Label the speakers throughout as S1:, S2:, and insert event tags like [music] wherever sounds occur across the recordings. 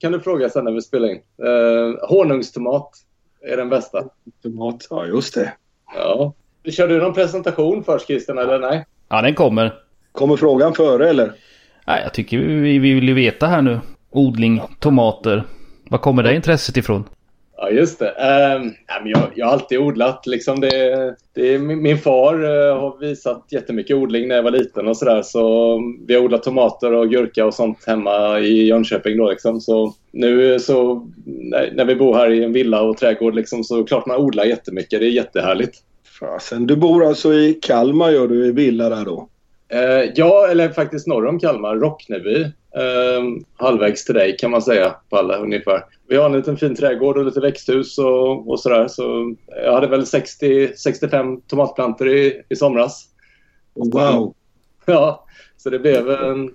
S1: kan du fråga sen när vi spelar in. Uh, honungstomat är den bästa.
S2: Tomat, ja just det.
S1: Ja. Kör du någon presentation först Christian eller nej?
S3: Ja, den kommer.
S2: Kommer frågan före eller?
S3: Nej, jag tycker vi, vi vill ju veta här nu. Odling, tomater. Var kommer det intresset ifrån?
S1: Ja, just det. Ehm, uh, ja, men jag, jag har alltid odlat. Liksom det, det, min, min far uh, har visat jättemycket odling när jag var liten och sådär. Så vi har odlat tomater och gurka och sånt hemma i Jönköping då liksom. Så nu så när, när vi bor här i en villa och trädgård liksom så klart man odlar jättemycket. Det är jättehärligt.
S2: Fasen, du bor alltså i Kalmar gör du i villa där då?
S1: Uh, ja, eller faktiskt norr om Kalmar, Rockneby. Uh, halvvägs till dig kan man säga på alla ungefär. Vi har en liten fin trädgård och lite växthus och, och sådär. Så jag hade väl 60-65 tomatplantor i, i somras.
S2: Wow!
S1: Ja, så det blev en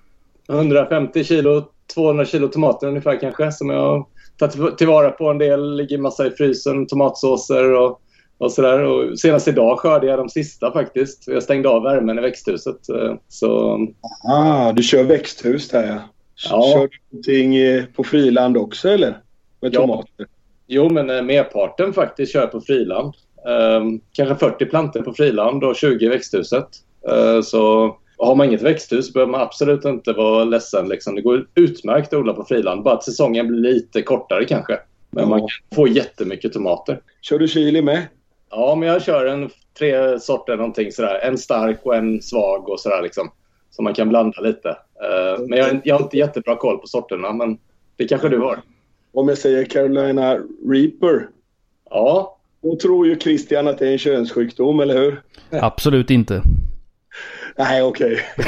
S1: 150 kilo, 200 kilo tomater ungefär kanske som jag tagit tillvara på. En del ligger massa i frysen, tomatsåser och, och sådär. Och senast idag skördade jag de sista faktiskt. Jag stängde av värmen i växthuset. Så...
S2: Ah, du kör växthus där ja.
S1: Ja.
S2: Kör du någonting eh, på friland också eller? Med
S1: Ja.
S2: tomater?
S1: Jo, men eh, merparten faktiskt kör på friland. Ehm, kanske 40 plantor på friland och 20 i växthuset. Eh, så har man inget växthus behöver man absolut inte vara ledsen. Liksom. Det går utmärkt att odla på friland. Bara att säsongen blir lite kortare kanske. Men
S2: Ja.
S1: man kan få jättemycket tomater.
S2: Kör du chili med?
S1: Ja, men jag kör en tre sorter någonting sådär. En stark och en svag och sådär liksom. Så man kan blanda lite. Eh, men jag, har- jag har inte jättebra koll på sorterna, men det kanske du har.
S2: Om jag säger Carolina Reaper.
S1: Ja,
S2: Då tror ju Christian att det är en könssjukdom, eller hur?
S3: Absolut inte.
S2: Nej, okej. [laughs]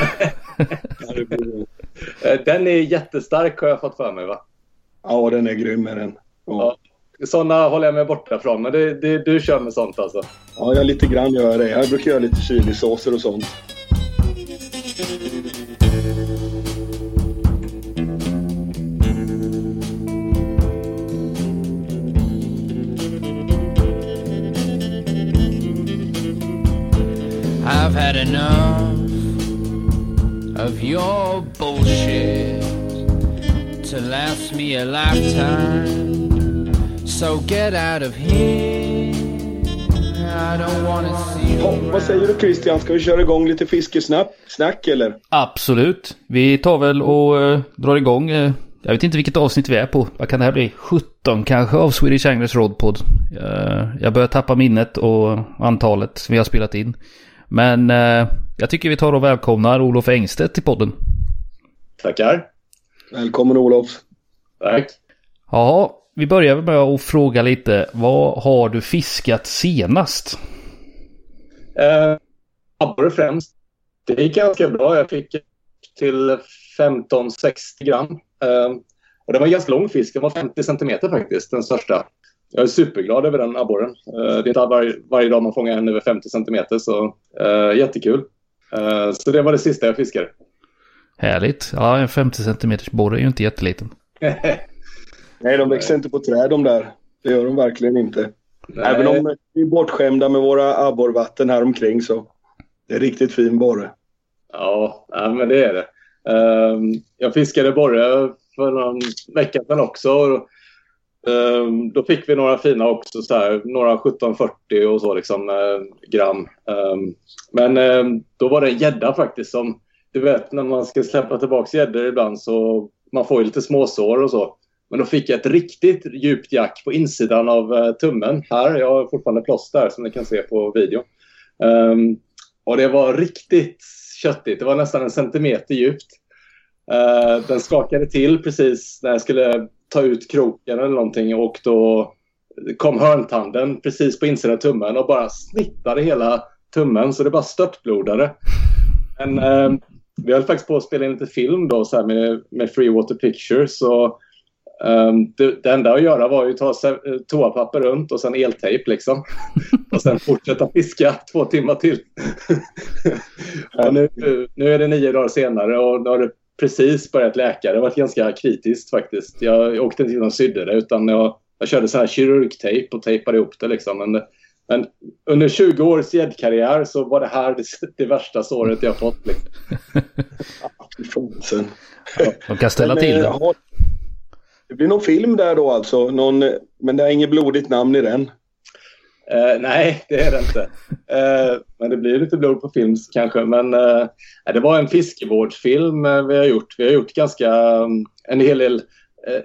S1: eh, den är jättestark har jag fått för mig va?
S2: ja, den är grym med den. Ja.
S1: Sådana håller jag mig borta från, men det, det, du kör med sånt alltså?
S2: ja, jag lite grann gör det. Jag brukar göra lite chilisåser och sånt.
S4: I've had enough of your bullshit to last me a lifetime. So get out of here. I don't wanna see
S2: Ja,
S4: you
S2: vad säger du Christian? Ska vi köra igång lite fiskesnack snack, eller?
S3: Absolut. Vi tar väl och eh, drar igång. eh, jag vet inte vilket avsnitt vi är på. Vad kan det här bli? 17 kanske av Swedish Anglers Rodpod. Uh, jag börjar tappa minnet och antalet vi har spelat in. Men eh, jag tycker vi tar och välkomnar Olof Engstedt till podden.
S1: Tackar.
S2: Välkommen Olof.
S1: Tack.
S3: Ja, vi börjar med att fråga lite. Vad har du fiskat senast?
S1: Eh, abborre främst. Det gick ganska bra. Jag fick till 15-60 gram. Eh, och det var en ganska lång fisk. Den var 50 centimeter faktiskt, den största. Jag är superglad över den abborren. Eh, det är inte var, varje dag man fångar en över 50 centimeter, så eh, jättekul. Eh, så det var det sista jag fiskade.
S3: Härligt. Ja, en 50 centimeters borre är ju inte jätteliten. [laughs]
S2: Nej, de växer inte på träd de där. Det gör de verkligen inte.
S1: Nej.
S2: Även om vi är bortskämda med våra abborrvatten här omkring så det är riktigt fin borre.
S1: Ja, ja, men det är det. Ehm, jag fiskade borre för någon vecka sedan också. ehm, då fick vi några fina också, så här, några 1740 och så liksom, eh, gram. Ehm, men då var det en gädda faktiskt som, du vet när man ska släppa tillbaka gäddor ibland så man får ju lite småsår och så. Men då fick jag ett riktigt djupt jack på insidan av eh, tummen. Här, jag har fortfarande plåster som ni kan se på video. Um, och det var riktigt köttigt. Det var nästan en centimeter djupt. Uh, den skakade till precis när jag skulle ta ut kroken eller någonting och då kom hörntanden precis på insidan av tummen och bara snittade hela tummen så det bara störtblodade. Men uh, vi höll faktiskt på att spela in lite film då så här med, med Free Water Pictures. Och det, det enda att göra var ju att ta se- toapapper runt och sen eltejp liksom. [laughs] och sen fortsätta fiska två timmar till. [laughs] och nu, nu är det nio dagar senare och nu har det precis börjat läka. Det har varit ganska kritiskt faktiskt. Jag åkte inte in och sydde det utan jag, jag körde så här kirurgtejp och tejpade ihop det liksom. Men, men under 20 års gäddkarriär så var det här det, [laughs] det värsta såret jag fått. Liksom.
S3: De kan ställa till
S2: eh,
S3: det.
S2: Det blir någon film där då alltså, någon, men det är inget blodigt namn i den.
S1: Uh, nej, det är det inte. Uh, men det blir lite blod på film kanske. Men uh, det var en fiskevårdsfilm vi har gjort. Vi har gjort ganska um, en hel del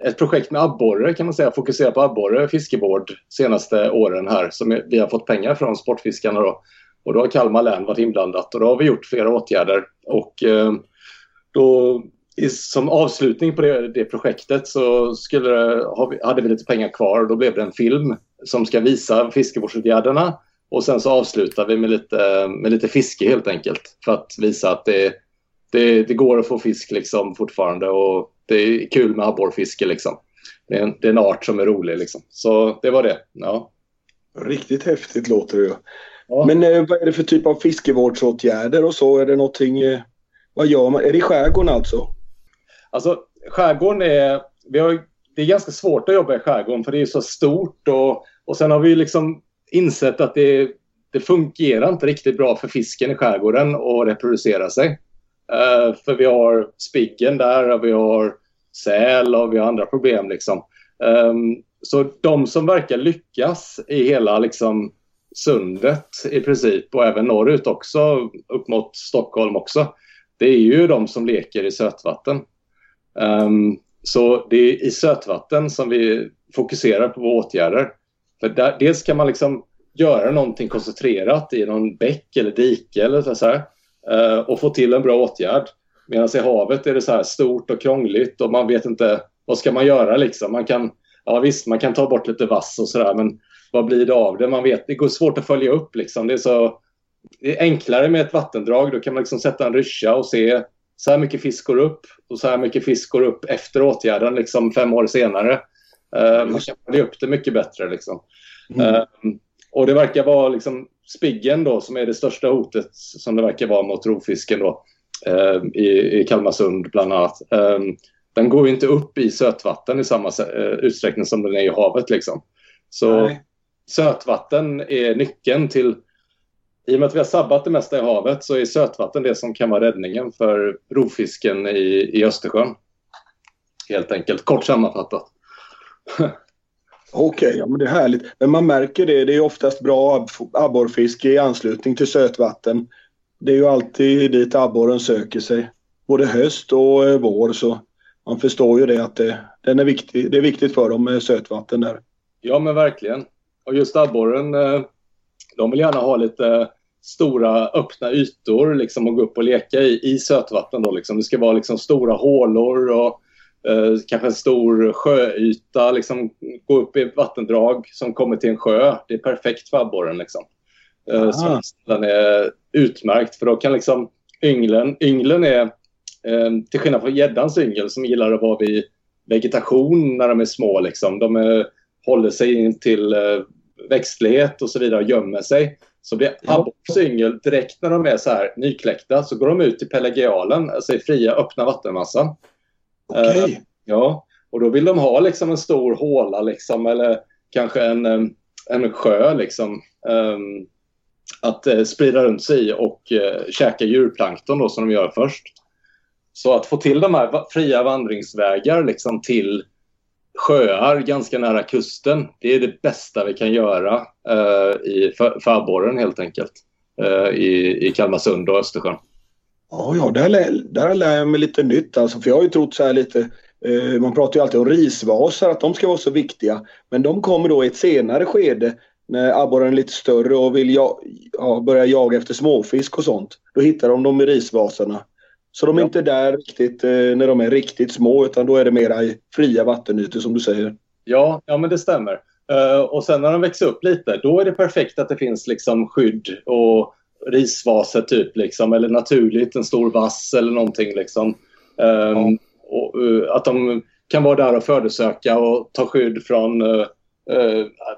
S1: ett projekt med abborre kan man säga, Fokuserat på abborre fiskevård senaste åren här som vi har fått pengar från Sportfiskarna då. Och då har Kalmar län varit inblandat och då har vi gjort flera åtgärder och då som avslutning på det, det projektet så skulle, hade vi lite pengar kvar och då blev det en film som ska visa fiskevårdsåtgärderna och sen så avslutar vi med lite, med lite fiske helt enkelt för att visa att det, det, det går att få fisk liksom fortfarande och det är kul med abborrfiske liksom. Det är, en, det är en art som är rolig liksom. Så det var det. Ja.
S2: Riktigt häftigt låter det ju. Ja. Men eh, vad är det för typ av fiskevårdsåtgärder och så? Är det någonting... Eh, vad gör man? Är det i skärgården alltså?
S1: Alltså skärgården är... Vi har, det är ganska svårt att jobba i skärgården för det är så stort och, och sen har vi liksom insett att det, det fungerar inte riktigt bra för fisken i skärgården att reproducera sig. Uh, för vi har spiggen där och vi har säl och vi har andra problem. Liksom. Um, så de som verkar lyckas i hela liksom, sundet i princip och även norrut också, upp mot Stockholm också, det är ju de som leker i sötvatten. Um, så det är i sötvatten som vi fokuserar på våra åtgärder. För där, dels kan man liksom göra någonting koncentrerat i någon bäck eller dike eller så här, uh, och få till en bra åtgärd. Medan i havet är det så här stort och krångligt och man vet inte vad ska man göra liksom. Man kan, ja visst, man kan ta bort lite vass och sådär men vad blir det av det? Man vet, det går svårt att följa upp liksom. Det är så det är enklare med ett vattendrag. Då kan man liksom sätta en ryscha och se så här mycket fisk går upp och så här mycket fisk går upp efter åtgärden liksom fem år senare. Uh, man följa upp det mycket bättre. Liksom. Mm. Uh, och det verkar vara liksom spiggen då som är det största hotet som det verkar vara mot rovfisken då, uh, i, i Kalmarsund bland annat. den går inte upp i sötvatten i samma utsträckning som den är i havet. Liksom. Så Nej. sötvatten är nyckeln till i och med att vi har sabbat det mesta i havet så är sötvatten det som kan vara räddningen för rovfisken i, i Östersjön. Helt enkelt, kort sammanfattat. [laughs]
S2: Okej, okay, ja, men det är härligt. Men man märker det, det är oftast bra abborrfiske i anslutning till sötvatten. Det är ju alltid dit abborren söker sig, både höst och eh, vår. Så man förstår ju det att det, den är viktig, det är viktigt för dem med sötvatten där.
S1: Ja, men verkligen. Och just abborren, eh, de vill gärna ha lite stora öppna ytor liksom, att gå upp och leka i, i sötvatten. Då, liksom. Det ska vara liksom, stora hålor och eh, kanske en stor sjöyta. Liksom, gå upp i ett vattendrag som kommer till en sjö. Det är perfekt för abborren. Liksom. Eh, så den är utmärkt för då kan liksom ynglen, ynglen är eh, till skillnad från gäddans yngel som gillar att vara vid vegetation när de är små. Liksom. De är, håller sig in till eh, växtlighet och så vidare och gömmer sig så blir abborrens yngel direkt när de är så här nykläckta så går de ut i pelagialen, alltså i fria öppna vattenmassan.
S2: Okay. Uh,
S1: ja, och då vill de ha liksom en stor håla liksom eller kanske en, en sjö liksom. Um, att uh, sprida runt sig i och uh, käka djurplankton då som de gör först. Så att få till de här fria vandringsvägar liksom till sjöar ganska nära kusten. Det är det bästa vi kan göra eh, i för, abborren helt enkelt. Eh, I, I Kalmarsund och Östersjön.
S2: Ja, ja där, lär, där lär jag mig lite nytt alltså. För jag har ju trott så här lite eh, man pratar ju alltid om risvasar, att de ska vara så viktiga. Men de kommer då i ett senare skede när abborren är lite större och vill ja, ja, börja jaga efter småfisk och sånt. Då hittar de dem i risvasarna. Så de är ja. inte där riktigt eh, när de är riktigt små utan då är det mera i fria vattenytor som du säger.
S1: Ja, ja men det stämmer. Uh, och sen när de växer upp lite då är det perfekt att det finns liksom skydd och risvaser typ liksom eller naturligt en stor vass eller någonting liksom. Um, ja. och, uh, att de kan vara där och födosöka och ta skydd från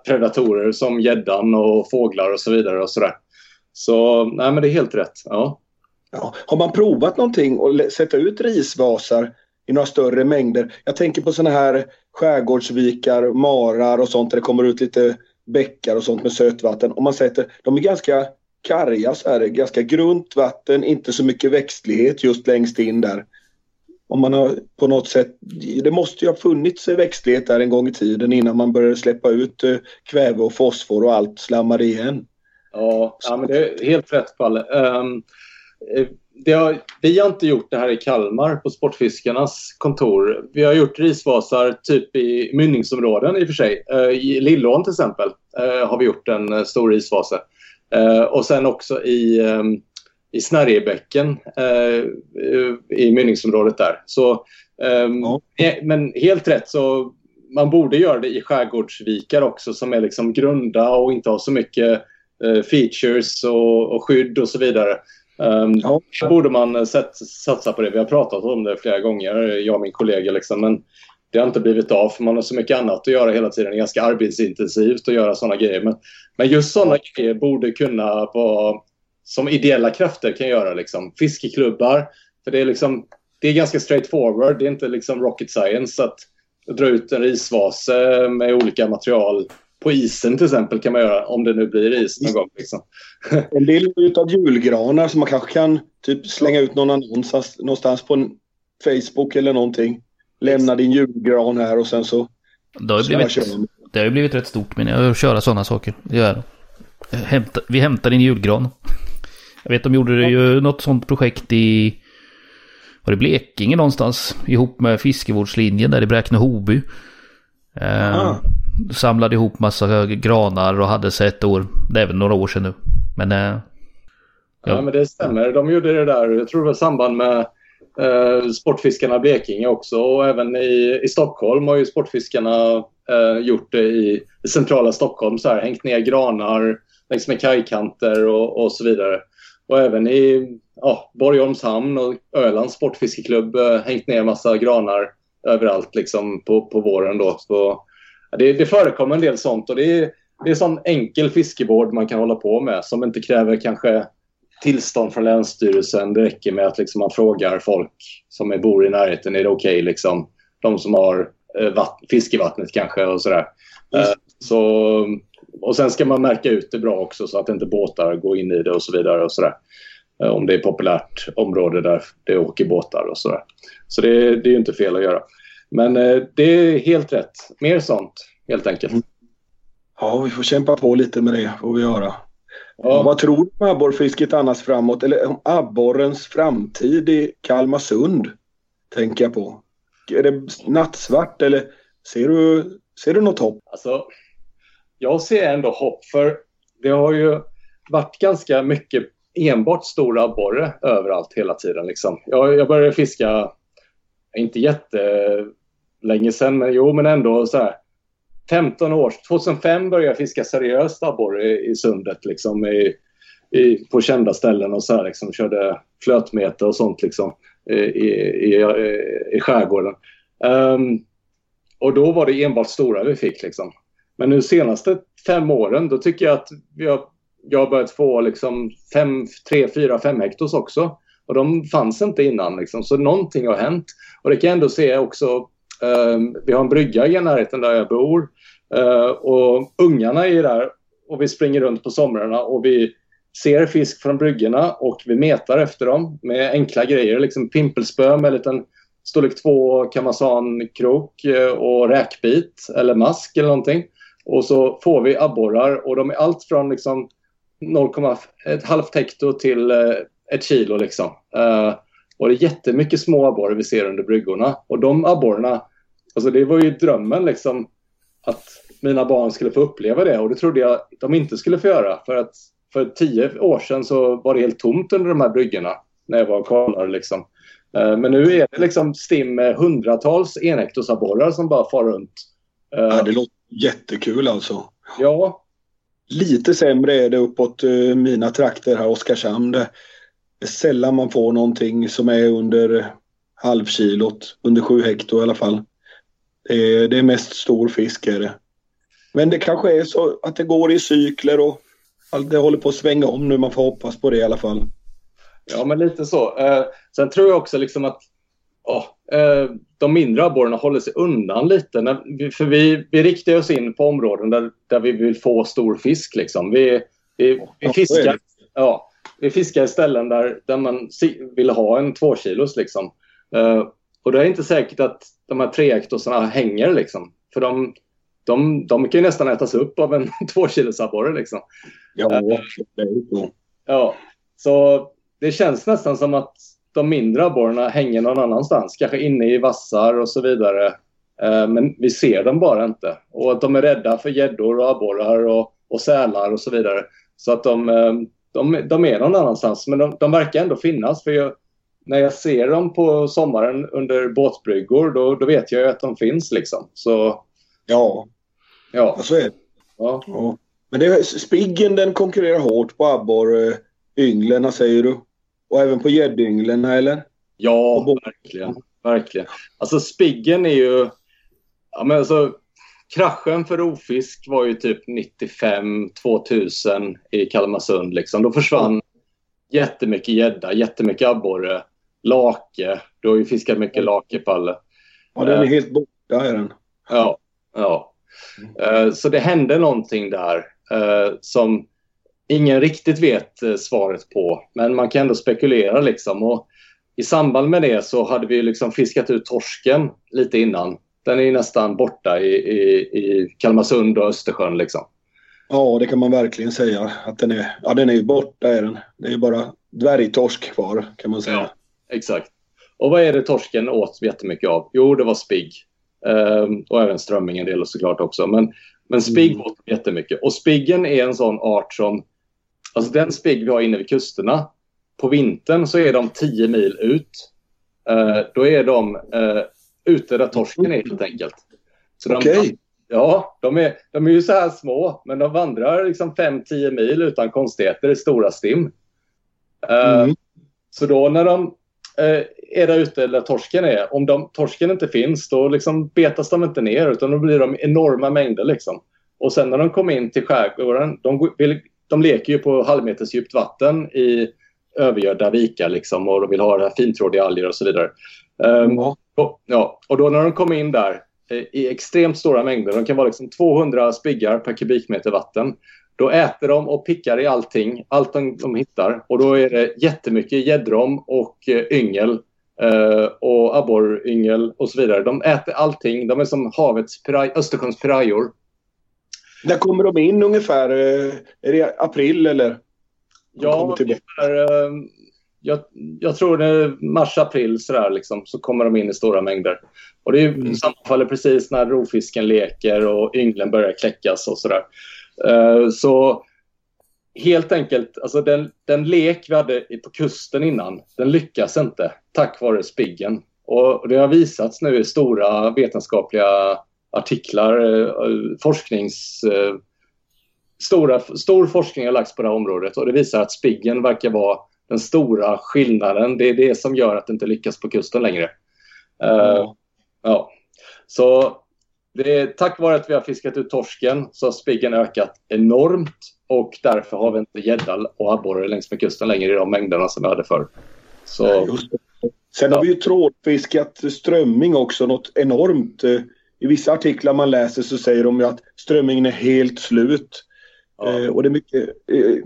S1: predatorer som gäddan och fåglar och så vidare och sådär. Så nej men det är helt rätt. Ja.
S2: Ja. Har man provat någonting och sätta ut risvasar i några större mängder? Jag tänker på sådana här skärgårdsvikar, marar och sånt där det kommer ut lite bäckar och sånt med sötvatten. Om man sätter, de är ganska karga så här, ganska grunt vatten, inte så mycket växtlighet just längst in där. om man har på något sätt, det måste ju ha funnits växtlighet där en gång i tiden innan man började släppa ut eh, kväve och fosfor och allt slammade igen.
S1: Ja, ja men det är helt rätt Palle. Um, har, vi har inte gjort det här i Kalmar på Sportfiskarnas kontor. Vi har gjort risvasar typ i mynningsområden i och för sig. Uh, I Lillån till exempel uh, har vi gjort en stor risvasa. Uh, och sen också i um, i Snärjebäcken eh, i mynningsområdet där. Så, eh, ja. Men helt rätt så man borde göra det i skärgårdsvikar också som är liksom grunda och inte har så mycket eh, features och, och, skydd och så vidare. Um, ja. borde man sett, satsa på det. Vi har pratat om det flera gånger, jag och min kollega. Liksom, men det har inte blivit av för man har så mycket annat att göra hela tiden. Det är ganska arbetsintensivt att göra sådana grejer. Men, men just sådana grejer borde kunna vara som ideella krafter kan göra. Liksom. Fiskeklubbar. För det är, liksom, det är ganska straightforward. Det är inte liksom rocket science att dra ut en risvase med olika material på isen till exempel kan man göra om det nu blir is någon gång. Liksom. [laughs]
S2: En del utav julgranar som man kanske kan typ slänga ut någon annons någonstans på en Facebook eller någonting. Lämna din julgran här och sen så...
S3: Det har ju blivit, det har ju blivit rätt stort men jag att köra sådana saker. Gör Hämta, vi hämtar din julgran. Jag vet de gjorde det ju något sånt projekt i var det Blekinge någonstans ihop med fiskevårdslinjen där i Bräkne-Hoby. Eh, samlade ihop massa granar och hade sig ett år. Det är väl några år sedan nu. Men... Eh,
S1: ja. ja. men det stämmer. De gjorde det där, jag tror det var i samband med eh, Sportfiskarna Blekinge också och även i, i Stockholm har ju Sportfiskarna eh, gjort det i, i centrala Stockholm så här, hängt ner granar längs med kajkanter och, och så vidare. Och även i ja, Borgholms hamn och Ölands sportfiskeklubb eh, hängt ner massa granar överallt liksom på, på våren. Då. Så, det, det förekommer en del sånt och det är, det är sån enkel fiskevård man kan hålla på med som inte kräver kanske tillstånd från Länsstyrelsen. Det räcker med att liksom man frågar folk som är, bor i närheten, är det okej? Okay, liksom? De som har eh, vatt, fiskevattnet kanske och sådär. Mm. Eh, så och sen ska man märka ut det bra också så att inte båtar går in i det och så vidare. och så där. Eh, om det är populärt område där det åker båtar och sådär. Så det, det är ju inte fel att göra. Men eh, det är helt rätt. Mer sånt helt enkelt. Mm.
S2: Ja, vi får kämpa på lite med det får vi göra. Ja. Vad tror du om abborrfisket annars framåt? Eller om abborrens framtid i Kalmarsund? Tänker jag på. Är det nattsvart eller ser du, ser du något hopp?
S1: Alltså, jag ser ändå hopp för det har ju varit ganska mycket enbart stora abborre överallt hela tiden. Liksom. Jag, jag började fiska, inte Länge sedan, men jo men ändå så här 15 år. 2005 började jag fiska seriöst abborre i, i sundet liksom, i, i, på kända ställen och så här, liksom, körde flötmeter och sånt liksom, i, i, i, skärgården. Um, och då var det enbart stora vi fick. Liksom. Men nu senaste fem åren, då tycker jag att vi har, jag har börjat få liksom fem, tre, fyra, fem hektos också. Och de fanns inte innan. Liksom. Så någonting har hänt. Och det kan jag ändå se också. Eh, vi har en brygga i närheten där jag bor. Eh, och ungarna är där och vi springer runt på somrarna och vi ser fisk från bryggorna och vi metar efter dem med enkla grejer. Liksom pimpelspö med en liten storlek 2 kamasankrok eh, och räkbit eller mask eller någonting. Och så får vi abborrar och de är allt från liksom 0,5 hekto till eh, ett kilo. Liksom. Ehm, och det är jättemycket små abborrar vi ser under bryggorna. Och de abborrarna, alltså det var ju drömmen liksom att mina barn skulle få uppleva det och det trodde jag de inte skulle få göra. För att för tio år sedan så var det helt tomt under de här bryggorna när jag var och kollade. Liksom. Uh, men nu är det liksom stim med hundratals enhektosabborrar som bara far runt.
S2: Ja, det låter Jättekul alltså.
S1: Ja.
S2: Lite sämre är det uppåt uh, mina trakter här, Oskarshamn. Det är sällan man får någonting som är under halvkilot, under sju hekto i alla fall. Det är, det är mest stor fisk är det. Men det kanske är så att det går i cykler och det håller på att svänga om nu. Man får hoppas på det i alla fall.
S1: Ja, men lite så. Eh, sen tror jag också liksom att oh, eh, de mindre abborrarna håller sig undan lite. När för vi, vi riktar oss in på områden där, där vi vill få stor fisk. Liksom. Vi, vi, vi fiskar, ja, vi fiskar i ställen där, där man vill ha en två kilos. Liksom. Uh, och det är inte säkert att de här treektosarna hänger liksom. För de, de, de kan ju nästan ätas upp av en [laughs] tvåkilosabborre liksom.
S2: Ja, det är så.
S1: Ja, så det känns nästan som att de mindre abborrarna hänger någon annanstans. Kanske inne i vassar och så vidare. Eh, Men vi ser dem bara inte. Och att de är rädda för gäddor och abborrar och, och sälar och så vidare. Så att de, eh, de, de är någon annanstans. Men de, de verkar ändå finnas. För jag, när jag ser dem på sommaren under båtbryggor då, då vet jag ju att de finns liksom. Så
S2: Ja,
S1: ja.
S2: så är det.
S1: ja.
S2: Ja. Men det, är- spiggen den konkurrerar hårt på abborrynglen säger du. Och även på gäddynglen eller?
S1: Ja, verkligen. verkligen. Alltså spiggen är ju... Ja, men alltså, kraschen för rovfisk var ju typ 95-2000 i Kalmarsund. Liksom. Då försvann jättemycket gädda, jättemycket abborre, lake. Du har ju fiskat mycket lake, Palle.
S2: Ja, den är helt borta är den.
S1: Ja, ja. Eh, Så det hände någonting där eh, som ingen riktigt vet eh, svaret på. Men man kan ändå spekulera liksom. Och I samband med det så hade vi liksom fiskat ut torsken lite innan. Den är nästan borta i, i, i Kalmarsund och Östersjön liksom.
S2: Ja, det kan man verkligen säga. Att den är, ja, den är ju borta är den. Det är bara dvärgtorsk kvar kan man säga.
S1: Ja. Exakt. Och vad är det torsken åt jättemycket av? Jo, det var spigg. Ehm, och även strömming en del såklart också. Men, men spigg
S2: Mm.
S1: åt jättemycket. Och spiggen är en sån art som... Alltså den spigg vi har inne vid kusterna. På vintern så är de 10 mil ut. Eh, då är de eh, ute där torsken är helt enkelt.
S2: Okej.
S1: Ja, de är, de är ju så här små. Men de vandrar liksom 5-10 mil utan konstigheter i stora stim. Eh,
S2: Mm.
S1: så då när de är där ute där torsken är, om de, torsken inte finns då liksom betas de inte ner utan då blir de enorma mängder. Liksom. Och sen när de kommer in till skärgården, de, vill, de leker ju på halvmeters djupt vatten i övergödda vikar liksom, och de vill ha det här fintrådiga alger och så vidare. Ehm,
S2: Ja.
S1: och, ja, och då när de kommer in där eh, i extremt stora mängder, de kan vara liksom 200 spiggar per kubikmeter vatten. Då äter de och pickar i allting, allt de, de hittar. Och då är det jättemycket gäddrom och eh, yngel eh, och abborryngel och så vidare. De äter allting. De är som havets piraj, Östersjöns pirajor.
S2: När kommer de in ungefär? Eh, Är det april eller? De
S1: Ja, ungefär, eh, jag, jag tror det är mars-april sådär liksom, så kommer de in i stora mängder. Och det är,
S2: Mm.
S1: sammanfaller precis när rovfisken leker och ynglen börjar kläckas och sådär. Eh, så helt enkelt, alltså den, den lek vi hade på kusten innan, den lyckas inte tack vare spiggen. Och det har visats nu i stora vetenskapliga artiklar, eh, forsknings... eh, Stora, stor forskning har lagts på det här området och det visar att spiggen verkar vara den stora skillnaden. Det är det som gör att det inte lyckas på kusten längre. Eh,
S2: Ja.
S1: ja. Så det är, tack vare att vi har fiskat ut torsken så har spiggen ökat enormt och därför har vi inte gädda och abborre längs med kusten längre i de mängderna som vi hade förr. Så
S2: det. Sen har vi ju trålfiskat strömming också något enormt. Eh, I vissa artiklar man läser så säger de ju att strömmingen är helt slut.
S1: ja,
S2: Eh, och det är mycket... Eh,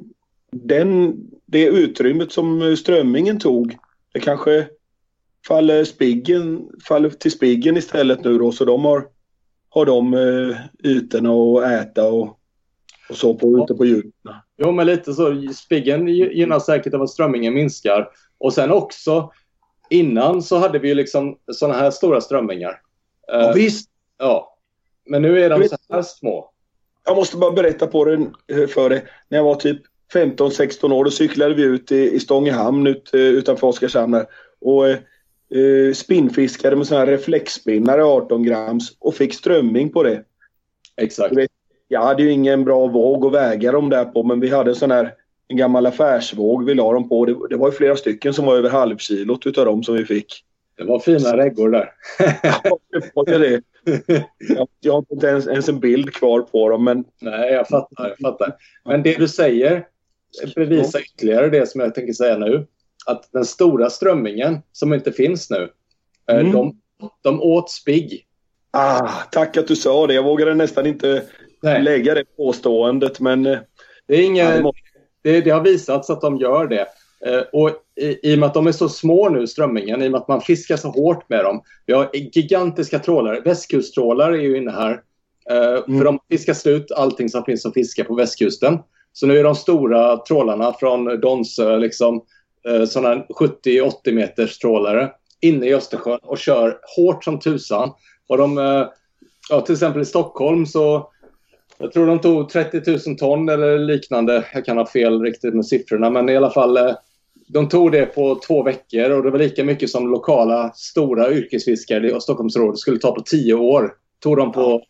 S2: den, det utrymmet som eh, strömmingen tog, det kanske faller, spiggen, faller till spiggen istället nu då. Så de har, har de eh, ytorna att äta och, och så på, ute på djuren.
S1: Jo, men lite så. Spiggen gynnas säkert av att strömmingen minskar. Och sen också, innan så hade vi ju liksom sådana här stora strömmingar.
S2: Ja,
S1: Eh,
S2: visst,
S1: ja. Men nu är de
S2: Visst.
S1: så här små.
S2: jag måste bara berätta på den eh, för dig. När jag var typ 15-16 år då cyklade vi ut i, i Stångehamn ut, eh, utanför Oskarshamn och eh, spinnfiskade med sådana här reflexspinnare 18 grams och fick strömming på det.
S1: Exakt.
S2: Jag hade ju ingen bra våg att väga dem där på men vi hade en sån här en gammal affärsvåg vi la dem på. Det, det var ju flera stycken som var över halvkilot utav dem som vi fick.
S1: Det var fina reggor där.
S2: Ja, det var det. Jag, jag har inte ens, ens en bild kvar på dem men
S1: Nej, jag fattar, jag fattar. Men det du säger bevisar ytterligare det som jag tänker säga nu. Att den stora strömmingen som inte finns nu, eh,
S2: Mm.
S1: de, de åt spigg.
S2: ah, tack att du sa det. Jag vågade nästan inte
S1: Nej,
S2: lägga det påståendet men eh,
S1: det, är
S2: ja,
S1: inget,
S2: det
S1: det, det har visats att de gör det. Eh, och i, I och med att de är så små nu, strömmingen, i och med att man fiskar så hårt med dem. Vi har gigantiska trålare. Västkusttrålare är ju inne här. Mm. För de fiskar slut allting som finns att fiska på västkusten. Så nu är de stora trålarna från Donsö, liksom, sådana 70-80 meters trålare inne i Östersjön och kör hårt som tusan. Och de, eh, ja, till exempel i Stockholm så jag tror de tog 30 000 ton eller liknande. Jag kan ha fel riktigt med siffrorna, men i alla fall. Eh, de tog det på två veckor och det var lika mycket som lokala stora yrkesfiskare i Stockholmsrådet skulle ta på tio år. Tog de på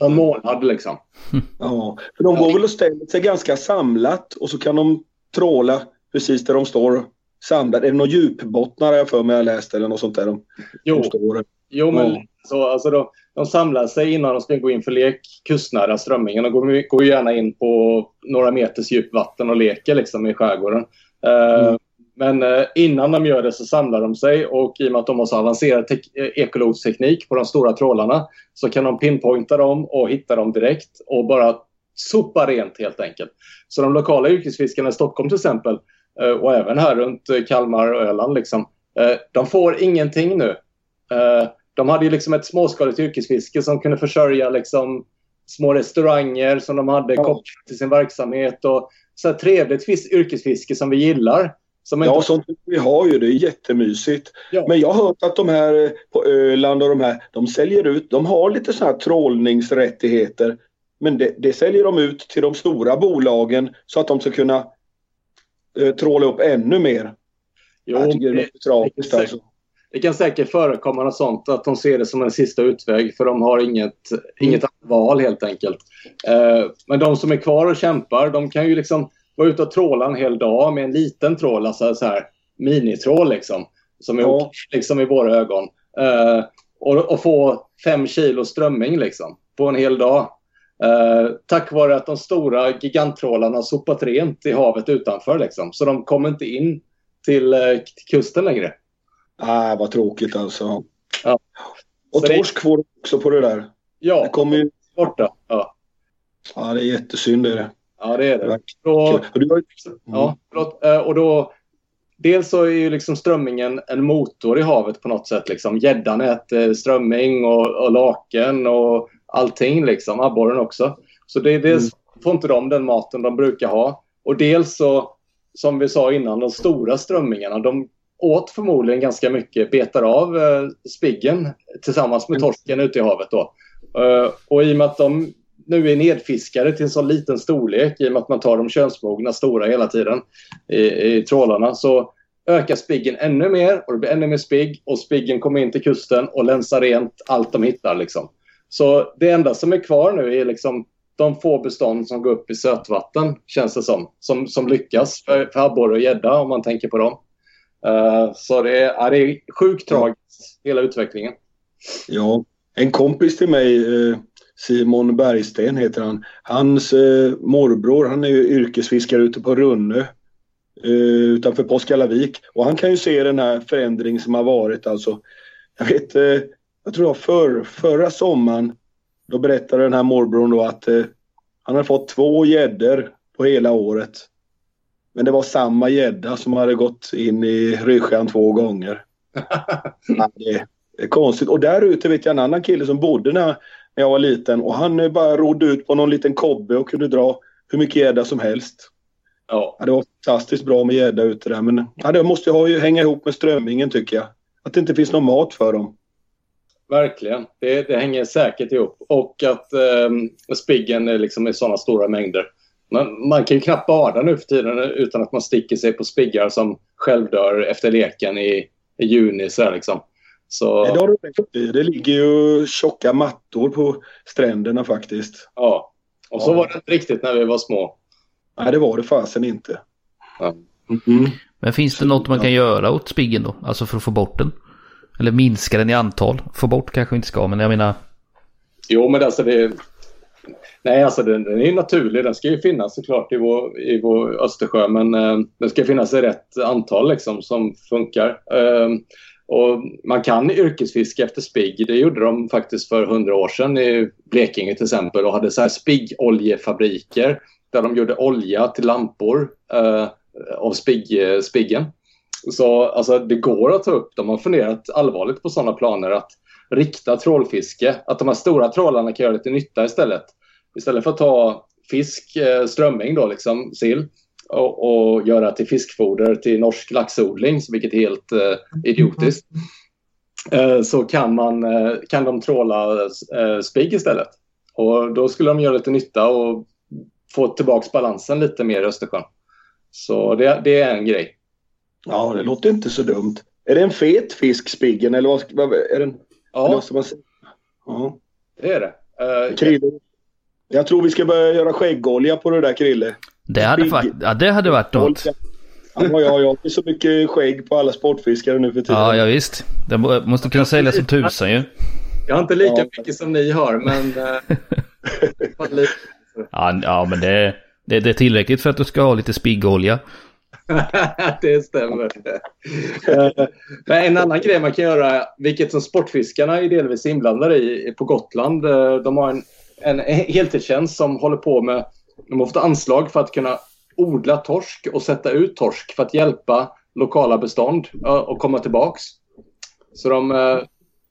S1: någon månad liksom. [laughs]
S2: Ja, för de går väl och ställer sig ganska samlat och så kan de tråla precis där de står samlade. Är det några djupbottnar jag för mig jag läst eller något sånt där? De,
S1: jo, de jo men ja. så, alltså de, de samlar sig innan de ska gå in för lek kustnära strömmingen. De går, går gärna in på några meters djupvatten och leker liksom i skärgården. Uh, mm. Men uh, innan de gör det så samlar de sig och i och med att de har så avancerad ekologsteknik på de stora trålarna så kan de pinpointa dem och hitta dem direkt och bara sopa rent helt enkelt. Så de lokala yrkesfiskarna i Stockholm till exempel och även här runt Kalmar och Öland liksom, de får ingenting nu de hade ju liksom ett småskaligt yrkesfiske som kunde försörja liksom små restauranger som de hade kopplat till sin verksamhet och så trevligt yrkesfiske som vi gillar.
S2: Som ja, inte... sånt vi har ju. Det är jättemysigt. Ja. Men jag har hört att de här eh, på Öland och de här, de säljer ut, de har lite sådana här trålningsrättigheter. Men det, det, säljer de ut till de stora bolagen så att de ska kunna eh, tråla upp ännu mer.
S1: Jo, jag tycker det är tragiskt alltså det kan säkert förekomma något sånt, att de ser det som en sista utväg för de har inget, mm. inget val helt enkelt. Eh, men de som är kvar och kämpar, de kan ju liksom vara ute och tråla en hel dag med en liten trål, alltså så här minitrål liksom, som är ja. okej liksom i våra ögon. Eh, och, och, få fem kilo strömming liksom på en hel dag. Eh, tack vare att de stora giganttrålarna sopat rent i havet utanför liksom. Så de kommer inte in till, eh, till kusten längre.
S2: Nej, vad tråkigt alltså. Ja. Och Så torsk det... får också på det där.
S1: Ja, det kommer ju... borta. Ja.
S2: ja, det är jättesynd det är det.
S1: Ja, det är det. Då... Ja. Eh, och då... Dels så är ju liksom strömmingen en motor i havet på något sätt. Liksom. Gäddan äter strömming och, och laken och allting. Liksom. Abborren också. Så det, dels mm. får inte de den maten de brukar ha. Och dels så, som vi sa innan, de stora strömmingarna, de åt förmodligen ganska mycket, betar av eh, spiggen tillsammans med mm. torsken ute i havet. Då. Uh, och i och med att de nu är nedfiskade till en så liten storlek, i och med att man tar de könsmogna stora hela tiden i, i trålarna, så ökar spiggen ännu mer och det blir ännu mer spigg och spiggen kommer in till kusten och länsar rent allt de hittar. Liksom. Så det enda som är kvar nu är liksom de få bestånd som går upp i sötvatten, känns det som, som, som lyckas för, för abborre och gädda om man tänker på dem. Uh, så det är, ja, det är sjukt tragiskt, hela utvecklingen.
S2: Ja, en kompis till mig, eh, Simon Bergsten heter han. Hans eh, morbror, han är ju yrkesfiskare ute på Runne utanför Påskallavik. Och han kan ju se den här förändringen som har varit. Alltså, jag vet, jag tror för, förra sommaren, då berättade den här morbrorn då att han har fått två gäddor på hela året. Men det var samma gädda som hade gått in i Rysjön två gånger. [laughs] det är konstigt. Och där ute vet jag en annan kille som bodde när, när jag var liten och han bara rodde ut på någon liten kobbe och kunde dra hur mycket gädda som helst. Ja. ja. Det var fantastiskt bra med gädda ute där men ja, det måste ju hänga ihop med strömmingen tycker jag. Att det inte finns någon mat för dem.
S1: Verkligen. Det, det hänger säkert ihop. Och att eh, spiggen är liksom i sådana stora mängder. Man, man kan ju knappt bada nu för tiden utan att man sticker sig på spiggar som självdör efter leken i, i juni. Så liksom. så...
S2: Det, har du det ligger ju tjocka mattor på stränderna faktiskt.
S1: Ja, och så ja. var det inte riktigt när vi var små.
S2: Nej, det var det fasen inte.
S3: Ja. Mm Men finns det något man kan göra åt spiggen då? Alltså för att få bort den? Eller minska den i antal? Få bort kanske inte ska, men jag menar...
S1: Jo, men alltså det, Nej, alltså den, den är naturlig. Den ska ju finnas såklart i vår, i vår Östersjö men eh, den ska finnas i rätt antal liksom, som funkar. Eh, och man kan yrkesfiska efter spigg. Det gjorde de faktiskt för hundra år sedan i Blekinge till exempel och hade så här spiggoljefabriker där de gjorde olja till lampor. Eh, av spigg, eh, spiggen. Så alltså, det går att ta upp. De har funderat allvarligt på sådana planer att rikta trålfiske. Att de här stora trålarna kan göra lite nytta istället. Istället för att ta fisk, eh, strömming då liksom, sill och, och göra till fiskfoder till norsk laxodling, vilket är helt eh, idiotiskt. Eh, så kan, man, eh, kan de tråla eh, spigg istället. Och då skulle de göra lite nytta och få tillbaka balansen lite mer i Östersjön. Så det, det är en grej.
S2: Ja, det låter inte så dumt. Är det en fet fisk, spiggen, eller vad, vad är den?
S1: Ja,
S2: Eller man säga? Ja.
S1: det är det. Uh,
S2: Krille. Jag tror vi ska börja göra skäggolja på det där Krille.
S3: Det hade, fakt- ja, det hade varit något.
S2: Ja, ja, ja, jag har så mycket skägg på alla sportfiskare nu för tiden.
S3: Ja, ja visst. Det må- måste kunna säljas som tusan ju.
S1: jag har inte lika
S2: Ja.
S1: mycket som ni har, men... Lite. [laughs]
S3: Ja, ja men det, det, det är tillräckligt för att du ska ha lite spiggolja. [laughs]
S1: det stämmer. Men en annan grej man kan göra, vilket som sportfiskarna är delvis inblandade i på Gotland. Eh, de har en, en heltidstjänst som håller på med, de har fått anslag för att kunna odla torsk och sätta ut torsk för att hjälpa lokala bestånd att komma tillbaks. Så de, eh,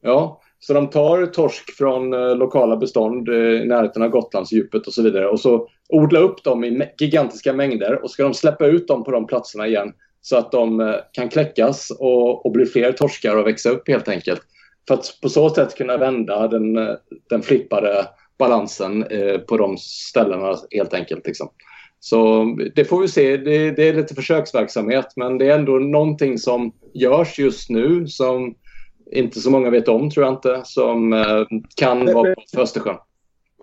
S1: ja, så de tar torsk från eh, lokala bestånd i närheten av Gotlandsdjupet och så vidare och så odla upp dem i gigantiska mängder och ska de släppa ut dem på de platserna igen så att de eh, kan kläckas och, och bli fler torskar och växa upp helt enkelt. För att på så sätt kunna vända den, eh, den flippade balansen eh, på de ställena helt enkelt. Liksom. Så det får vi se. Det, det är lite försöksverksamhet men det är ändå någonting som görs just nu som inte så många vet om tror jag inte som eh, kan vara för Östersjön.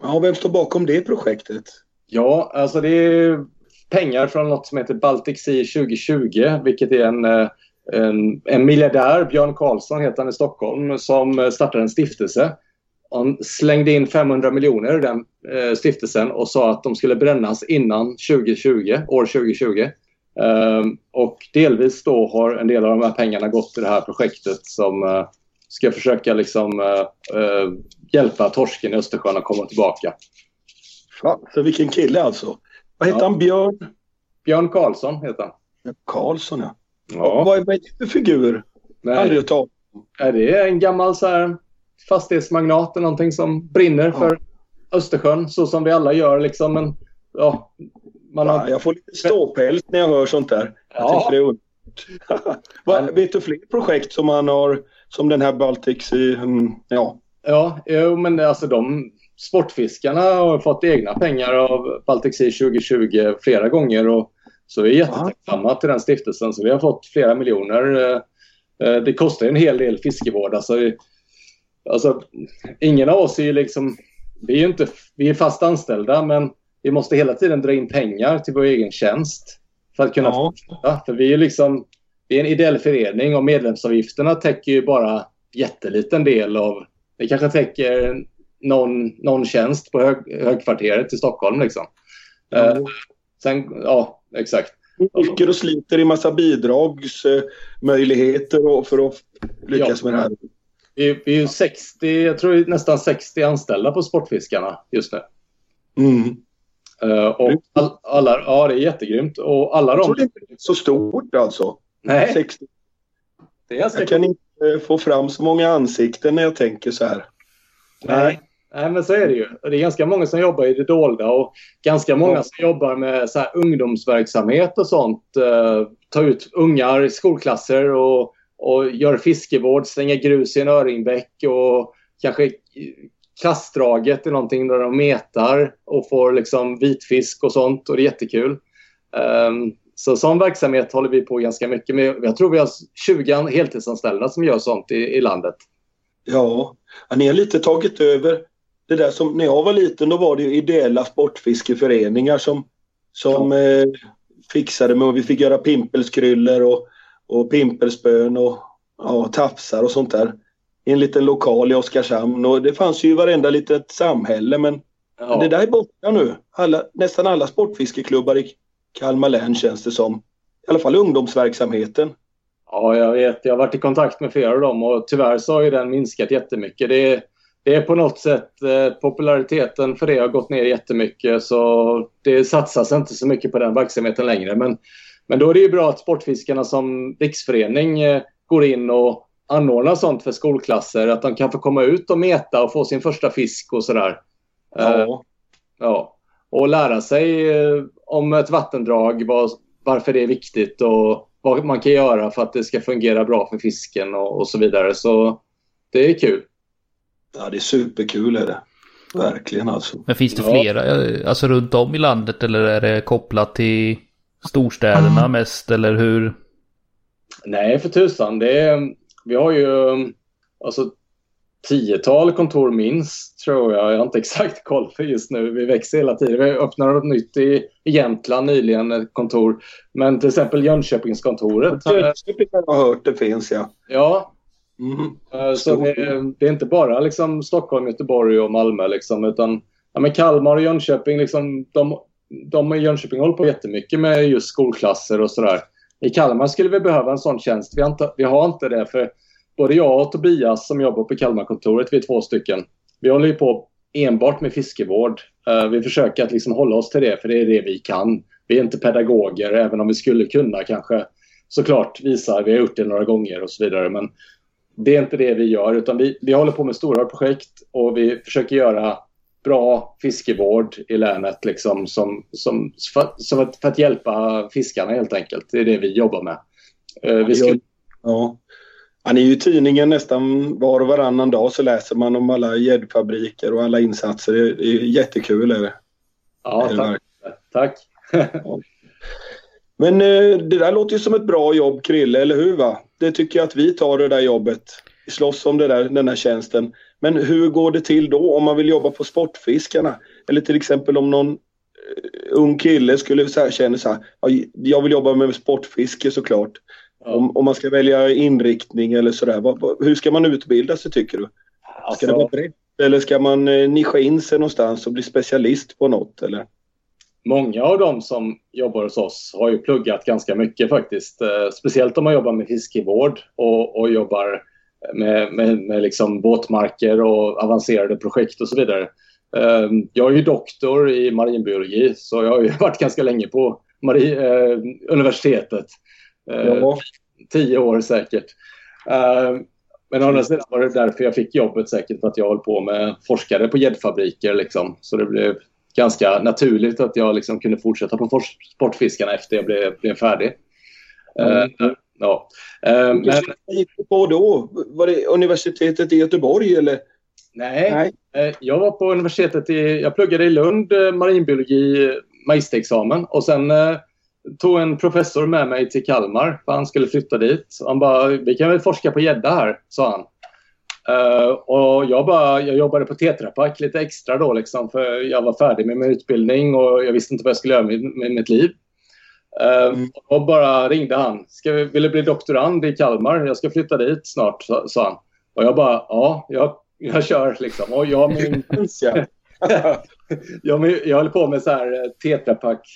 S2: Ja, vem står bakom det projektet?
S1: Ja, alltså det är pengar från något som heter Baltic Sea 2020, vilket är en, eh, en, en miljardär, Björn Karlsson heter han i Stockholm, som eh, startade en stiftelse. Han slängde in 500 miljoner i den eh, stiftelsen och sa att de skulle brännas innan 2020, år 2020. Ehm, och delvis då har en del av de här pengarna gått till det här projektet som eh, ska försöka liksom, eh, eh hjälpa torsken i Östersjön att komma tillbaka.
S2: Fan, för vilken kille alltså. Vad heter
S1: Ja.
S2: han? Björn
S1: Björn Karlsson heter han.
S2: Karlsson, ja.
S1: Ja,
S2: Vad är vad är det för figur?
S1: Nej,
S2: hört talas
S1: är det en gammal så här fastighetsmagnat eller någonting som brinner
S2: Ja.
S1: för Östersjön så som vi alla gör liksom. Men, ja, man
S2: Ja,
S1: har,
S2: jag får lite ståpäls när jag hör sånt där.
S1: Ja.
S2: det är. [laughs] Vad- Vet du fler projekt som han har, som den här Baltics i, mm, ja.
S1: ja, jo, men alltså de sportfiskarna har fått egna pengar av Baltic Sea 2020 flera gånger och så vi är jättetacksamma till den stiftelsen så vi har fått flera miljoner. Eh, eh, Det kostar en hel del fiskevård. Alltså, alltså, ingen av oss är ju liksom... Vi är inte vi är fast anställda men vi måste hela tiden dra in pengar till vår egen tjänst för att kunna
S2: Ja.
S1: fortsätta. För vi är liksom... Vi är en ideell förening och medlemsavgifterna täcker ju bara jätteliten del av... Det kanske täcker någon, någon tjänst på hög, högkvarteret i Stockholm liksom. Eh, sen, ja, exakt.
S2: Ligger och sliter i massa bidragsmöjligheter och för att lyckas
S1: Ja.
S2: med det här.
S1: Vi, vi är ju 60, jag tror nästan 60 anställda på Sportfiskarna just nu.
S2: Mm.
S1: Eh, och all, alla, ja, det är jättegrymt. Och alla
S2: Jag
S1: de...
S2: det inte är så stort alltså.
S1: Nej,
S2: 60.
S1: det är
S2: Jag kan inte få fram så många ansikten när jag tänker så här.
S1: Nej. Nej, men så är det ju. Det är ganska många som jobbar i det dolda och ganska många som jobbar med så ungdomsverksamhet och sånt. Uh, ta ut ungar i skolklasser och, och gör fiskevård, slänga grus i en öringbäck och kanske kastdraget är någonting där de metar och får liksom vitfisk och sånt och det är jättekul. Um, så sån verksamhet håller vi på ganska mycket med. Jag tror vi har 20 heltidsanställda som gör sånt i, i landet.
S2: Ja, ja, ni har lite tagit över det där som när jag var liten då var det ju ideella sportfiskeföreningar som, som eh, fixade och vi fick göra pimpelskryllor och, och pimpelspön och ja, tafsar och sånt där. I en liten lokal i Oskarshamn och det fanns ju i varenda litet samhälle men
S1: Ja.
S2: det där är borta nu. Alla, nästan alla sportfiskeklubbar i Kalmar län känns det som. I alla fall ungdomsverksamheten.
S1: Ja, jag vet. Jag har varit i kontakt med flera av dem och tyvärr så har ju den minskat jättemycket. Det är, det är på något sätt eh, populariteten för det har gått ner jättemycket så det satsas inte så mycket på den verksamheten längre. Men Men då är det ju bra att Sportfiskarna som riksförening eh, går in och anordnar sånt för skolklasser. Att de kan få komma ut och meta och få sin första fisk och sådär.
S2: Ja.
S1: Eh, ja. Och lära sig eh, om ett vattendrag, var, varför det är viktigt och vad man kan göra för att det ska fungera bra för fisken och, och så vidare. Så det är kul.
S2: Ja, det är superkul är det. Verkligen alltså.
S3: Men finns det
S1: Ja.
S3: flera, eh, alltså runt om i landet eller är det kopplat till storstäderna mest eller hur?
S1: Nej, för tusan. Det är, vi har ju alltså, tiotal kontor minst, tror jag. Jag har inte exakt [laughs] koll för just nu. Vi växer hela tiden. Vi öppnar något nytt i, Jämtland nyligen, ett kontor. Men till exempel Jönköpingskontoret.
S2: Jönköping har jag hört det finns ja.
S1: Ja,
S2: Mm.
S1: Eh, så det, det är inte bara liksom Stockholm, Göteborg och Malmö. Liksom, utan ja, men Kalmar och Jönköping, liksom, de, de i Jönköping håller på jättemycket med just skolklasser och sådär. I Kalmar skulle vi behöva en sån tjänst. Vi har inte, vi har inte det för både jag och Tobias som jobbar på Kalmarkontoret, vi är två stycken. Vi håller ju på enbart med fiskevård. Uh, vi försöker att liksom hålla oss till det för det är det vi kan. Vi är inte pedagoger även om vi skulle kunna kanske såklart visa. Vi har gjort det några gånger och så vidare. Men det är inte det vi gör utan vi, vi håller på med stora projekt och vi försöker göra bra fiskevård i länet liksom, som, som, för, som att, för att hjälpa fiskarna helt enkelt. Det är det vi jobbar med. Eh, vi skulle,
S2: Ja. Han är ju i tidningen nästan var och varannan dag så läser man om alla gäddfabriker och alla insatser. Det är, jättekul är det.
S1: ja, tack. tack.
S2: Men eh, det där låter ju som ett bra jobb Krille, eller hur va? Det tycker jag att vi tar det där jobbet. Slåss om det där, den här tjänsten. Men hur går det till då om man vill jobba på Sportfiskarna? Eller till exempel om någon eh, ung kille skulle så här, känna så här, "Ja, jag vill jobba med sportfiske såklart.
S1: Ja.
S2: Om, om man ska välja inriktning eller sådär, hur ska man utbilda sig tycker du? Ska det vara
S1: Alltså,
S2: brett? Eller ska man eh, nischa in sig någonstans och bli specialist på något? Eller?
S1: Många av dem som jobbar hos oss har ju pluggat ganska mycket faktiskt. Eh, speciellt om man jobbar med fiskevård och, och jobbar med, med, med liksom båtmarker och avancerade projekt och så vidare. Eh, jag är ju doktor i marinbiologi så jag har [laughs] varit ganska länge på mari, eh, universitetet. Eh,
S2: Ja,
S1: tio år säkert. Eh, men å andra sidan var det därför jag fick jobbet säkert för att jag höll på med forskare på gäddfabriker. Liksom. Så det blev ganska naturligt att jag liksom kunde fortsätta på Sportfiskarna efter jag blev, blev färdig. Eh, ja. Eh, men
S2: gick du på då? Var det universitetet i Göteborg eller?
S1: nej, eh, jag var på universitetet i, jag pluggade i Lund marinbiologi magisterexamen och sen tog en professor med mig till Kalmar för han skulle flytta dit. Han bara, vi kan väl forska på gädda här, sa han. Eh, och jag, bara, jag jobbade på Tetra Pak lite extra då liksom, för jag var färdig med min utbildning och jag visste inte vad jag skulle göra med, med mitt liv. Eh,
S2: Mm.
S1: Och bara ringde han. Ska vi, vill du bli doktorand i Kalmar? Jag ska flytta dit snart, sa, sa han. Och jag bara, ja, jag, jag kör liksom. Och jag, [laughs] min,
S2: Ja. [laughs]
S1: jag, jag höll på med så här eh, Tetra Pak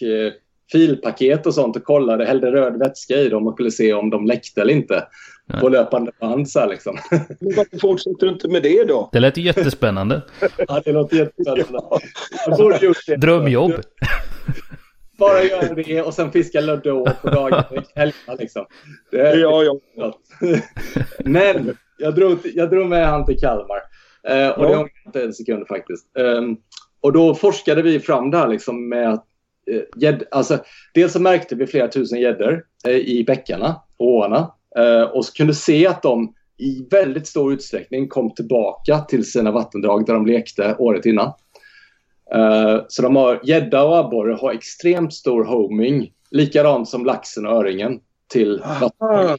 S1: filpaket och sånt och kollade, hällde röd vätska i dem och skulle se om de läckte eller inte.
S3: Ja.
S1: På löpande band så här liksom. [laughs]
S2: Men varför fortsätter du inte med det då?
S3: Det lät ju jättespännande. [laughs]
S1: ja, det låter jättespännande. Jag borde gjort det.
S3: Drömjobb. [laughs]
S1: Bara göra det och sen fiska Lödde å på dagen helgerna liksom. Det,
S2: Ja, ja.
S1: Men jag drog, jag drog med han till Kalmar. Eh, och det
S2: Ja.
S1: ångrar jag inte en sekund faktiskt. Ehm, och då forskade vi fram det här liksom med att gädd, alltså, dels så märkte vi flera tusen gäddor eh, i bäckarna och åarna. Eh, och så kunde se att de i väldigt stor utsträckning kom tillbaka till sina vattendrag där de lekte året innan. Eh, så de har gädda och abborre har extremt stor homing, likadant som laxen och öringen till vattendrag.
S2: Ah,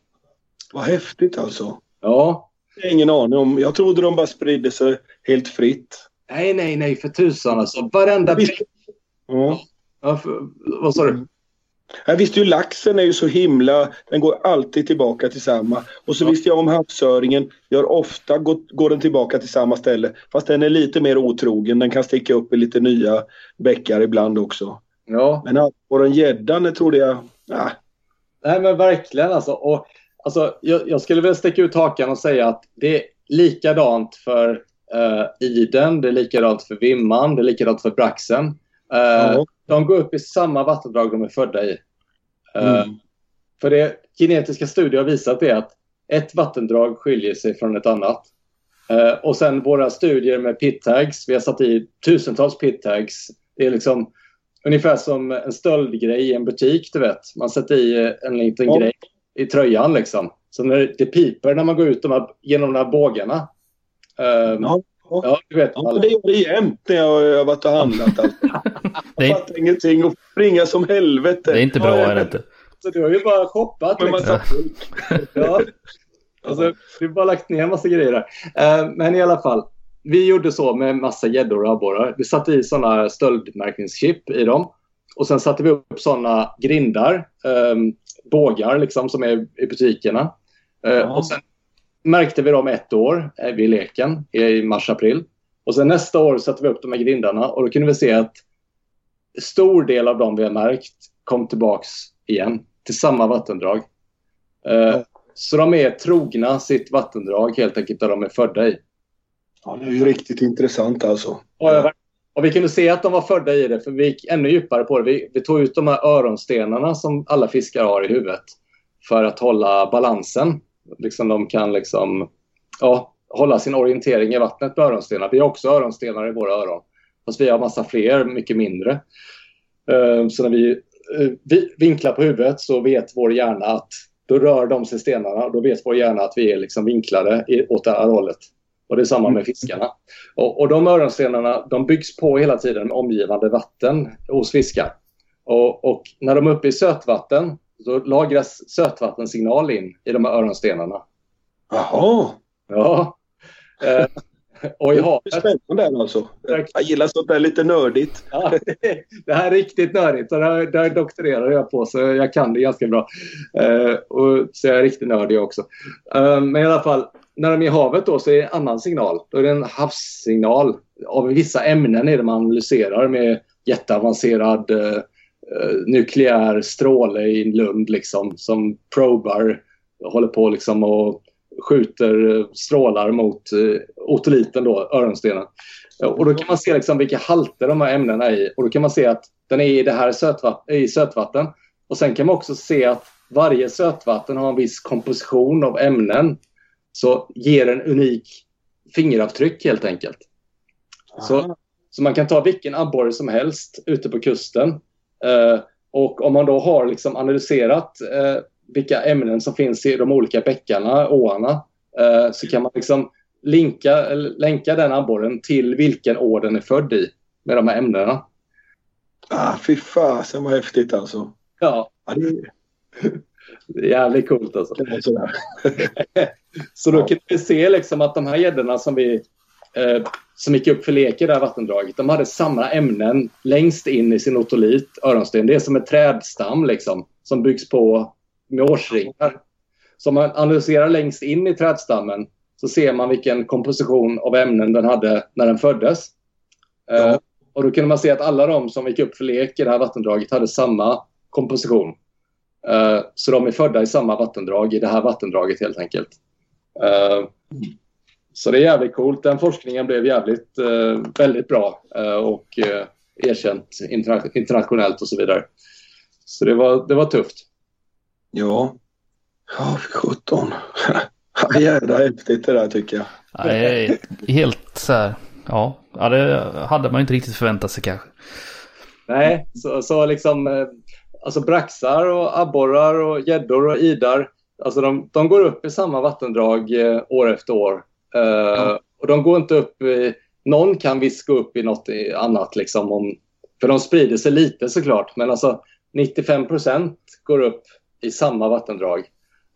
S2: vad häftigt alltså.
S1: Ja,
S2: ingen aning om. Jag trodde de bara spridde sig helt fritt.
S1: Nej, nej, nej, för tusan alltså. Varenda...
S2: Visst- Ja.
S1: Ja, för, vad sa du?
S2: Jag visste ju laxen är ju så himla, den går alltid tillbaka till samma. Och så
S1: Ja.
S2: visste jag om havsöringen, gör ofta går, går den tillbaka till samma ställe. Fast den är lite mer otrogen, den kan sticka upp i lite nya bäckar ibland också.
S1: Ja,
S2: Men abborren gäddan, det trodde jag, ah,
S1: nej men verkligen alltså. Och, alltså jag, jag skulle vilja sticka ut hakan och säga att det är likadant för uh, iden, det är likadant för vimman, det är likadant för braxen.
S2: Ja.
S1: De går upp i samma vattendrag de är födda i. Eh, För det genetiska studier har visat är att ett vattendrag skiljer sig från ett annat. Eh, och sen våra studier med pit-tags, vi har satt i tusentals pit-tags. Det är liksom ungefär som en stöldgrej i en butik, du vet. Man sätter i en liten
S2: Ja.
S1: grej i tröjan liksom. Så när det piper när man går ut de här, genom de här bågarna.
S2: Ja, ja.
S1: ja, du vet.
S2: Ja, men det gör det jämt när jag har varit och handlat. Alltså. [laughs]
S3: Det
S2: Jag
S3: är,
S2: fattar ingenting och springa som helvete.
S3: det är inte bra är det inte.
S1: Så du har ju bara shoppat
S2: Med
S1: liksom.
S2: massa folk.
S1: Ja. Alltså, du har bara lagt ner en massa grejer där. Eh, men i alla fall. Vi gjorde så med massa gäddor och abborrar. Vi satte i sådana stöldmärkningschip i dem. Och sen satte vi upp sådana grindar, eh, bågar liksom, som är i butikerna. Eh,
S2: Ja.
S1: Och sen märkte vi dem ett år eh, vid leken i mars-april. Och sen nästa år satte vi upp de här grindarna och då kunde vi se att stor del av dem vi har märkt kom tillbaks igen till samma vattendrag. Eh, Så de är trogna sitt vattendrag helt enkelt där de är födda i.
S2: Ja, det är ju riktigt intressant alltså.
S1: Och, och vi kunde se att de var födda i det för vi gick ännu djupare på det. Vi, vi tog ut de här öronstenarna som alla fiskar har i huvudet för att hålla balansen. Liksom de kan liksom, ja, hålla sin orientering i vattnet med öronstenar. Vi har också öronstenar i våra öron. Fast vi har massa fler, mycket mindre. Eh, Så när vi, eh, vi vinklar på huvudet så vet vår hjärna att då rör de sig stenarna och då vet vår hjärna att vi är liksom vinklade åt det här hållet. Och det är samma med fiskarna. Och, och de öronstenarna de byggs på hela tiden med omgivande vatten hos fiskar. Och, och när de är uppe i sötvatten så lagras sötvattensignal in i de här öronstenarna.
S2: Jaha.
S1: Ja. Eh, och i
S2: Det är
S1: havet.
S2: spännande alltså. Jag gillar sånt där lite nördigt.
S1: Ja, [laughs] det här är riktigt nördigt. här, det här doktorerar jag på så jag kan det ganska bra. Eh, och, så jag är riktigt nördig också. Eh, men i alla fall, när de är i havet då så är det en annan signal. Då är det en havssignal av vissa ämnen i det man analyserar med jätteavancerad nukleär stråle i en lund liksom som probar håller på liksom och skjuter eh, strålar mot eh, otoliten då, öronstenen. Och då kan man se liksom vilka halter de här ämnena är i. Och då kan man se att den är i det här sötvatten, i sötvatten. Och sen kan man också se att varje sötvatten har en viss komposition av ämnen. Så ger en unik fingeravtryck helt enkelt. Så, så man kan ta vilken abborre som helst ute på kusten. Eh, och om man då har liksom analyserat eh, vilka ämnen som finns i de olika bäckarna, åarna, eh, så kan man liksom linka, länka den abborren till vilken år den är född i med de här ämnena.
S2: Ah, fy fasen vad häftigt alltså.
S1: Ja,
S2: Ja, det är-
S1: jävligt coolt alltså. [laughs] Så då kan vi se liksom att de här gäddorna som vi eh, som gick upp för lek i det här vattendraget, de hade samma ämnen längst in i sin otolit, öronsten. Det är som en trädstam liksom, som byggs på med årsringar. Så om man analyserar längst in i trädstammen så ser man vilken komposition av ämnen den hade när den föddes.
S2: Ja.
S1: och då kunde man se att alla de som gick upp för lek i det här vattendraget hade samma komposition. Eh, så de är födda i samma vattendrag, i det här vattendraget helt enkelt. Eh, så det är jävligt coolt. Den forskningen blev jävligt, eh, väldigt bra eh, och eh, erkänt interna- internationellt och så vidare. Så det var, det var tufft.
S2: Ja. Ja, fy sjutton. [laughs] Jävla häftigt det där tycker jag.
S3: Är helt så här. Ja, ja, det hade man inte riktigt förväntat sig kanske.
S1: Nej, så, så liksom alltså braxar och abborrar och gäddor och idar. Alltså de, de går upp i samma vattendrag år efter år. Eh, Och de går inte upp i, någon kan visst gå upp i något i- annat liksom om, för de sprider sig lite såklart. Men alltså 95 procent går upp i samma vattendrag.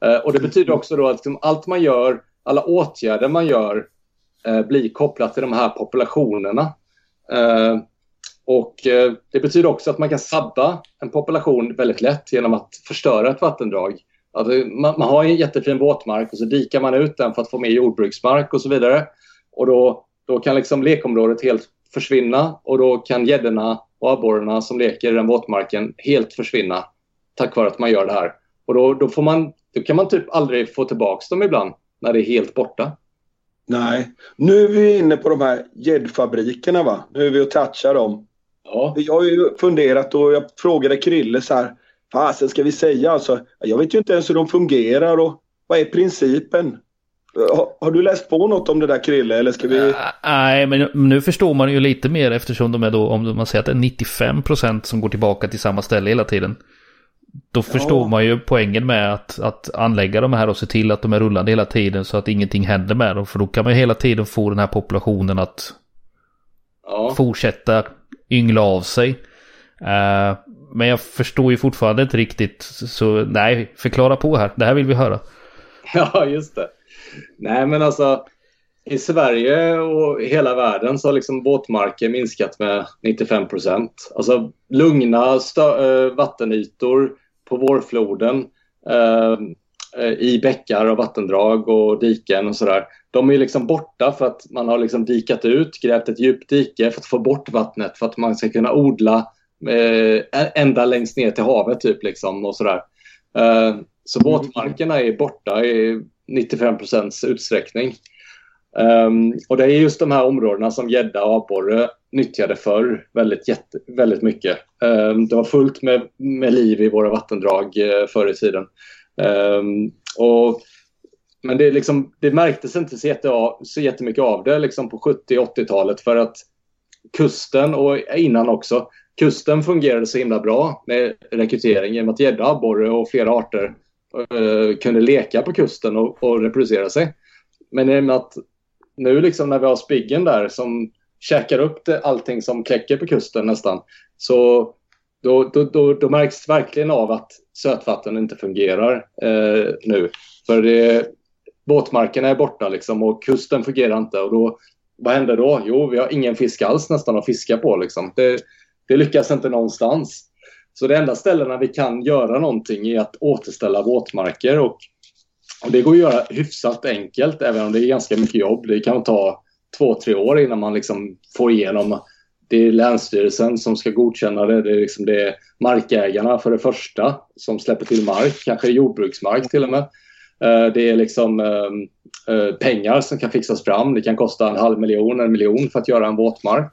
S1: Eh, och det betyder också då att liksom allt man gör, alla åtgärder man gör eh, blir kopplat till de här populationerna. Eh, och eh, Det betyder också att man kan sabba en population väldigt lätt genom att förstöra ett vattendrag. Alltså, man, man har en jättefin våtmark och så dikar man ut den för att få mer jordbruksmark och så vidare. Och då, då kan liksom lekområdet helt försvinna och då kan gäddorna och abborrarna som leker i den våtmarken helt försvinna tack vare att man gör det här. Och då, då, får man, då kan man typ aldrig få tillbaka dem ibland när det är helt borta.
S2: Nej. Nu är vi inne på de här gäddfabrikerna va? Nu är vi och touchar dem.
S1: Ja,
S2: Jag har ju funderat och jag frågade Krille så här. Fasen ska vi säga alltså? Jag vet ju inte ens hur de fungerar och vad är principen? Har, har du läst på något om det där Krille eller ska vi?
S3: Nej, men nu förstår man ju lite mer eftersom de är då, om man säger att det är 95% som går tillbaka till samma ställe hela tiden. Då förstår
S2: Ja.
S3: man ju poängen med att, att anlägga de här och se till att de är rullande hela tiden så att ingenting händer med dem. För då kan man ju hela tiden få den här populationen att
S1: Ja.
S3: fortsätta yngla av sig. Eh, men jag förstår ju fortfarande inte riktigt. Så nej, förklara på här. Det här vill vi höra. [laughs]
S1: Ja, just det. Nej, men alltså i Sverige och hela världen så har liksom våtmarker minskat med 95 procent. Alltså lugna stö- eh, vattenytor på vårfloden eh, eh, i bäckar och vattendrag och diken och sådär. De är liksom borta för att man har liksom dikat ut, grävt ett djupt dike för att få bort vattnet för att man ska kunna odla eh, ända längst ner till havet typ liksom och sådär. Eh, så våtmarkerna är borta i 95 procents utsträckning. Um, och det är just de här områdena som gädda och abborre nyttjade förr väldigt, jätte, väldigt mycket. Um, det var fullt med, med liv i våra vattendrag uh, förr i tiden. Um, och, men det, liksom, det märktes inte så, jätte, så jättemycket av det liksom på 70 80-talet för att kusten och innan också, kusten fungerade så himla bra med rekrytering genom att gädda, abborre och flera arter eh, kunde leka på kusten och, och reproducera sig. Men i och med att nu liksom när vi har spiggen där som käkar upp det, allting som kläcker på kusten nästan, så då, då, då, då märks det verkligen av att sötvatten inte fungerar eh, nu. För det, båtmarkerna är borta liksom och kusten fungerar inte. Och då, vad händer då? Jo, vi har ingen fisk alls nästan att fiska på. Liksom. Det, det lyckas inte någonstans. Så det enda ställena vi kan göra någonting är att återställa våtmarker. Och, och det går att göra hyfsat enkelt, även om det är ganska mycket jobb. Det kan ta två, tre år innan man liksom får igenom det är Länsstyrelsen som ska godkänna det. Det är, liksom det är markägarna för det första som släpper till mark, kanske jordbruksmark till och med. Eh, det är liksom eh, eh, pengar som kan fixas fram. Det kan kosta en halv miljon, en miljon för att göra en våtmark.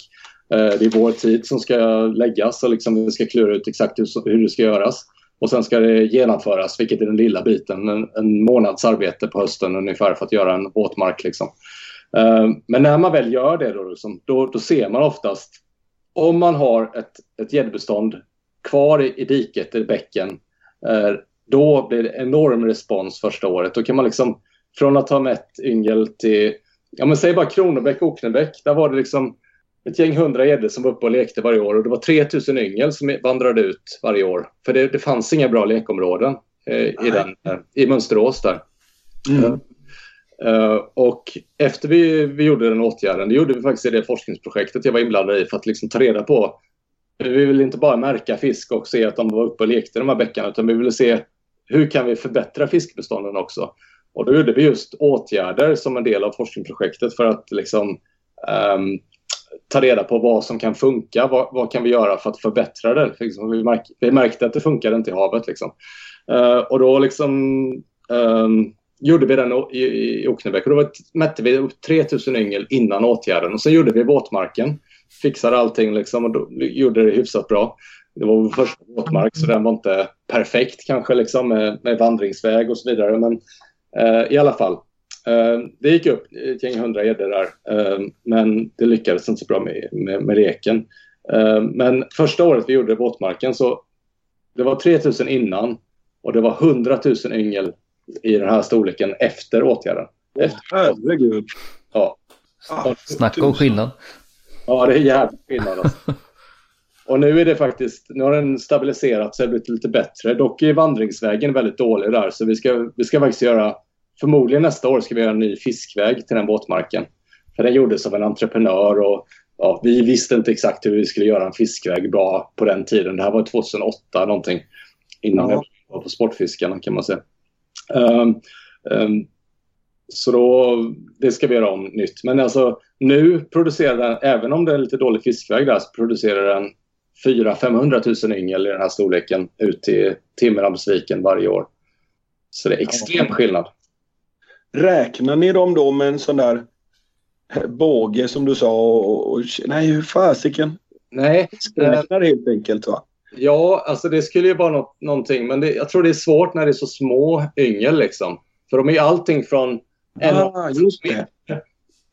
S1: Eh, det är vår tid som ska läggas och liksom vi ska klura ut exakt hur, hur det ska göras. Och sen ska det genomföras, vilket är den lilla biten. En, en månads arbete på hösten ungefär för att göra en våtmark. Liksom. Eh, men när man väl gör det då, liksom, då, då ser man oftast om man har ett, ett gäddbestånd kvar i, i diket, i bäcken, eh, då blir det enorm respons första året. Då kan man liksom, från att ha mätt yngel till, ja men säg bara Kronobäck och Oknebäck, där var det liksom ett gäng hundra gäddor som var uppe och lekte varje år och det var 3000 yngel som vandrade ut varje år. För det, det fanns inga bra lekområden eh, i, den, eh, i Mönsterås där.
S2: Mm.
S1: Uh, och efter vi, vi gjorde den åtgärden, det gjorde vi faktiskt i det forskningsprojektet jag var inblandad i för att liksom ta reda på. Vi ville inte bara märka fisk och se att de var uppe och lekte i de här bäckarna utan vi ville se hur kan vi förbättra fiskbestånden också. Och då gjorde vi just åtgärder som en del av forskningsprojektet för att liksom um, ta reda på vad som kan funka. Vad, vad kan vi göra för att förbättra det? Liksom, vi, märk, vi märkte att det funkade inte i havet. Liksom. Uh, och då liksom um, gjorde vi den i, i Oknebäck och då var- mätte vi upp 3000 yngel innan åtgärden och sen gjorde vi våtmarken. Fixade allting liksom och då, gjorde det hyfsat bra. Det var vår första våtmark så den var inte perfekt kanske liksom med, med vandringsväg och så vidare men uh, i alla fall. Eh, det gick upp ett gäng hundra gäddor där eh, men det lyckades inte så bra med, med, med reken. Eh, men första året vi gjorde våtmarken så det var 3000 innan och det var 100 000 yngel i den här storleken efter åtgärden. Efter,
S2: Herregud.
S1: ja.
S2: Ah,
S3: Snacka om skillnad.
S1: ja, det är jävligt skillnad. Alltså. [laughs] Och nu är det faktiskt, nu har den stabiliserat sig och blivit lite bättre. Dock är vandringsvägen väldigt dålig där så vi ska, vi ska faktiskt göra, förmodligen nästa år ska vi göra en ny fiskväg till den båtmarken. För den gjordes av en entreprenör och ja, vi visste inte exakt hur vi skulle göra en fiskväg bra på den tiden. Det här var 2008 någonting. Innan
S2: Ja.
S1: jag var på Sportfiskarna kan man säga. Ehm, ehm, så då, det ska vi göra om nytt. Men alltså nu producerar den, även om det är lite dålig fiskväg där, så producerar den 400-500 000 yngel i den här storleken ut till Timmerhamnsviken varje år. Så det är extrem skillnad.
S2: Räknar ni dem då med en sån där båge som du sa? Och, och, nej, hur fasiken?
S1: Nej,
S2: Räknar helt enkelt va?
S1: Ja, alltså det skulle ju vara något, någonting, men det, jag tror det är svårt när det är så små yngel liksom. För de är allting från en
S2: Ah, just det.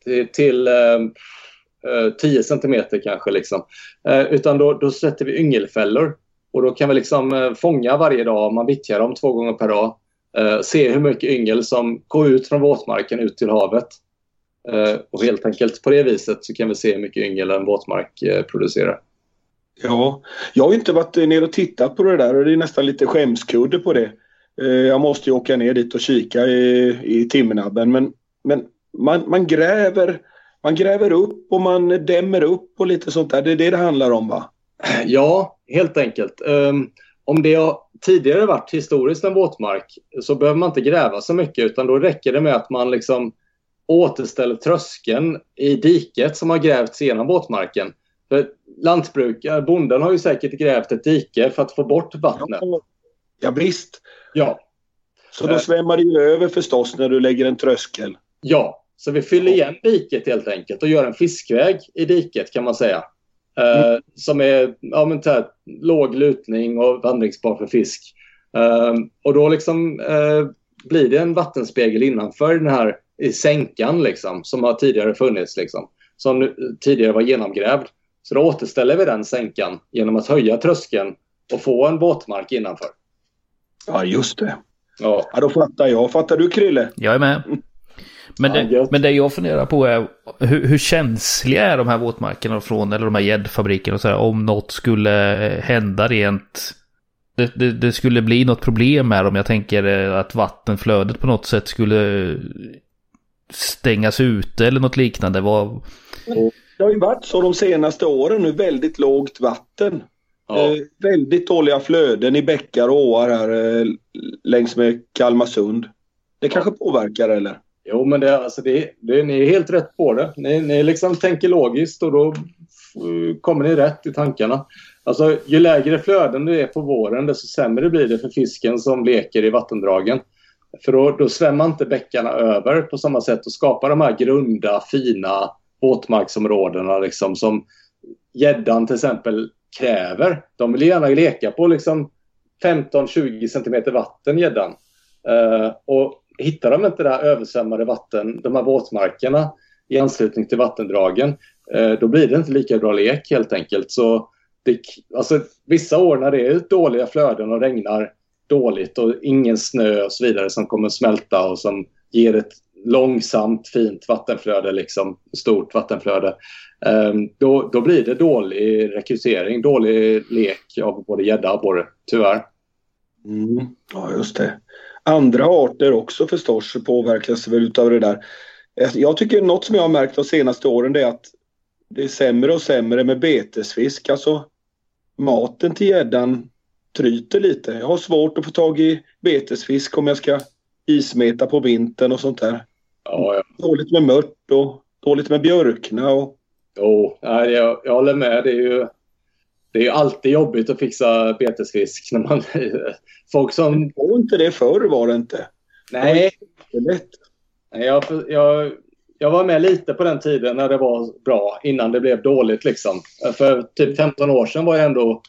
S1: till, till eh, 10 centimeter kanske. Liksom. Eh, utan då, då sätter vi yngelfällor. Och då kan vi liksom eh, fånga varje dag, man vittjar dem två gånger per dag. Eh, se hur mycket yngel som går ut från våtmarken ut till havet. Eh, och helt enkelt på det viset så kan vi se hur mycket yngel en våtmark eh, producerar.
S2: Ja, jag har inte varit ner och tittat på det där och det är nästan lite skämskudde på det. Jag måste ju åka ner dit och kika i, i Timmernabben men, men man, man, gräver, man gräver upp och man dämmer upp och lite sånt där. Det är det det handlar om va?
S1: Ja, helt enkelt. Um, om det har tidigare varit historiskt en våtmark så behöver man inte gräva så mycket utan då räcker det med att man liksom återställer tröskeln i diket som har grävts genom våtmarken. För lantbrukare, bonden har ju säkert grävt ett dike för att få bort vattnet.
S2: Ja, visst.
S1: Ja,
S2: Så då
S1: Eh.
S2: svämmar det ju över förstås när du lägger en tröskel.
S1: ja. Så vi fyller igen diket helt enkelt och gör en fiskväg i diket kan man säga. Eh, Som är ja, men, här, låg lutning och vandringsbar för fisk. Eh, och då liksom eh, blir det en vattenspegel innanför den här i sänkan liksom, som har tidigare funnits. Liksom, som nu, tidigare var genomgrävd. Så då återställer vi den sänkan genom att höja tröskeln och få en våtmark innanför.
S2: Ja, just det.
S1: Ja,
S2: Ja, då fattar jag. Fattar du Krille?
S3: Jag är med. Men
S1: Ja,
S3: det,
S1: gött.
S3: men det jag funderar på är hur, hur känsliga är de här våtmarkerna från, eller de här gäddfabrikerna och så här, om något skulle eh, hända rent det, det, det skulle bli något problem med dem. Jag tänker eh, att vattenflödet på något sätt skulle stängas ute eller något liknande. Vad,
S2: Det har ju varit så de senaste åren nu. Väldigt lågt vatten.
S1: ja.
S2: Eh, väldigt dåliga flöden i bäckar och åar här eh, längs med Kalmarsund. Det kanske påverkar eller?
S1: Jo, men det, alltså det, det, ni är helt rätt på det. Ni, ni liksom tänker logiskt och då kommer ni rätt i tankarna. Alltså, ju lägre flöden det är på våren, desto sämre blir det för fisken som leker i vattendragen. För då, då svämmar inte bäckarna över på samma sätt och skapar de här grunda, fina våtmarksområdena liksom, som gäddan till exempel kräver. De vill gärna leka på liksom 15-20 centimeter vatten, gäddan. Uh, och hittar de inte det här översvämmade vatten, de här våtmarkerna i anslutning till vattendragen, eh, då blir det inte lika bra lek helt enkelt. Så det, alltså, vissa år när det är dåliga flöden och regnar dåligt och ingen snö och så vidare som kommer smälta och som ger ett långsamt fint vattenflöde, liksom stort vattenflöde, eh, då, då blir det dålig rekrytering, dålig lek av både gädda och abborre, tyvärr.
S2: Mm. Ja, just det. Andra arter också förstås påverkas väl utav det där. Eh, Jag tycker något som jag har märkt de senaste åren det är att det är sämre och sämre med betesfisk. Alltså maten till gäddan tryter lite. Jag har svårt att få tag i betesfisk om jag ska ismeta på vintern och sånt där.
S1: Ja, ja.
S2: Dåligt med mört och dåligt med björkna och
S1: Jo, nej, jag, jag håller med. Det är ju det är alltid jobbigt att fixa betesfisk. När man, [laughs] folk som...
S2: det var inte det förr var det inte.
S1: Nej,
S2: Det är lätt.
S1: nej, jag, jag, jag var med lite på den tiden när det var bra, innan det blev dåligt. Liksom. För typ 15 år sedan var jag ändå...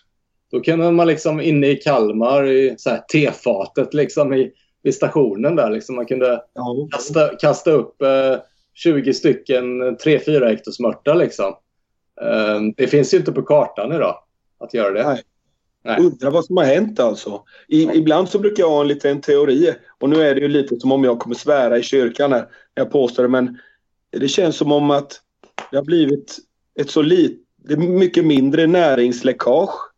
S1: Då kunde man liksom inne i Kalmar, i så här tefatet liksom, i, vid stationen där. Liksom, man kunde
S2: Ja.
S1: kasta, kasta upp eh, 20 stycken 3-4 hektarsmörtar liksom. Eh, det finns ju inte på kartan idag att göra det.
S2: Nej.
S1: Nej.
S2: Undrar vad som har hänt alltså. I, ibland så brukar jag ha en liten teori och nu är det ju lite som om jag kommer svära i kyrkan här när jag påstår det men det känns som om att det har blivit ett så litet, mycket mindre näringsläckage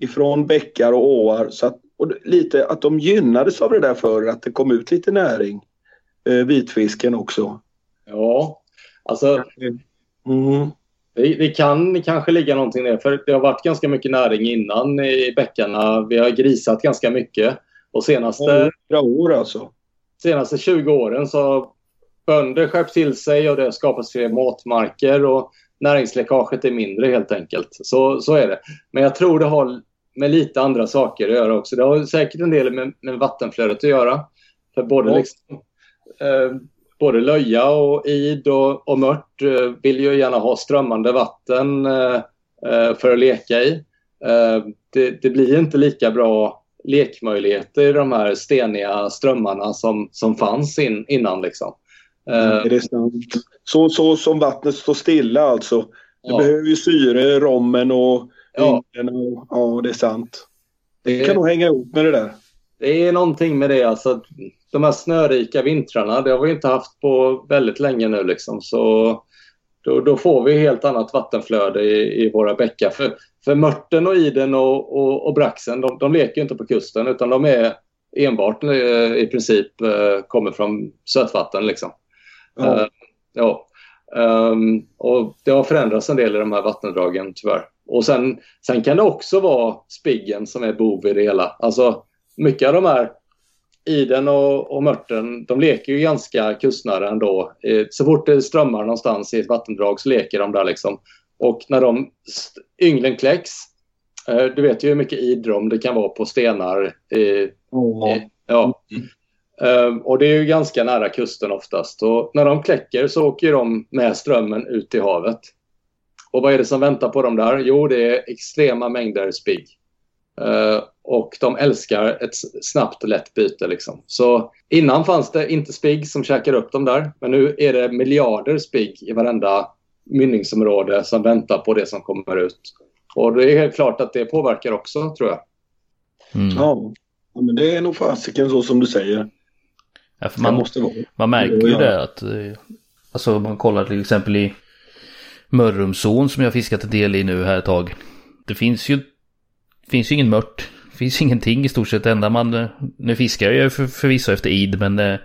S2: ifrån bäckar och åar så att, och lite att de gynnades av det där för att det kom ut lite näring. Eh, vitfisken också.
S1: Ja, alltså
S2: Mm.
S1: Det, det kan kanske ligga någonting där. För det har varit ganska mycket näring innan i bäckarna. Vi har grisat ganska mycket. Och senaste,
S2: Hundra år alltså.
S1: senaste 20 åren så har bönder skärpt till sig och det har skapats fler matmarker och näringsläckaget är mindre helt enkelt. Så, så är det. Men jag tror det har med lite andra saker att göra också. Det har säkert en del med, med vattenflödet att göra. För både,
S2: Ja.
S1: liksom, eh, både löja och id och, och mört eh, vill ju gärna ha strömmande vatten eh, eh, för att leka i. det, det, blir inte lika bra lekmöjligheter i de här steniga strömmarna som, som fanns in, innan. Liksom.
S2: Eh, det så, så som vattnet står stilla alltså. Det ja. behöver ju syre, rommen och ja. och, ja, det är sant. Det, det kan nog hänga ihop med det där.
S1: Det är någonting med det alltså. De här snörika vintrarna, det har vi inte haft på väldigt länge nu liksom. Så då, då får vi helt annat vattenflöde i, i våra bäckar. För, för mörten och iden och, och, och braxen, de, de leker inte på kusten utan de är enbart eh, i princip eh, kommer från sötvatten liksom. Ja. Uh, ja. Um, och det har förändrats en del i de här vattendragen tyvärr. Och sen, sen kan det också vara spiggen som är bov i det hela. Alltså mycket av de här Iden och, och Mörten, de leker ju ganska kustnära ändå. Eh, så fort det strömmar någonstans i ett vattendrag så leker de där liksom. Och när de ynglen kläcks, eh, du vet ju hur mycket idrom det kan vara på stenar.
S2: Oh.
S1: ja. Mm. och det är ju ganska nära kusten oftast. Och när de kläcker så åker de med strömmen ut i havet. Och vad är det som väntar på dem där? Jo, det är extrema mängder spigg. Uh, och de älskar ett snabbt lätt byte. Liksom. Så innan fanns det inte spigg som käkar upp dem där. Men nu är det miljarder spigg i varenda mynningsområde som väntar på det som kommer ut. Och det är helt klart att det påverkar också, tror jag.
S2: Mm. Ja. men det är nog fasiken så som du säger.
S3: Ja, för man, måste vara. man märker ju det att, eh, alltså om man kollar till exempel i Mörrumsån som jag fiskat en del i nu här ett tag. Det finns ju, finns ju ingen mört. Det finns ingenting i stort sett. Det enda man, nu fiskar jag för, förvisso efter id men det,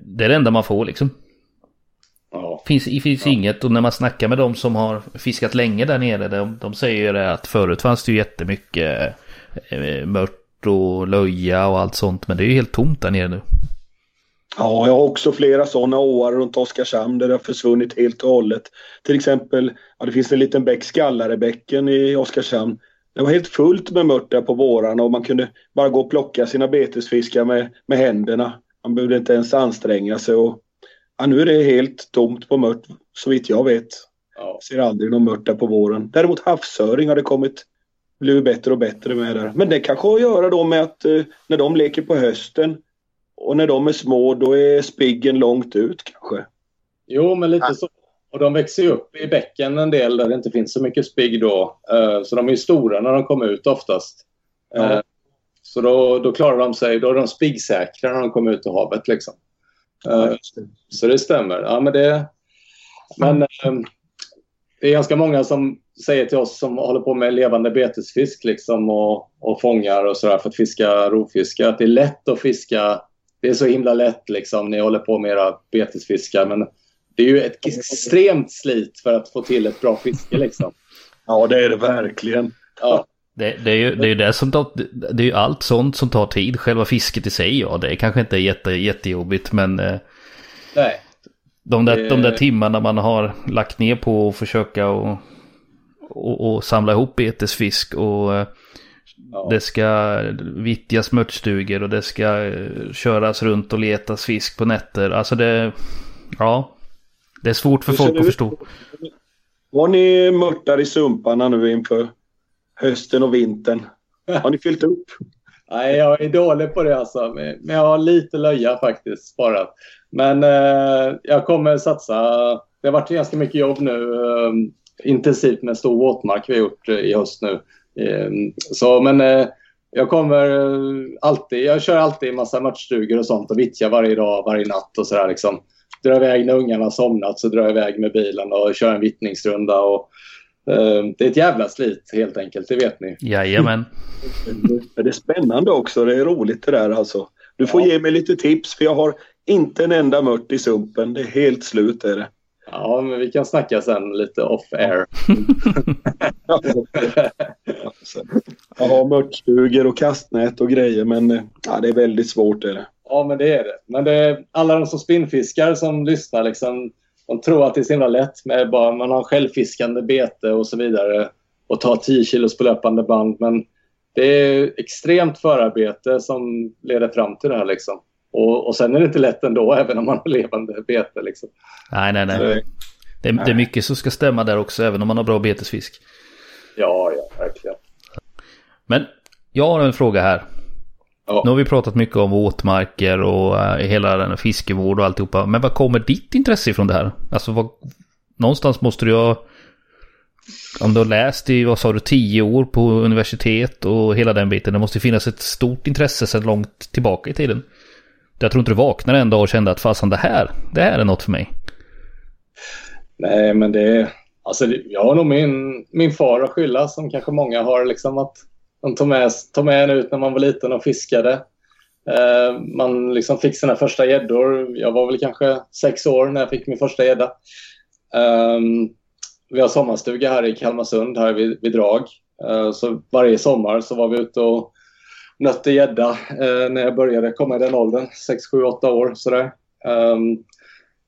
S3: det är det enda man får liksom. Ja. Finns, det finns ja. inget och när man snackar med de som har fiskat länge där nere. De, de säger ju det att förut fanns det ju jättemycket eh, mört och löja och allt sånt. Men det är ju helt tomt där nere nu.
S2: Ja, jag har också flera sådana åar runt Oskarshamn där det har försvunnit helt och hållet. Till exempel, ja, det finns en liten bäck, Skallarebäcken i Oskarshamn. Det var helt fullt med mört där på vårarna och man kunde bara gå och plocka sina betesfiskar med, med händerna. Man behövde inte ens anstränga sig. Och, ja, nu är det helt tomt på mört så vitt jag vet. Ja. Ser aldrig någon mört där på våren. Däremot havsöring har det kommit blivit bättre och bättre med där. Men det kanske har att göra då med att eh, när de leker på hösten och när de är små då är spiggen långt ut kanske.
S1: Jo, men lite så. Och de växer upp i bäcken en del där det inte finns så mycket spigg då. Uh, så de är stora när de kommer ut oftast. Ja. Så då, då klarar de sig, då är de spiggsäkra när de kommer ut i havet liksom. Uh, ja. Så det stämmer. Ja, men det, men ehm, det är ganska många som säger till oss som håller på med levande betesfisk liksom och, och fångar och sådär för att fiska rovfiske att det är lätt att fiska det är så himla lätt liksom. Ni håller på med era betesfiskar. Men det är ju ett extremt slit för att få till ett bra fiske liksom.
S2: Ja, det är det verkligen.
S3: Ja. Det, det, är ju, det är det som tar, det är ju allt sånt som tar tid. Själva fisket i sig, ja, det är kanske inte jätte, jättejobbigt, men... Eh, Nej. De där, det... de där timmarna man har lagt ner på att försöka och, och, och samla ihop betesfisk och eh, Ja. Det ska vittjas mörtstugor och det ska eh, köras runt och letas fisk på nätter. Alltså det... Ja. Det är svårt för folk att förstå.
S2: Har ni mörtar i sumparna nu inför hösten och vintern? Har ni fyllt upp? [laughs]
S1: Nej, jag är dålig på det alltså. Men jag har lite löja faktiskt sparat. Men eh, jag kommer satsa. Det har varit ganska mycket jobb nu. Eh, intensivt med stor våtmark vi har gjort eh, i höst nu. Ehm, så, men eh, jag kommer eh, alltid, jag kör alltid en massa matchstugor och sånt och vittjar varje dag, varje natt och sådär liksom. Drar iväg när ungarna har somnat så drar jag iväg med bilen och kör en vittningsrunda och eh, det är ett jävla slit helt enkelt, det vet ni.
S3: Jajamän.
S2: det är spännande också, det är roligt det där alltså. Du får ja. ge mig lite tips för jag har inte en enda mört i sumpen, det är helt slut är det.
S1: Ja, men vi kan snacka sen lite off air. [laughs]
S2: Jag har mörtstugor och kastnät och grejer men eh, ja, det är väldigt svårt. Är det.
S1: Ja, men det är det. Men det är alla de som spinnfiskar som lyssnar liksom, de tror att det är så himla lätt med bara man har självfiskande bete och så vidare och tar 10 kilos på löpande band. Men det är extremt förarbete som leder fram till det här liksom. Och, och sen är det inte lätt ändå, även om man har levande bete. Liksom.
S3: Nej, nej, nej. Det, det, är mycket som ska stämma där också, även om man har bra betesfisk.
S1: Ja, ja, verkligen.
S3: Men jag har en fråga här.
S1: Ja.
S3: Nu har vi pratat mycket om våtmarker och uh, hela den fiskevård och alltihopa. Men vad kommer ditt intresse ifrån det här? Alltså vad, någonstans måste du ha... Om du har läst i, vad sa du, tio år på universitet och hela den biten. Det måste finnas ett stort intresse sedan långt tillbaka i tiden. Jag tror inte du vaknade en dag och kände att fasen det här, det här är något för mig.
S1: Nej, men det... Alltså, jag har nog min, min far att skylla som kanske många har. Liksom att de tog med, tog med en ut när man var liten och fiskade. Eh, man liksom fick sina första gäddor. Jag var väl kanske sex år när jag fick min första gädda. Eh, vi har sommarstuga här i Kalmarsund, här vid, vid Drag. Eh, så varje sommar så var vi ute och nötte gädda eh, när jag började komma i den åldern, 6, 7, 8 år. Sådär. Ehm,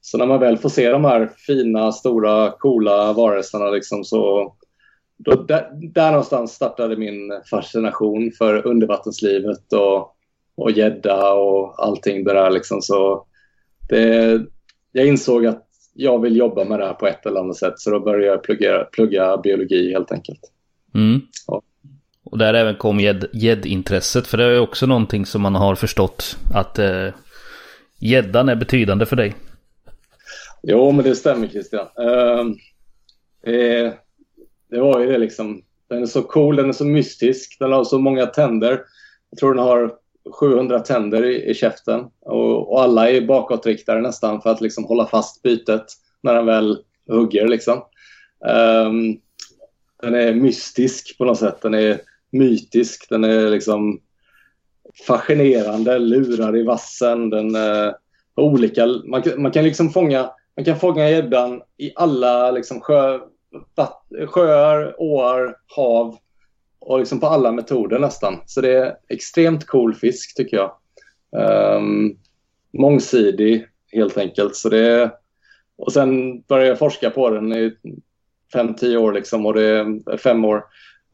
S1: så när man väl får se de här fina, stora, coola varelserna liksom, så då, där, där någonstans startade min fascination för undervattenslivet och, och gädda och allting det där. Liksom. Så det, jag insåg att jag vill jobba med det här på ett eller annat sätt så då började jag plugga, plugga biologi helt enkelt.
S3: Mm.
S1: Ja.
S3: Och där även kom gäddintresset för det är också någonting som man har förstått att gäddan eh, är betydande för dig.
S1: Jo, men det stämmer Christian. Uh, det, det var ju det liksom. Den är så cool, den är så mystisk, den har så många tänder. Jag tror den har 700 tänder i, i käften och, och, alla är bakåtriktade nästan för att liksom hålla fast bytet när den väl hugger. Liksom. Um, den är mystisk på något sätt. Den är mytisk. Den är liksom fascinerande, lurar i vassen. Den är olika. Man, man kan liksom fånga man kan fånga gäddan i alla liksom, sjö, sjöar, åar, hav och liksom på alla metoder nästan. Så det är extremt cool fisk tycker jag. Um, mångsidig helt enkelt. Så det är, och sen började jag forska på den i fem, tio år liksom och det är fem år.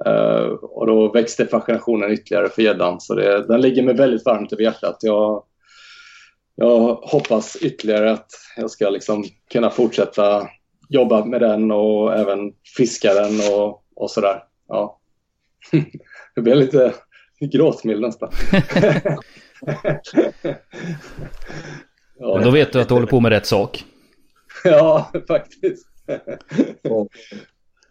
S1: Uh, och då växte fascinationen ytterligare för gäddan. Så det, den ligger mig väldigt varmt över hjärtat. Jag, jag hoppas ytterligare att jag ska liksom kunna fortsätta jobba med den och även fiska den och, och sådär. Ja. [laughs] Det blir lite gråtmild nästan. [laughs]
S3: ja. Då vet du att du håller på med rätt sak. [laughs]
S1: Ja, faktiskt.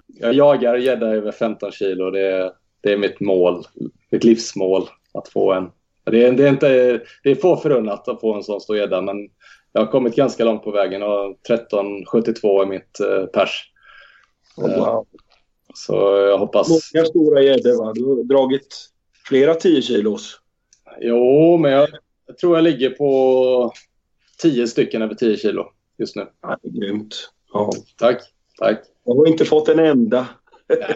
S1: Jag jagar gädda över 15 kilo. Det är, det är mitt mål, mitt livsmål att få en. Det är, det är, inte, det är få förunnat att få en sån stor gädda, men jag har kommit ganska långt på vägen och 13,72 är mitt eh, pers.
S2: Oh, wow.
S1: Så jag hoppas...
S2: Många stora gäddor va? Du har dragit flera 10 kilos.
S1: Jo, men jag, jag, tror jag ligger på 10 stycken över 10 kilo just nu.
S2: Ja, grymt. Ja.
S1: Tack, tack.
S2: Jag har inte fått en enda.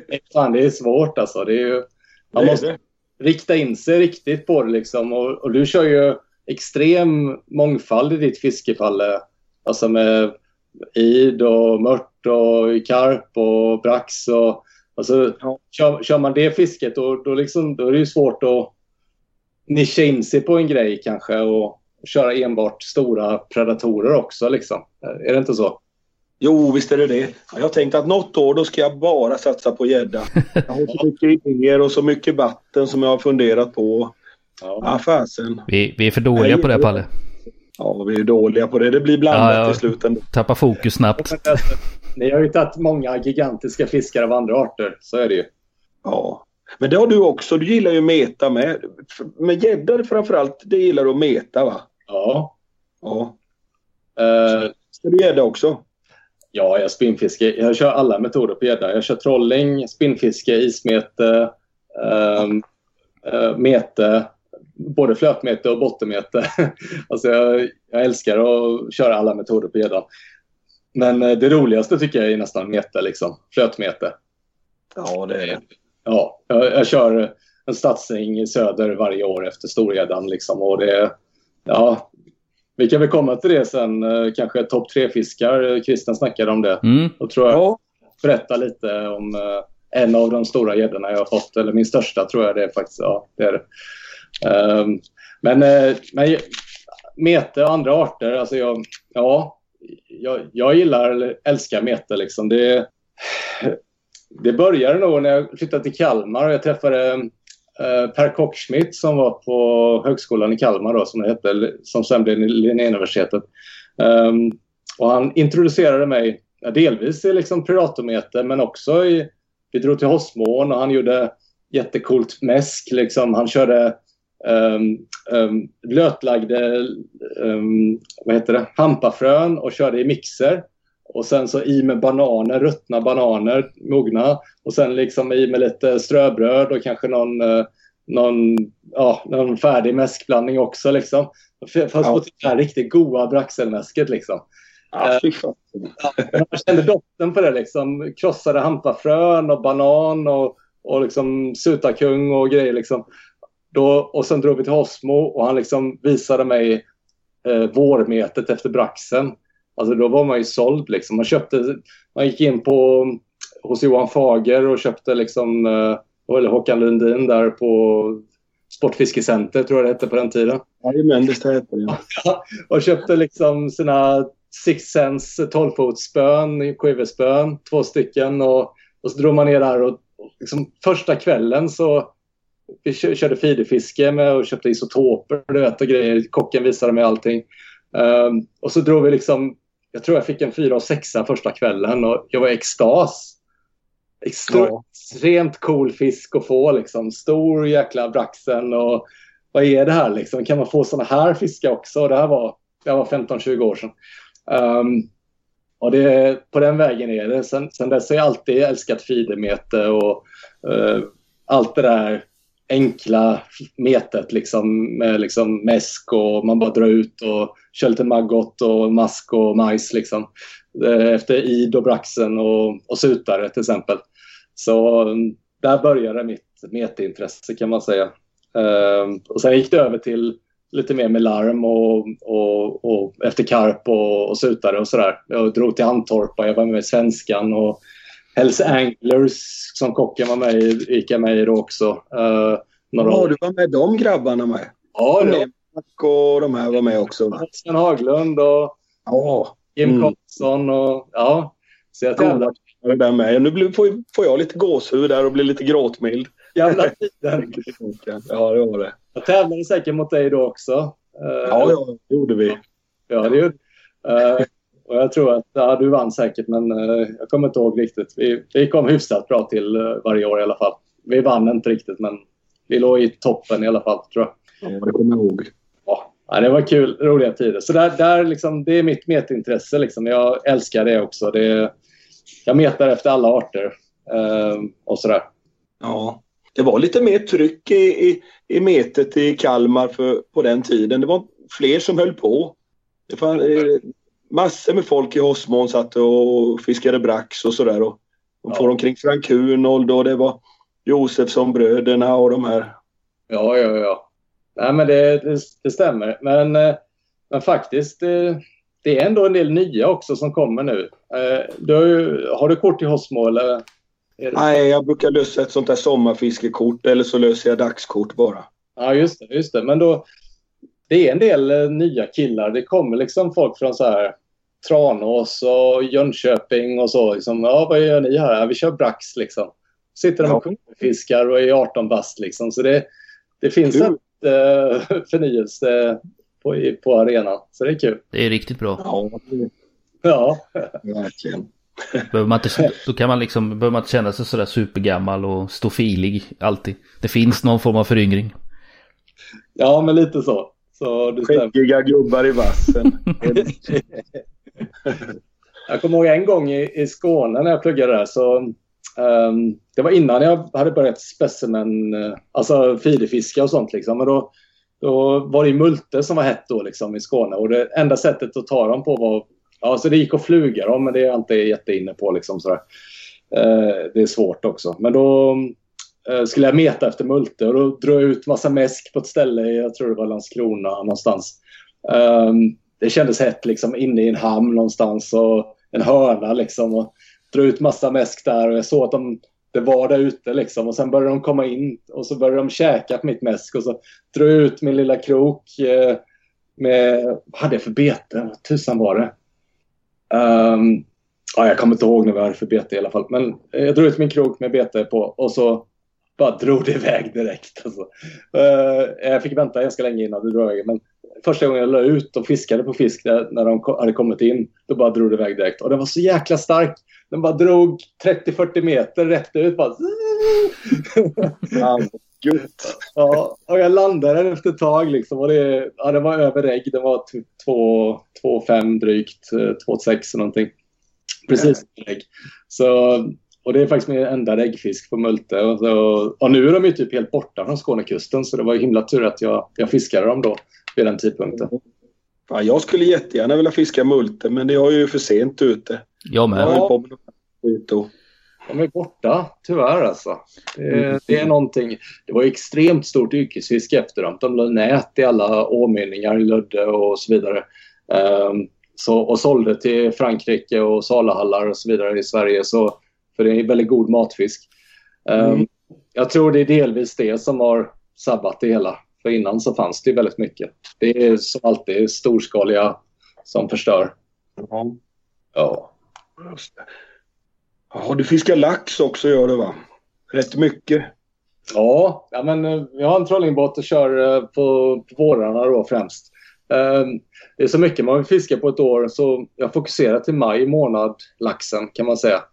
S1: Nej, fan, det är svårt alltså. Det är ju, man måste rikta in sig riktigt på det liksom. Och, och du kör ju extrem mångfald i ditt fiskefalle. Alltså med id och mört och karp och brax. Och, alltså,
S2: Ja.
S1: kör, kör man det fisket då, då, liksom, då är det ju svårt att nischa in sig på en grej kanske och köra enbart stora predatorer också. Liksom. Är det inte så?
S2: Jo, visst är det det. Ja, Jag har tänkt att något år då ska jag bara satsa på gädda. Jag har så [laughs] mycket idéer och så mycket vatten som jag har funderat på.
S1: Ja.
S2: Ja, fasen.
S3: Vi, vi är för dåliga på det Palle.
S2: Ja, vi är dåliga på det. Det blir blandat
S3: Ja, ja.
S2: i slutändan.
S3: Tappa fokus snabbt.
S1: Men alltså, Ni har ju tagit många gigantiska fiskar av andra arter. Så är det ju.
S2: Ja. Men det har du också. Du gillar ju meta med. Med gädda framförallt, det gillar du att meta va?
S1: Ja.
S2: Ja.
S1: Eh,
S2: Ska du gädda också?
S1: ja, jag spinnfiske. Jag kör alla metoder på gädda. Jag kör trolling, spinnfiske, ismete, ehm, eh, mete, både flötmete och bottenmete. [laughs] alltså jag, jag älskar att köra alla metoder på gäddan. Men eh, det roligaste tycker jag är nästan mete, liksom. flötmete.
S2: Ja, det är det.
S1: Ja, jag, jag kör en satsning i söder varje år efter storgäddan. Liksom, och det, ja, vi kan väl komma till det sen, eh, kanske topp tre-fiskar. Christian snackade om det.
S3: Mm.
S1: Då tror jag
S2: Ja,
S1: berätta lite om eh, en av de stora gäddorna jag har fått. Eller min största tror jag det är faktiskt. Ja, det är det. Ehm, men, eh, men mete och andra arter, alltså jag, ja, jag, jag gillar eller älskar mete. Liksom. Det, det började nog när jag flyttade till Kalmar och jag träffade eh, Per Kockschmidt som var på Högskolan i Kalmar då, som det hette, som sen blev Linnéuniversitetet. Um, och han introducerade mig delvis i liksom predatormeter men också i, vi drog till Hossmån och han gjorde jättekult mäsk. Liksom. Han körde um, um, blötlagde um, vad heter det? hampafrön och körde i mixer. Och sen så i med bananer, ruttna bananer, mogna. Och sen liksom i med lite ströbröd och kanske någon, uh, någon, ja, någon färdig mäskblandning också. Liksom. Fast ja. på det här riktigt goda braxelmäsket. Liksom.
S2: Ja,
S1: uh, jag kände doften på det. Liksom. Krossade hampafrön och banan och, och liksom sutakung och grejer. Liksom. Då, och sen drog vi till Hosmo och han liksom visade mig eh, vårmetet efter braxen. Alltså då var man ju såld liksom. Man köpte, man gick in på hos Johan Fager och köpte liksom, eh, eller Håkan Lundin där på Sportfiskecenter tror jag det hette på den tiden.
S2: Jajamän, det hette det.
S1: Ja. [laughs] och köpte liksom sina Six Sense 12-fotsspön, quiverspön, två stycken och, och så drog man ner där och, och liksom, första kvällen så vi körde feederfiske med och köpte isotoper du vet, och grejer. Kocken visade mig allting. Um, och så drog vi liksom, jag tror jag fick en fyra och sexa första kvällen och jag var i extas. Extremt cool fisk att få liksom. Stor jäkla braxen och vad är det här liksom? Kan man få såna här fiskar också? Och det här var, jag var 15-20 år sedan. Um, och det, på den vägen är det. Sen, sen dess har jag alltid älskat feedermete och uh, allt det där enkla metet liksom, med liksom mäsk och man bara drar ut och kör lite maggot och mask och majs liksom. Eh, efter id och braxen och, och sutare till exempel. Så mm, där började mitt meteintresse kan man säga. Ehm, och sen gick det över till lite mer med larm och, och, och efter karp och, och sutare och sådär. Jag drog till Antorpa, jag var med i Svenskan och Hells Anglers som kocken var med i, gick jag med i då också. Uh,
S2: några ja, du var med de grabbarna med?
S1: Ja,
S2: det och de här var med också?
S1: Sven Haglund och ja. Jim mm. Karlsson och ja. Så jag tävlade.
S2: Det där med. Nu blir, får, får jag lite gåshud där och blir lite gråtmild.
S1: Gamla [laughs] tiden.
S2: ja, det var det.
S1: Jag tävlade säkert mot dig då också.
S2: Ja, ja det gjorde vi.
S1: Ja, det gjorde uh, och jag tror att ja, du vann säkert, men uh, jag kommer inte ihåg riktigt. Vi, vi kom hyfsat bra till uh, varje år i alla fall. Vi vann inte riktigt, men vi låg i toppen i alla fall, tror jag.
S2: Ja, det kommer jag ihåg.
S1: Ja, det var kul, roliga tider. Så där, där liksom, det är mitt metintresse. Liksom. Jag älskar det också. Det, jag metar efter alla arter eh, och sådär.
S2: Ja, det var lite mer tryck i, i, i metet i Kalmar för, på den tiden. Det var fler som höll på. Det eh, massor med folk i Hossmån satt och fiskade brax och sådär. Och de ja. får omkring Frank Hunold och det var Josefsson-bröderna och de här.
S1: Ja, ja, ja. Nej, men det, det, det stämmer. Men, eh, men faktiskt, det, eh, det, är ändå en del nya också som kommer nu. Eh, du har, ju, har du kort i Hosmo eller?
S2: Nej, jag brukar lösa ett sånt där sommarfiskekort eller så löser jag dagskort bara.
S1: Ja, just det. Just det. Men då, det är en del nya killar. Det kommer liksom folk från så här Tranås och Jönköping och så. Liksom, ja, vad gör ni här? Ja, vi kör brax liksom. Sitter de och fiskar och är 18 bast liksom. Så det, det finns en uh, [laughs] förnyelse på, på arenan. Så det är kul.
S3: Det är riktigt bra.
S2: Ja,
S1: ja. [laughs]
S2: verkligen.
S3: Behöver man inte, då kan man liksom, behöver man inte känna sig sådär supergammal och stå filig alltid. Det finns någon form av föryngring.
S1: Ja, men lite så. Så
S2: Skäggiga gubbar i vassen. [laughs]
S1: jag kommer ihåg en gång i, i Skåne när jag pluggade där så Um, det var innan jag hade börjat specimen, uh, alltså fidefiska och sånt. Liksom. Men då, då var det multe som var hett då liksom, i Skåne. Och det enda sättet att ta dem på var... Ja, så det gick att fluga dem, men det är jag inte jätteinne på. Liksom, sådär. Uh, det är svårt också. Men då Eh, skulle jag meta efter multe och då drog jag ut massa mäsk på ett ställe, jag tror det var Landskrona någonstans. Um, det kändes hett liksom inne i en hamn någonstans och en hörna liksom. Och drog ut massa mäsk där och jag såg att de, det var där ute liksom. Och sen började de komma in och så började de käka på mitt mäsk och så drog jag ut min lilla krok eh, med, vad hade jag för bete? Vad tusan var det? Um, ja, jag kommer inte ihåg nu vad jag hade för bete i alla fall. Men jag drog ut min krok med bete på och så bara drog det iväg direkt. Alltså. Jag fick vänta ganska länge innan det drog iväg. Men första gången jag la ut och fiskade på fisk när de hade kommit in, då bara drog det iväg direkt. Och den var så jäkla stark. Den bara drog 30-40 meter rätt ut. Bara... ja, [laughs] och jag landade den efter ett tag. Liksom, och det, ja, den var över ägg. Den var 2,5 typ drygt, 2,6 någonting. Precis ägg. Så, och det är faktiskt min enda äggfisk på multe. Och, så, och nu är de ju typ helt borta från Skånekusten så det var himla tur att jag, jag fiskade dem då vid den tidpunkten.
S2: Ja, jag skulle jättegärna vilja fiska multe men det är ju för sent ute.
S3: Jag med. Ja.
S1: De är borta, tyvärr alltså. Det, det, är någonting. Det var extremt stort yrkesfiske efter dem. De la nät i alla åmynningar, Lödde och så vidare. Um, så, och sålde till Frankrike och saluhallar och så vidare i Sverige. Så, för det är väldigt god matfisk. Um, mm. Jag tror det är delvis det som har sabbat det hela. För innan så fanns det väldigt mycket. Det är som alltid storskaliga som förstör.
S2: Ja. ja. Ja, du fiskar lax också gör du va? Rätt mycket.
S1: Ja, ja men eh, jag har en trollingbåt och kör eh, på, på vårarna då främst. Ehm, det är så mycket man vill fiska på ett år så jag fokuserar till maj månad laxen kan man säga.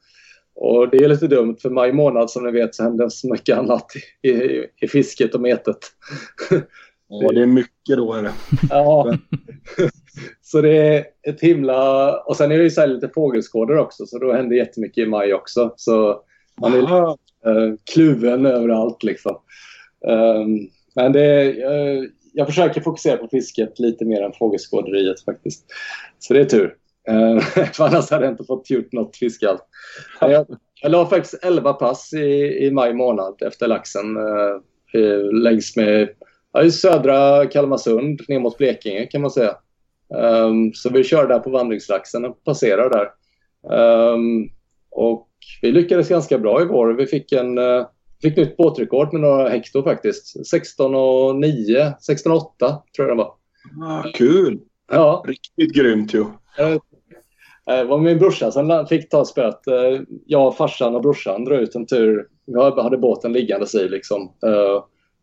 S1: Och det är lite dumt för maj månad som ni vet så händer så mycket annat i, i, i fisket och metet. [laughs]
S2: Ja, det är mycket då är det. [laughs]
S1: Ja. Så det är ett himla... Och sen är det ju så lite fågelskådor också så då händer jättemycket i maj också. Så man är uh, kluven överallt liksom. Um, men det är, uh, jag försöker fokusera på fisket lite mer än fågelskåderiet faktiskt. Så det är tur. Uh, [laughs] för annars hade jag inte fått gjort något fiske alls. Jag, jag la faktiskt 11 pass i, i maj månad efter laxen uh, längs med ja, i södra Kalmarsund ner mot Blekinge kan man säga. Um, så vi körde där på vandringslaxen och passerade där. Um, och vi lyckades ganska bra i vår. Vi fick, en, uh, fick nytt båtrekord med några hekto faktiskt. 16 och 9, 16 och 8 tror jag det var.
S2: Ah, kul!
S1: Ja.
S2: Riktigt grymt ju.
S1: Uh, det var min brorsa som fick ta spöet. Jag, farsan och brorsan drog ut en tur. Vi hade båten liggandes i liksom.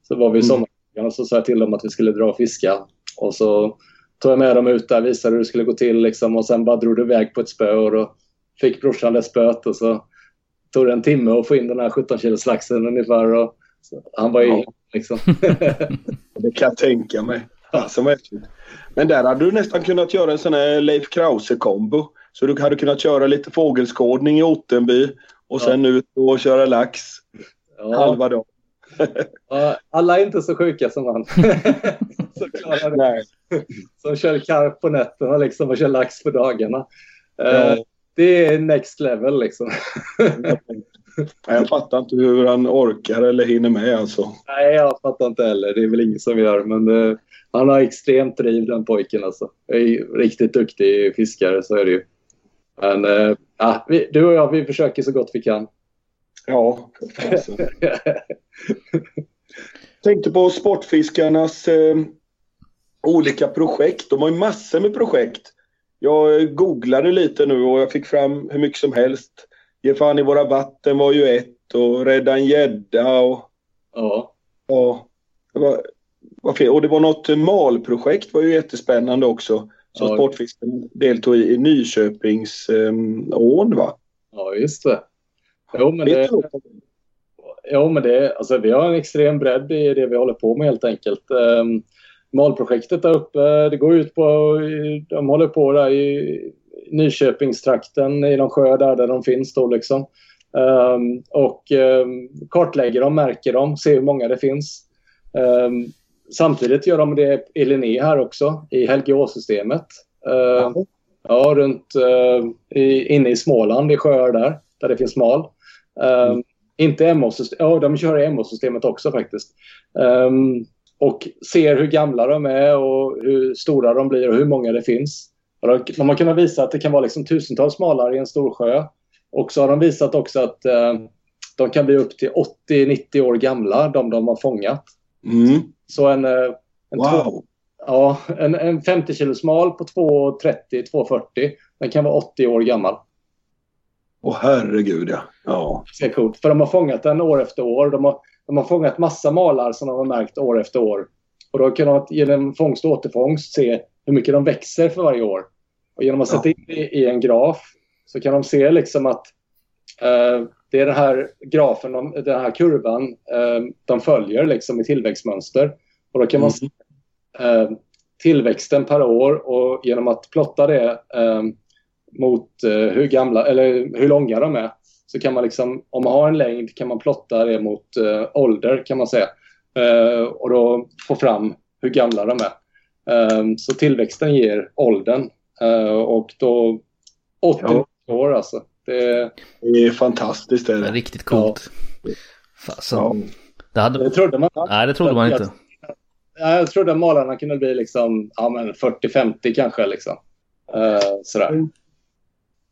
S1: Så var vi i sommar och så sa jag till dem att vi skulle dra och fiska. Och så tog jag med dem ut där, visade hur det skulle gå till liksom, och sen bara drog det iväg på ett spö och då fick brorsan det spöet och så tog det en timme att få in den här 17 kilos laxen ungefär. Och han var ju ja. liksom. [laughs]
S2: det kan jag tänka mig. Alltså, men där hade du nästan kunnat göra en sån här Leif Krause-kombo. Så du hade kunnat köra lite fågelskådning i Ottenby och sen ja. ut och köra lax ja. halva dagen. [laughs]
S1: Alla är inte så sjuka som han. [laughs] så Nej. Som kör karp på nätterna liksom och kör lax på dagarna. Eh, ja. Det är next level liksom. [laughs]
S2: jag fattar inte hur han orkar eller hinner med alltså.
S1: Nej, jag fattar inte heller. Det är väl ingen som gör. Men det, eh, han har extremt driv den pojken alltså. Är riktigt duktig fiskare, så är det ju. Men äh, vi, du och jag, vi försöker så gott vi kan.
S2: Ja, [laughs] Tänkte på Sportfiskarnas eh, olika projekt. De har ju massor med projekt. Jag googlade lite nu och jag fick fram hur mycket som helst. Ge fan i våra vatten var ju ett och Rädda en gädda och...
S1: Ja.
S2: Ja. Det var och det var något malprojekt var ju jättespännande också. Som ja. Sportfiskarna deltog i, i Nyköpingsån um, va?
S1: Ja, just det. Jo, men det, jo, men det, alltså, vi har en extrem bredd i det vi håller på med helt enkelt. Um, malprojektet där uppe, det går ut på, de håller på där i Nyköpingstrakten, i de sjöar där, där de finns då liksom. Um, och um, kartlägger dem, märker dem, ser hur många det finns. Um, samtidigt gör de det i Linné här också, i Helgeåsystemet. Uh, ja, runt uh, i, inne i Småland, i sjöar där, där det finns mal. Um, inte MO-systemet, ja de kör i MO-systemet också faktiskt. Um, och ser hur gamla de är och hur stora de blir och hur många det finns. de har kunnat visa att det kan vara liksom tusentals malar i en stor sjö. Och så har de visat också att uh, de kan bli upp till 80-90 år gamla, de de har fångat.
S2: Mm.
S1: Så en, uh, en,
S2: wow. två,
S1: ja, en, en 50 kilos mal på 2,30-2,40 den kan vara 80 år gammal.
S2: Åh herregud ja. ja.
S1: Det är coolt. För de har fångat den år efter år. De har, de har fångat massa malar som de har märkt år efter år. Och då kan de genom fångst och återfångst se hur mycket de växer för varje år. Och genom att sätta in det i en graf så kan de se liksom att eh, det är den här grafen, de, den här kurvan eh, de följer liksom i tillväxtmönster. Och då kan man se eh, tillväxten per år och genom att plotta det eh, mot eh, hur gamla eller hur långa de är så kan man liksom, om man har en längd kan man plotta det mot eh, ålder kan man säga. Eh, och då få fram hur gamla de är. Eh, så tillväxten ger åldern eh, och då 80
S2: Ja.
S1: år alltså. Det,
S2: Det är fantastiskt. Är
S3: Det är
S2: det.
S3: riktigt coolt. Fasen.
S2: Ja.
S3: Det hade...
S1: det trodde man.
S3: Nej, det trodde man inte.
S1: Ja, jag trodde malarna kunde bli liksom, ja, men 40-50 kanske. Liksom. Eh, sådär.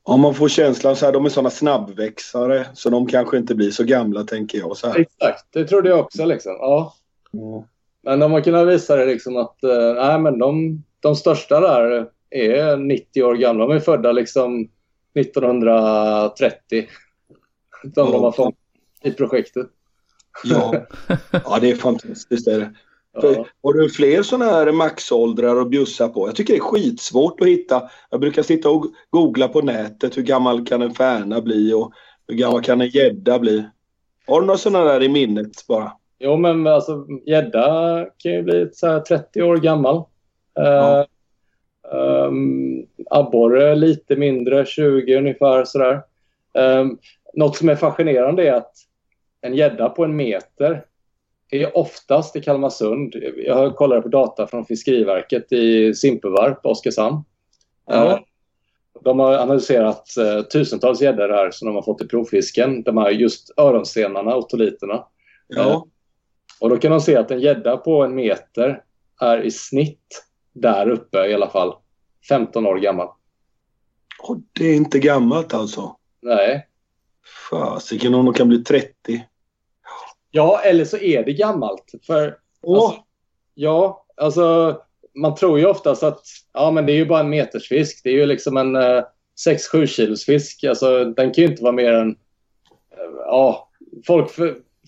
S2: Ja, man får känslan så här, de är sådana snabbväxare så de kanske inte blir så gamla tänker jag. Så här.
S1: Exakt, det trodde jag också. Liksom. Ja.
S2: Ja.
S1: Men de har kunnat visa det liksom att nej, men de, de största där är 90 år gamla. De är födda liksom 1930. De de har fångat i projektet.
S2: Ja. [laughs] ja, det är fantastiskt. Är det.
S1: Ja.
S2: har du fler sådana här maxåldrar att bjussa på? Jag tycker det är skitsvårt att hitta. Jag brukar sitta och googla på nätet. Hur gammal kan en färna bli och hur gammal kan en gädda bli? Har du några sådana där i minnet bara?
S1: Jo, men alltså gädda kan ju bli så här 30 år gammal.
S2: Ja.
S1: Uh, um, abborre lite mindre, 20 ungefär sådär. Um, något som är fascinerande är att en gädda på en meter är oftast i Kalmarsund. Jag kollat på data från Fiskeriverket i Simpevarp, Oskarshamn.
S2: Ja.
S1: Eh, De har analyserat eh, tusentals gäddor här som de har fått i provfisken. De här just öronstenarna, otoliterna.
S2: Ja.
S1: Och då kan de se att en gädda på en meter är i snitt där uppe i alla fall 15 år gammal.
S2: Och det är inte gammalt alltså?
S1: Nej.
S2: Fasiken om de kan bli 30.
S1: Ja, eller så är det gammalt. För
S2: Åh,
S1: Alltså, ja, alltså man tror ju oftast att ja, men det är ju bara en metersfisk. Det är ju liksom en eh, 6-7 kilos fisk. Alltså, den kan ju inte vara mer än... eh, ja, folk,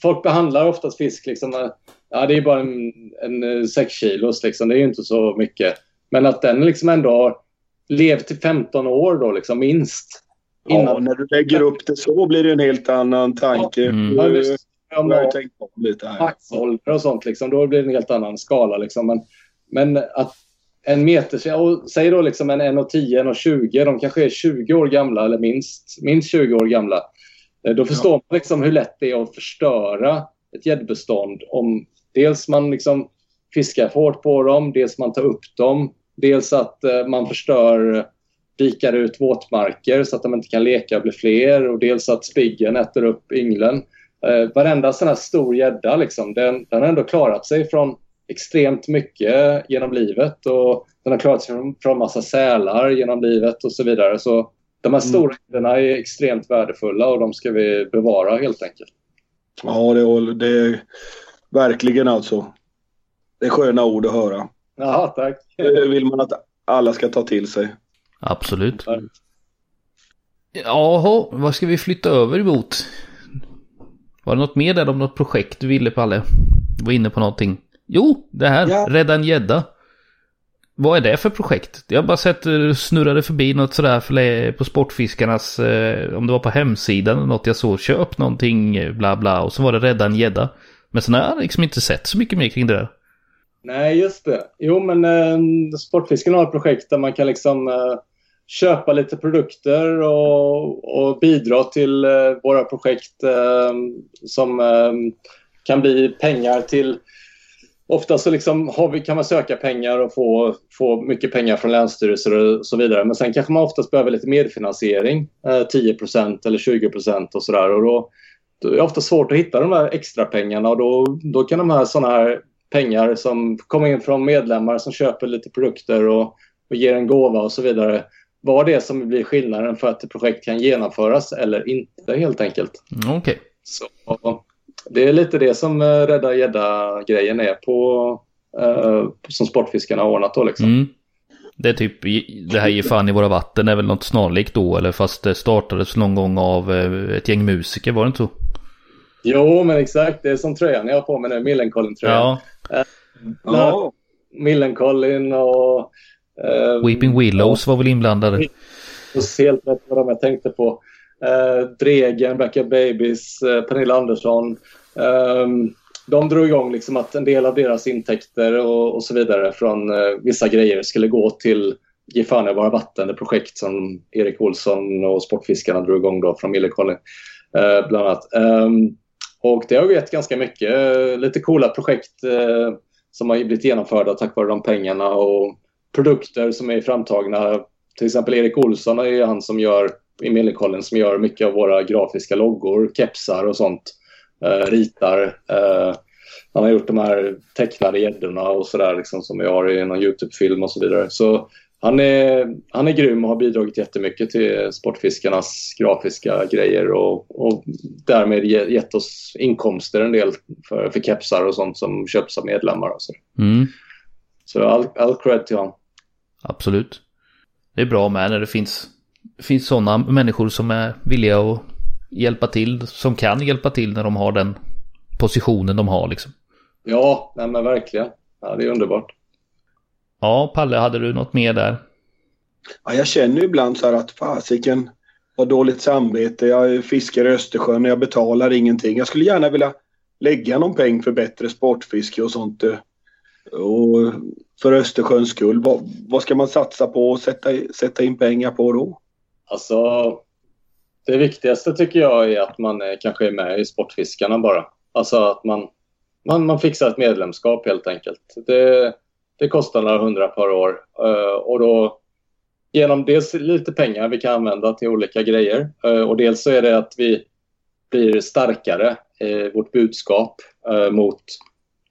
S1: folk behandlar oftast fisk liksom... eh, ja, det är bara en, en eh, 6 kilos liksom. Det är ju inte så mycket. Men att den liksom ändå har levt i 15 år då liksom minst.
S2: ja,
S1: Innan.
S2: när du lägger upp det så blir det en helt annan tanke.
S3: Mm.
S2: Du,
S1: Ja,
S2: du,
S1: visst. Ja,
S2: har tänkt om lite här.
S1: maxålder och sånt. Liksom, då blir det en helt annan skala. Liksom. Men, men att en meter, och säg då liksom en 1,10, 1,20, de kanske är 20 år gamla eller minst, minst 20 år gamla. Eh, Då förstår man liksom hur lätt det är att förstöra ett gäddbestånd om dels man liksom fiskar för hårt på dem, dels man tar upp dem, dels att eh, man förstör dikar ut våtmarker så att de inte kan leka och bli fler och dels att spiggen äter upp ynglen. Eh, varenda sån här stor gädda liksom, den, den har ändå klarat sig från extremt mycket genom livet och den har klarat sig från, från massa sälar genom livet och så vidare. Så de här stora gäddorna är extremt värdefulla och de ska vi bevara helt enkelt.
S2: Ja, det, det är verkligen alltså. Det är sköna ord att höra.
S1: Ja, tack.
S2: Det vill man att alla ska ta till sig.
S3: Absolut.
S1: Ja.
S3: Jaha, vad ska vi flytta över emot? Var det något mer där om något projekt du ville Palle? Du var inne på någonting. Jo, det här.
S2: Ja.
S3: Rädda en gädda. Vad är det för projekt? Jag har bara sett eh, snurrade förbi något sådär för, på Sportfiskarnas, eh, om det var på hemsidan eller något jag såg, köp någonting, bla bla, och så var det rädda en gädda. Men sen har jag liksom inte sett så mycket mer kring det där.
S1: Nej, just det. Jo, men eh, Sportfisken har ett projekt där man kan liksom eh, köpa lite produkter och, och bidra till eh, våra projekt eh, som eh, kan bli pengar till... Ofta så liksom vi, kan man söka pengar och få, få mycket pengar från länsstyrelser och så vidare. Men sen kanske man oftast behöver lite medfinansiering. Eh, 10% eller 20% och sådär. Och då, då är det ofta svårt att hitta de här extra pengarna och då, då kan de här sådana här pengar som kommer in från medlemmar som köper lite produkter och, och ger en gåva och så vidare vara det som blir skillnaden för att ett projekt kan genomföras eller inte helt enkelt.
S3: Mm, Okej.
S1: Så, det är lite det som eh, Rädda gädda-grejen är på, eh, som Sportfiskarna har ordnat då liksom.
S3: Mm. Det är typ det här Ge fan i våra vatten är väl något snarlikt då eller fast det startades någon gång av eh, ett gäng musiker var det inte så?
S1: Jo men exakt det är som tröjan jag har på mig nu, Millencolin-tröjan. Ja. Uh, ja. Millencolin och...
S3: Uh, Weeping Willows var väl inblandade?
S1: Helt rätt vad de jag tänkte på. Eh, Dregen, Backup Babies, eh, Pernilla Andersson. Ehm, de drog igång liksom att en del av deras intäkter och, och så vidare från eh, vissa grejer skulle gå till Ge fan i våra vatten, det projekt som Erik Olsson och Sportfiskarna drog igång då från Millencolin bland annat. Ehm, och det har gett ganska mycket, lite coola projekt som har blivit genomförda tack vare de pengarna och produkter som är framtagna. Till exempel Erik Olsson är han som gör i Millencolin som gör mycket av våra grafiska loggor, kepsar och sånt. Uh, ritar. Uh, han har gjort de här tecknade gäddorna och sådär liksom, som vi har i någon Youtube-film och så vidare. Så han är, han är grym och har bidragit jättemycket till Sportfiskarnas grafiska grejer och, och därmed gett oss inkomster en del för, för kepsar och sånt som köps av medlemmar. Och så mm. så all, all cred till honom.
S3: Absolut. Det är bra med när det finns, finns sådana människor som är villiga att hjälpa till, som kan hjälpa till när de har den positionen de har liksom.
S1: Ja, nej men verkligen. Ja, det är underbart.
S3: Ja, Palle, hade du något mer där?
S2: Ja, jag känner ibland så här att fasiken har dåligt samvete. Jag fiskar i Östersjön och jag betalar ingenting. Jag skulle gärna vilja lägga någon peng för bättre sportfiske och sånt. Eh, och för Östersjöns skull. Vad, vad ska man satsa på och sätta, sätta in pengar på då?
S1: Alltså, det viktigaste tycker jag är att man är, kanske är med i Sportfiskarna bara. Alltså att man, man, man fixar ett medlemskap helt enkelt. Det, det kostar några hundra per år uh, och då genom dels lite pengar vi kan använda till olika grejer uh, och dels så är det att vi blir starkare i vårt budskap uh, mot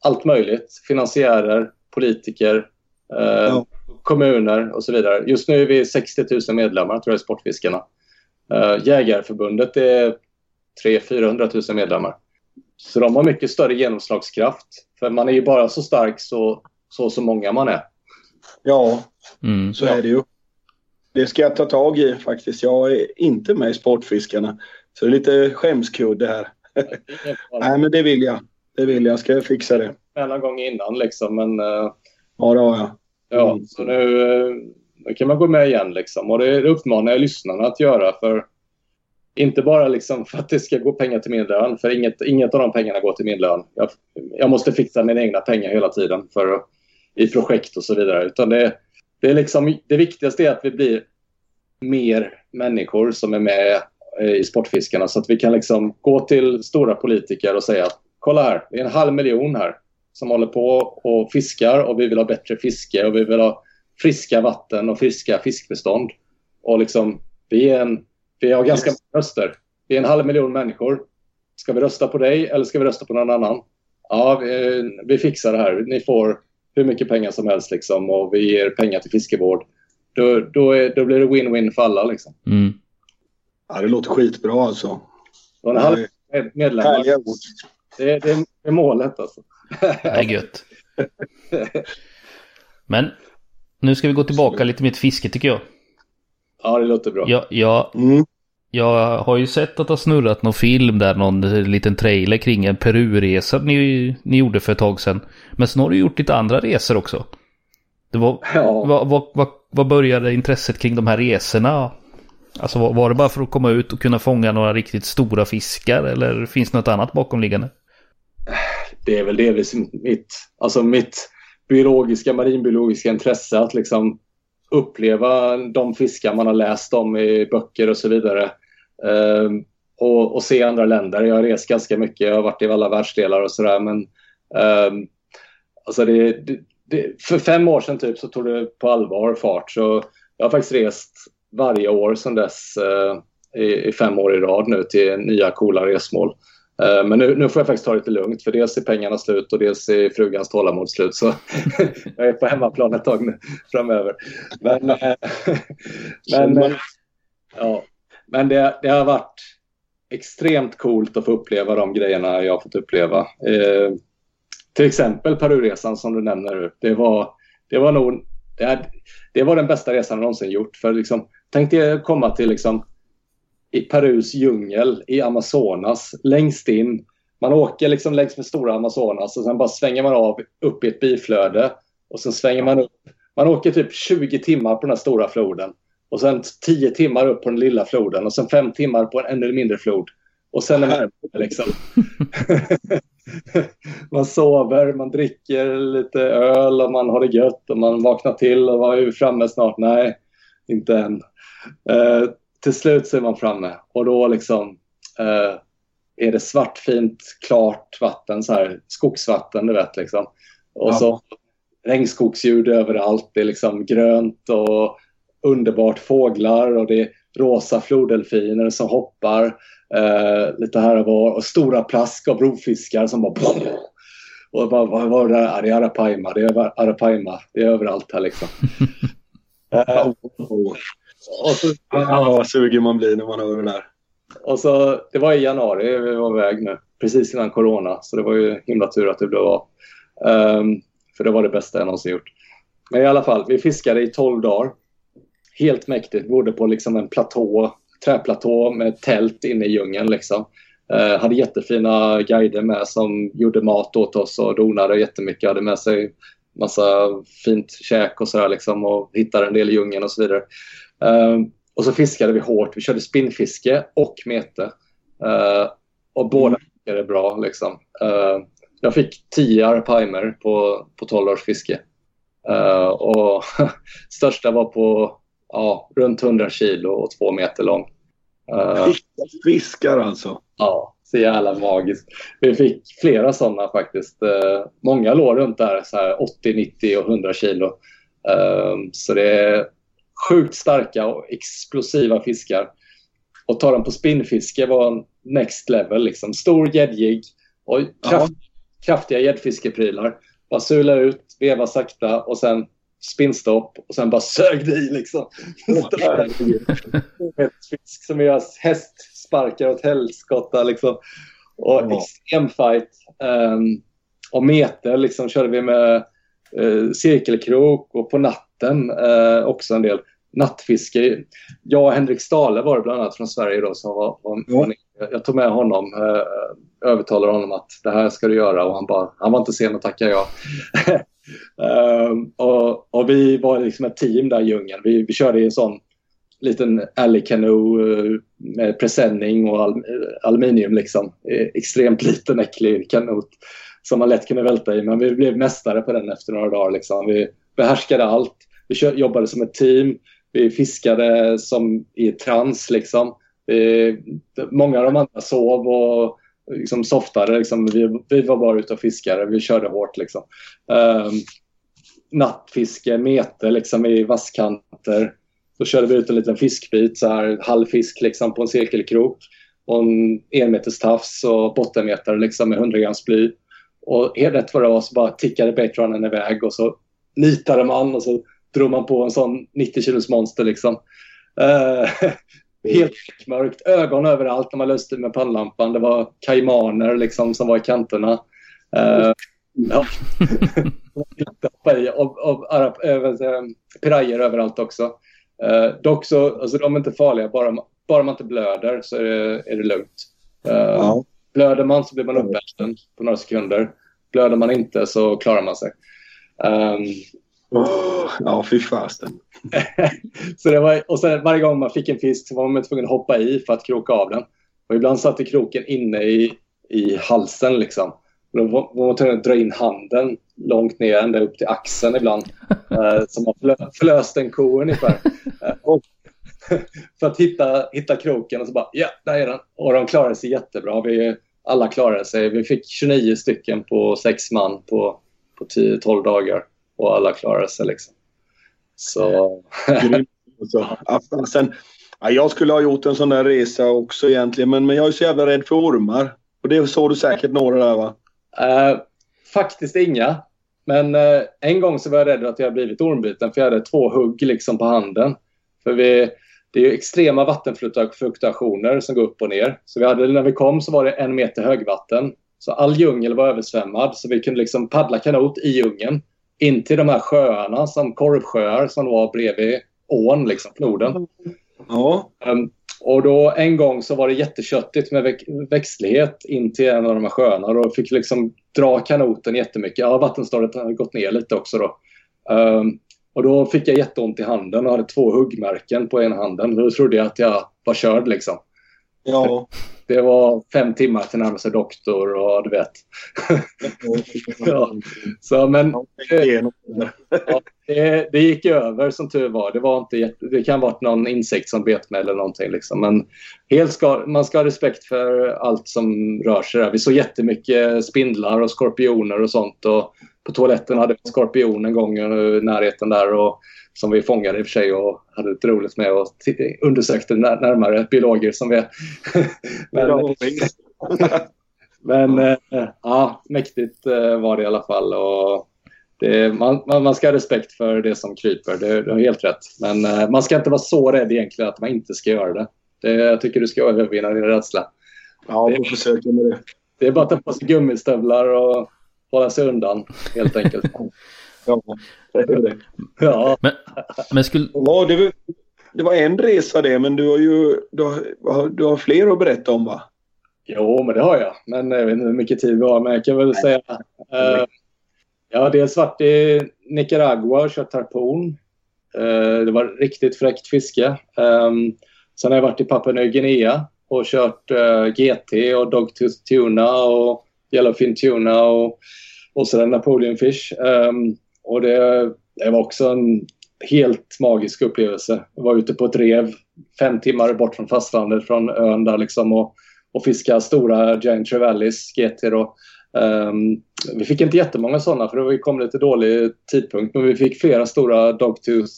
S1: allt möjligt. Finansiärer, politiker, ja kommuner och så vidare. Just nu är vi 60 000 medlemmar tror jag i Sportfiskarna. Jägarförbundet är 300 000-400 000 medlemmar. Så de har mycket större genomslagskraft. För man är ju bara så stark så så så många man är.
S2: Ja, mm. så är det ju. Det ska jag ta tag i faktiskt. Jag är inte med i Sportfiskarna. Så det är lite skämskudde här. [laughs] Nej, men det vill jag. Det vill jag. Ska jag fixa det.
S1: En gång innan liksom, men... Uh...
S2: Ja, det har jag.
S1: Ja, mm. så nu, nu kan man gå med igen liksom. Och det uppmanar jag lyssnarna att göra för inte bara liksom för att det ska gå pengar till min lön, för inget, inget av de pengarna går till min lön. Jag, jag måste fixa mina egna pengar hela tiden för i projekt och så vidare. Utan det, det, är liksom, det viktigaste är att vi blir mer människor som är med eh, i Sportfiskarna så att vi kan liksom gå till stora politiker och säga att kolla här, det är en halv miljon här som håller på och fiskar och vi vill ha bättre fiske och vi vill ha friska vatten och friska fiskbestånd. Och liksom, vi, är en, vi har ganska många röster. Vi är en halv miljon människor. Ska vi rösta på dig eller ska vi rösta på någon annan? Ja, vi, vi fixar det här. Ni får hur mycket pengar som helst liksom, och vi ger pengar till fiskevård. Då, då, är, då blir det win-win för alla. Liksom. Mm.
S2: Ja, det låter skitbra alltså.
S1: Och en halv medlemmar. Det, det, är målet alltså.
S3: Det är gött. Men nu ska vi gå tillbaka lite med fiske tycker jag.
S1: Ja, det låter bra.
S3: Jag, jag, mm. Jag har ju sett att det har snurrat någon film där, någon liten trailer kring en Peru-resa ni, ni gjorde för ett tag sedan. Men sen har du gjort lite andra resor också. Det var, ja. vad, vad, vad, vad började intresset kring de här resorna? Alltså var, var det bara för att komma ut och kunna fånga några riktigt stora fiskar eller finns det något annat bakomliggande? [sighs]
S1: Det är väl delvis mitt, alltså mitt biologiska, marinbiologiska intresse att liksom uppleva de fiskar man har läst om i böcker och så vidare. Ehm, och, och, se andra länder. Jag har rest ganska mycket, jag har varit i alla världsdelar och sådär. Men ehm, alltså det, det, det, för fem år sedan typ så tog det på allvar fart. Så jag har faktiskt rest varje år sedan dess eh, i, i, fem år i rad nu till nya coola resmål. Uh, men nu, nu, får jag faktiskt ta det lite lugnt för dels är pengarna slut och dels är frugans tålamod slut. Så [laughs] jag är på hemmaplan ett tag nu framöver. Men, uh, [laughs] men ja, men det, det, har varit extremt coolt att få uppleva de grejerna jag har fått uppleva. Eh, till exempel Peruresan som du nämner. Det var, det var nog det, det var den bästa resan jag någonsin gjort. För liksom, tänk dig komma till liksom, i Perus djungel, i Amazonas, längst in. Man åker liksom längs med stora Amazonas och sen bara svänger man av upp i ett biflöde. Och sen svänger man upp. Man åker typ 20 timmar på den här stora floden. Och sen 10 timmar upp på den lilla floden och sen 5 timmar på en ännu mindre flod. Och sen är man liksom. [laughs] man sover, man dricker lite öl och man har det gött och man vaknar till och var är vi framme snart? Nej, inte än. Uh, till slut så är man framme och då liksom eh, är det svart, fint, klart vatten, så här, skogsvatten, du vet. Liksom. Och ja. så regnskogsljud överallt. Det är liksom grönt och underbart fåglar och det är rosa floddelfiner som hoppar eh, lite här och var. Och stora plask av rovfiskar som bara... Och bara, vad var det där? Det är Arapaima. Det är Arapaima. Det är överallt här liksom. [laughs]
S2: eh, och så, ja, vad sugen man blir när man hör det där.
S1: Och så, det var i januari vi var iväg nu, precis innan corona. Så det var ju himla tur att det blev av. Um, för det var det bästa jag någonsin gjort. Men i alla fall, vi fiskade i 12 dagar. Helt mäktigt. Bodde på liksom en platå, träplatå med tält inne i djungeln. Liksom. Uh, hade jättefina guider med som gjorde mat åt oss och donade jättemycket. Hade med sig massa fint käk och sådär liksom och hittade en del i djungeln och så vidare. Uh, och så fiskade vi hårt. Vi körde spinnfiske och mete. Uh, och båda mm. fiskade bra. Liksom. Uh, jag fick 10 arpaimer på, på 12 års fiske. Och [laughs] största var på ja, runt 100 kilo och två meter lång.
S2: Fiskar alltså?
S1: Ja, så jävla magiskt. Vi fick flera sådana faktiskt. Många låg runt där så här 80, 90 och 100 kilo. Så det är sjukt starka och explosiva fiskar. Och ta dem på spinnfiske var next level. Liksom. Stor gäddjigg och kraft, kraftiga gäddfiskeprylar. Bara sula ut, veva sakta och sen spinnstopp och sen bara sög det i liksom. fisk som gör hästsparkar åt helskotta liksom. Och ja. extrem fight. Um, och meter liksom körde vi med uh, cirkelkrok och på natten uh, också en del nattfiske. Jag och Henrik Stale var det bland annat från Sverige då som var, var, ja. Jag tog med honom, eh, övertalade honom att det här ska du göra och han, bara, han var inte sen att tacka ja. um, [laughs] och, och, vi var liksom ett team där i djungeln. Vi, vi körde i en sån liten alley canoe uh, med presenning och al aluminium liksom. Extremt [laughs] liten äcklig kanot som man lätt kunde välta i. Men vi blev mästare på den efter några dagar. Liksom. Vi behärskade allt. Vi jobbade som ett team. Vi fiskade som i trans liksom. Vi, många av de andra sov och liksom softade. Liksom. Vi, vi var bara ute och fiskade. Vi körde hårt liksom. Um, nattfiske, mete liksom i vasskanter. Då körde vi ut en liten fiskbit, så här, halvfisk liksom, på en cirkelkrok. Och en enmeters tafs och bottenmetare liksom, med 100 grams bly. Och helt rätt vad det var så bara tickade baitrunnen iväg och så nitade man och så drog man på en sån 90 kilos monster liksom. Uh, [laughs] helt mörkt, ögon överallt när man löste med pannlampan. Det var kaimaner liksom som var i kanterna. Uh, ja. [laughs] och, och arab, äh, pirajer överallt också. Uh, dock så, alltså de är inte farliga, bara, bara man inte blöder så är det, är det lugnt. Uh. Blöder man så blir man uppäten på några sekunder. Blöder man inte så klarar man sig. Um,
S2: Oh, ja, fy fasen. [laughs]
S1: så det var, och sen varje gång man fick en fisk så var man tvungen att hoppa i för att kroka av den. Och ibland satt kroken inne i, i halsen liksom. Och då var man tvungen att dra in handen långt ner, ända upp till axeln ibland. [laughs] eh, som har förlö, förlöst en ko ungefär. Eh, och, [laughs] för att hitta, hitta kroken och så bara, ja, där är den. Och de klarade sig jättebra. Vi, alla klarade sig. Vi fick 29 stycken på sex man på, på 10-12 dagar och alla klarar sig. Liksom. Så... [laughs]
S2: alltså, sen, ja, jag skulle ha gjort en sån där resa också egentligen men, men jag är så jävla rädd för ormar. Och det såg du säkert några där va?
S1: Uh, faktiskt inga. Men uh, en gång så var jag rädd att jag blivit ormbiten för jag hade två hugg liksom på handen. För vi, det är extrema vattenfluktuationer som går upp och ner. Så vi hade, när vi kom så var det en meter högvatten. Så all djungel var översvämmad så vi kunde liksom paddla kanot i djungeln. In till de här sjöarna som korvsjöar som var bredvid ån, liksom floden.
S2: Ja.
S1: Um, och då en gång så var det jätteköttigt med väx växtlighet in till en av de här sjöarna. Då fick liksom dra kanoten jättemycket. Ja, vattenståndet hade gått ner lite också då. Um, och då fick jag jätteont i handen och hade två huggmärken på ena handen. Då trodde jag att jag var körd liksom.
S2: Ja. [laughs]
S1: Det var fem timmar till närmaste doktor och du vet. [laughs] ja. Så, men ja, det, det gick över som tur var. Det, var inte det kan ha varit någon insekt som bet mig eller någonting. Liksom. Men helt ska, man ska ha respekt för allt som rör sig där. Vi såg jättemycket spindlar och skorpioner och sånt. Och på toaletten hade vi en skorpion en gång i närheten där. Och, som vi fångade i och för sig och hade lite roligt med och undersökte när, närmare biologer som vi är. [laughs] men, [laughs] men eh, ja, mäktigt eh, var det i alla fall. Och det, man, man, man ska ha respekt för det som kryper, det, det är helt rätt. Men eh, man ska inte vara så rädd egentligen att man inte ska göra det. det jag tycker du ska övervinna din rädsla.
S2: Ja, vi försöker med det.
S1: Det är bara att ta på sig gummistövlar och hålla sig undan helt enkelt. [laughs]
S2: Ja, det
S1: ja,
S3: Men skulle...
S2: Ja, det, var, det var en resa det, men du har ju du har, du har fler att berätta om va?
S1: Jo, men det har jag. Men jag vet inte hur mycket tid vi har. Men jag kan väl säga... Eh, jag har dels varit i Nicaragua och kört harpun. Eh, det var riktigt fräckt fiske. Eh, sen har jag varit i Papua Nya Guinea och kört eh, GT och Dogtooth Tuna och Yellowfin Tuna och, och sedan Napoleon Fish. Ehm, och det, det var också en helt magisk upplevelse. Jag var ute på ett rev fem timmar bort från fastlandet från ön där liksom och, och fiska stora Giant Trevallis GT då. Um, vi fick inte jättemånga sådana för det kom lite dålig tidpunkt men vi fick flera stora Dogtooth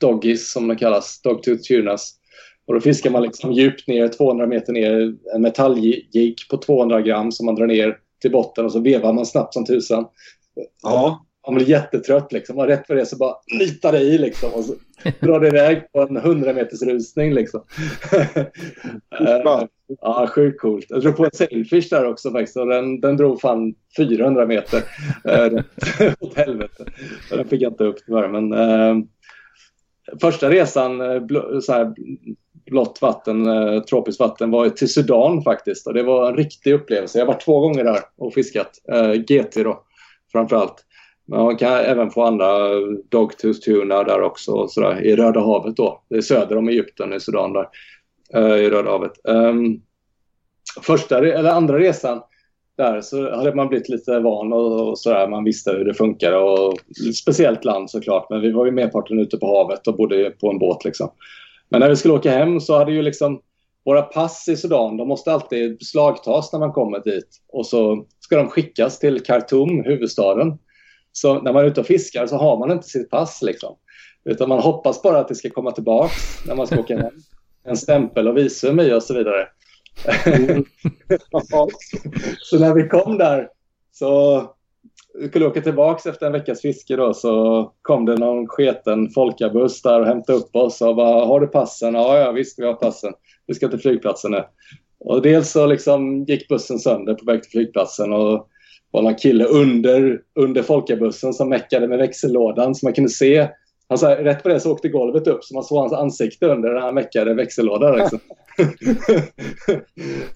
S1: Doggies som de kallas, Dogtooth Tunas. Och då fiskar man liksom djupt ner, 200 meter ner, en metalljigg på 200 gram som man drar ner till botten och så vevar man snabbt som tusan.
S2: Ja.
S1: Man blir jättetrött liksom. Och rätt för det så bara nitar det i liksom. Och så drar det iväg på en 100 meters rusning liksom. Eh, [laughs] ja, sjukt coolt. Jag drog på en sailfish där också faktiskt. Och den, den drog fan 400 meter. Uh, [laughs] åt helvete. Den fick jag inte upp tyvärr. Men uh, första resan, bl- så här, blått vatten, eh, tropiskt vatten, var till Sudan faktiskt. Och det var en riktig upplevelse. Jag har varit två gånger där och fiskat. Eh, GT då, framför allt. Men man kan även få andra Dogtooth Tuna där också och så där, i Röda havet då. Det är söder om Egypten i Sudan där. eh, I Röda havet. Um, första eller andra resan där så hade man blivit lite van och, och sådär. Man visste hur det funkar och speciellt land såklart. Men vi var ju merparten ute på havet och bodde på en båt liksom. Men när vi skulle åka hem så hade ju liksom våra pass i Sudan, de måste alltid beslagtas när man kommer dit. Och så ska de skickas till Khartoum, huvudstaden. Så när man är ute och fiskar så har man inte sitt pass liksom. Utan man hoppas bara att det ska komma tillbaks när man ska åka hem. [laughs] En stämpel och visum i och så vidare. Mm. [laughs] så när vi kom där så vi skulle åka tillbaks efter en veckas fiske då så kom det någon sketen folkabuss där och hämtade upp oss och bara har du passen? Ja, ja visst vi har passen. Vi ska till flygplatsen nu. Och dels så liksom gick bussen sönder på väg till flygplatsen och var någon kille under, under folkabussen som meckade med växellådan så man kunde se. Han sa, rätt på det så åkte golvet upp så man såg hans ansikte under den här meckade växellådan. Liksom.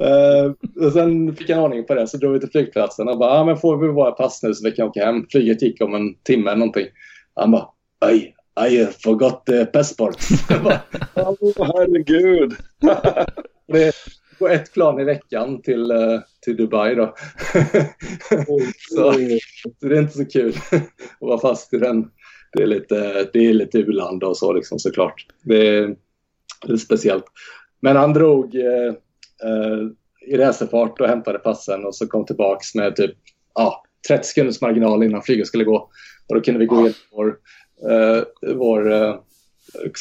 S1: uh, [laughs] och sen fick jag ordning på det så drog vi till flygplatsen och bara, ah, men får vi våra pass nu så vi kan åka hem. Flyget gick om en timme eller någonting. Han bara, aj, I forgot the passport. [laughs]
S2: Åh, oh, herregud. [laughs]
S1: det, på ett plan i veckan till, uh, till Dubai då. så, så, det är inte så kul att vara fast i den. Det är lite, det är lite u-land och så liksom såklart. Det är, det är speciellt. Men han drog uh, uh, i racerfart och hämtade passen och så kom tillbaks med typ ja, 30 sekunders marginal innan flyget skulle gå. Och då kunde vi gå igenom vår, vår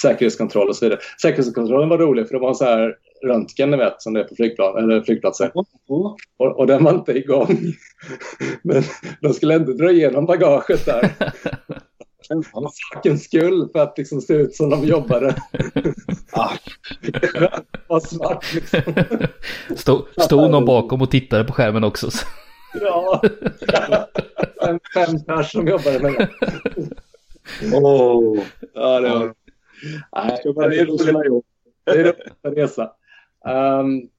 S1: säkerhetskontroll och så vidare. Säkerhetskontrollen var rolig för det var så här röntgen ni vet som det är på flygplan, eller flygplatser. Och, och den var inte igång. [laughs] Men de skulle ändå dra igenom bagaget där. [laughs] För sakens skull för att liksom se ut som de jobbade. [laughs] var smart liksom.
S3: Stod, stod någon bakom och tittade på skärmen också?
S1: Ja. fem, fem personer som jobbade med det.
S2: Åh,
S1: Ja, det var... Nej, det är roligt.
S2: jobb.
S1: Det är att resa. Um,